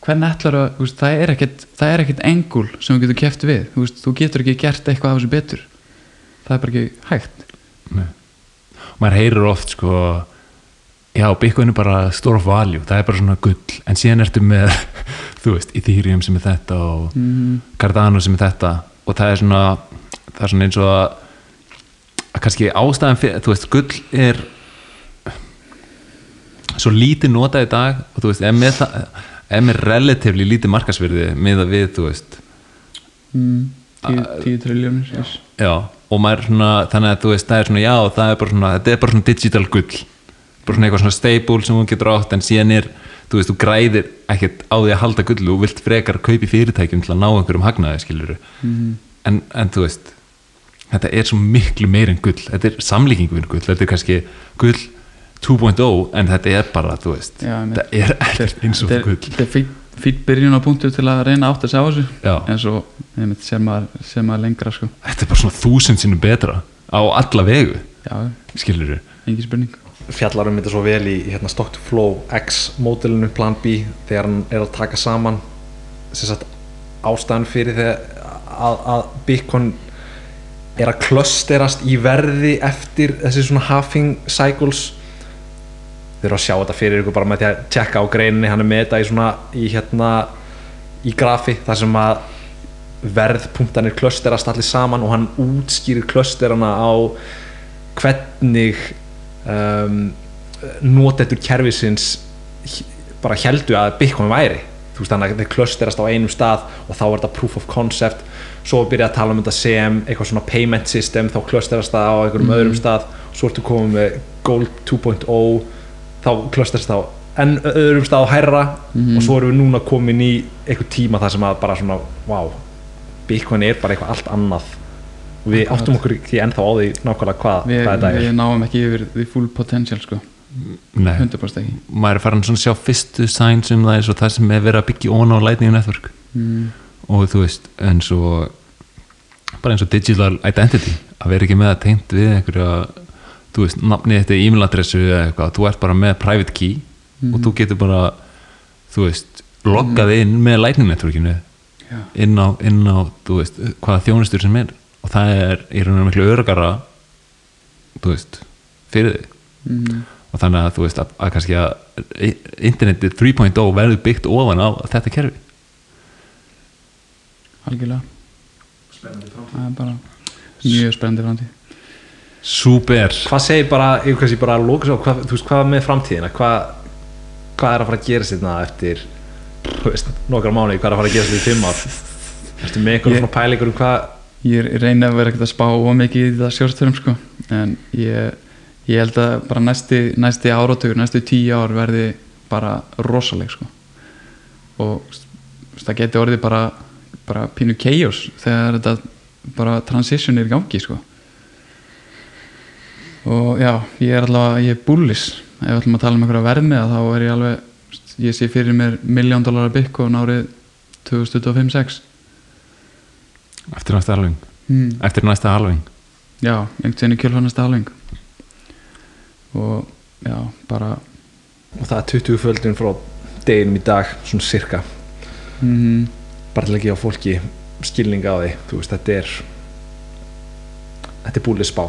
Hvernig ætlar að, það er ekkit það er ekkit engul sem við getum keft við. Þú, veist, þú getur ekki gert eitthvað af þessu betur. Það er bara ekki hægt. Nei. maður heyrir oft sko já, Bitcoin er bara store of value, það er bara svona gull. En síðan ertu með, *laughs* þú veist Ethereum sem er þetta og mm, Cardano sem er þetta. Og það er svona það er svona eins og að, að kannski ástæðan fyrir, þú veist, gull er svo lítið notað í dag og þú veist, ef með það ef með relatively lítið markasvirði með að við, þú veist mm, 10, 10 triljónir yes. já, og maður svona, þannig að þú veist, það er svona, já, það er bara svona þetta er bara svona digital gull bara svona eitthvað svona stable sem þú getur átt en síðan er, þú veist, þú græðir ekkert á því að halda gull, þú vilt frekar kaupi fyrirtækjum til að ná einhverjum hagnaði, skilur mm, en, en þú veist þetta er svo miklu meir en gull. Þetta er samlíking við gull, þetta er kannski gull 2.0 en þetta er bara, þú veist, Já, þetta er ekkert eins og gull. þetta er fýtt fýt byrjun á punktu til að reyna átt að segja á þessu Já. en svo sem, maður, sem maður lengra sko. þetta er bara svona þúsund sinnum betra á alla vegu, já, skilur engin spurning fjallar um þetta svo vel í hérna, Stock to Flow X módelinu Plan B þegar hann er að taka saman sagt ástæðan fyrir þegar að, að Bitcoin er að klösterast í verði eftir þessi svona halving cycles. Þeir eru að sjá þetta fyrir ykkur bara með því að tjekka á greininni hann er með þetta í svona í hérna í grafi þar sem að verðpunktanir klösterast allir saman og hann útskýrir klösterana á hvernig um, notendur kerfisins h- bara heldu að Bitcoin væri. Þú veist þannig að þeir klösterast á einum stað og þá er þetta proof of concept. Svo er byrjað að tala um þetta sem eitthvað svona payment system þá klösterast það á einhverjum öðrum stað. Svo ertu komið með Gold 2.0 þá klösterast það á enn öðrum stað á hærra og svo erum við núna komin í eitthvað tíma þar sem að bara svona wow, Bitcoin er bara eitthvað allt annað við Akkurat. áttum okkur ekki ennþá á því nákvæmlega hvað, við, hvað þetta við er náum ekki yfir því full potential sko. Nei, 100% ekki. Maður er farin að sjá fyrstu signs um það eins og það sem er verið að byggja ón á Lightning Network. Mm, og þú veist, eins og bara eins og digital identity að vera ekki með það tengt við einhverja þú veist, nafnið þetta e-mail adressu eða eitthvað, þú ert bara með private key og þú getur bara þú veist, loggað inn með Lightning Networkinu já, inn á, inn á, þú veist, hvaða þjónustur sem er og það er í rauninu miklu örgara þú veist, fyrir þig. Mm, og þannig að þú veist að, að kannski að internetið 3.0 verður byggt ofan á þetta kerfi. Algjörlega. Það er bara mjög spennandi framtíð. Súper. Hvað segir bara, ég kannski bara að lóka svo hvað, þú veist, hvað með framtíðina? Hvað, hvað er að fara að gera sérna eftir þú veist, nokkra mánuði, hvað er að fara að gera sérna í fimm ár? Ertu með einhverjum Ég- svona pælingur um hvað ég reyni að vera ekkert að spá of mikið í það sjórnstörum sko. en ég, ég held að bara næsti, næsti áratögur, næstu tíu ár verði bara rosaleg sko. og það geti orðið bara, bara pínu chaos þegar þetta bara transition er í gangi sko. og já, ég er allavega ég er bullis, ef við ætlum að tala um einhverja verðmiða þá er ég alveg ég sé fyrir mér miljón dólar að bygg og árið 2025-6 eftir næsta halving? Hmm. eftir næsta halving? Já, einhvern veginn í kjölfannasta halving. Og já, bara og það er 20 földin frá deginum í dag, svona cirka mm, bara til að gefa fólki skilning á því þú veist, þetta er þetta er búlið spá.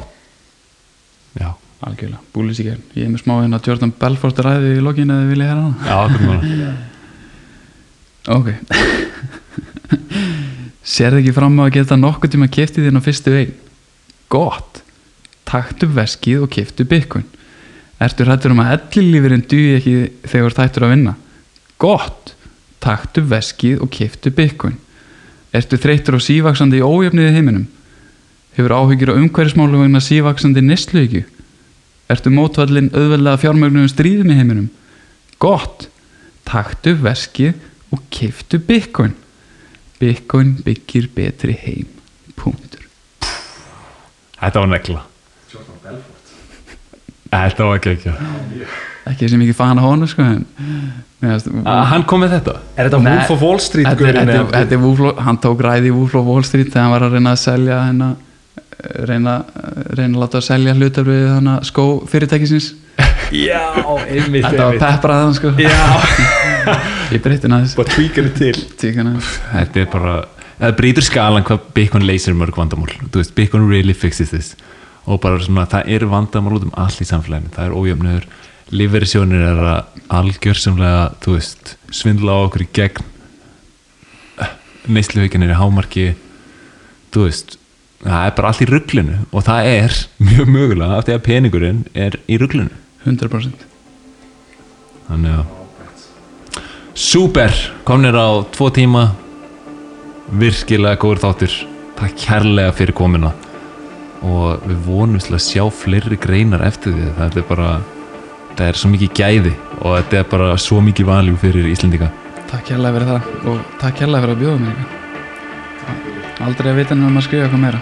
Já, algjörlega, búlis í gerð ég er með smá hérna Jordan Belfort ræði í lokinu eða vilja hera hana? Já, hvernig ok *laughs* Serðu ekki fram á að geta nokkuð tíma kiftið þín á fyrstu eigin? Gott Taktu veskið og kiftu bitcoin Ertu hrættur um að ellilífurinn duði ekki þegar þú ættur að vinna? Gott Taktu veskið og kiftu bitcoin Ertu þreyttur á sívaksandi í ójöfniði heiminum? Hefur áhyggjur á umhverfismálu vegna sívaksandi nýstluðikju? Ertu mótvallin auðveldlega fjármögnum stríðum í heiminum? Gott Taktu veskið og kiftu bitcoin Bitcoin byggir betri heim. Punktur. Þetta var negla. Þetta var ekki ekki. Ekki sem ekki fan að honum sko en, Meðast, hann kom með þetta. Er þetta Nei, Wolf of Wall Street þetta, þetta, þetta er Wolf of- Hann tók ræði í Wolf of Wall Street þegar hann var að reyna að selja hennar reyna, reyna að láta að selja hana skó fyrirtækisins. Já, einmitt, Þetta var einmitt. pepprað hann sko. Já, *laughs* Ég breytti næðis bara tweakinu til. Þetta er bara það brýtur skalan hvað Bitcoin leysir mörg vandamál. Þú veist, Bitcoin really fixes this. Og bara svona, það er vandamál út um allt í samfélaginu. Það er ójöfnur, lífverðisjónir er að algjörsamlega, þú veist svindla á okkur í gegn. Neysluhaukin er í hámarki. Þú veist það er bara allt í rugglinu og það er *laughs* mjög mögulega af því að peningurinn er í rugglinu 100% þannig að Súper, komnir á tvo tíma. Virkilega góður þáttur takk kærlega fyrir komuna. Og við vonumst til að sjá fleiri greinar eftir því. Það er bara það er svo mikið gæði og þetta er bara svo mikið valjú fyrir Íslendinga. Takk hérlega fyrir það og takk hérlega fyrir að bjóða mér aldrei að vita nefnum að skrifa eitthvað meira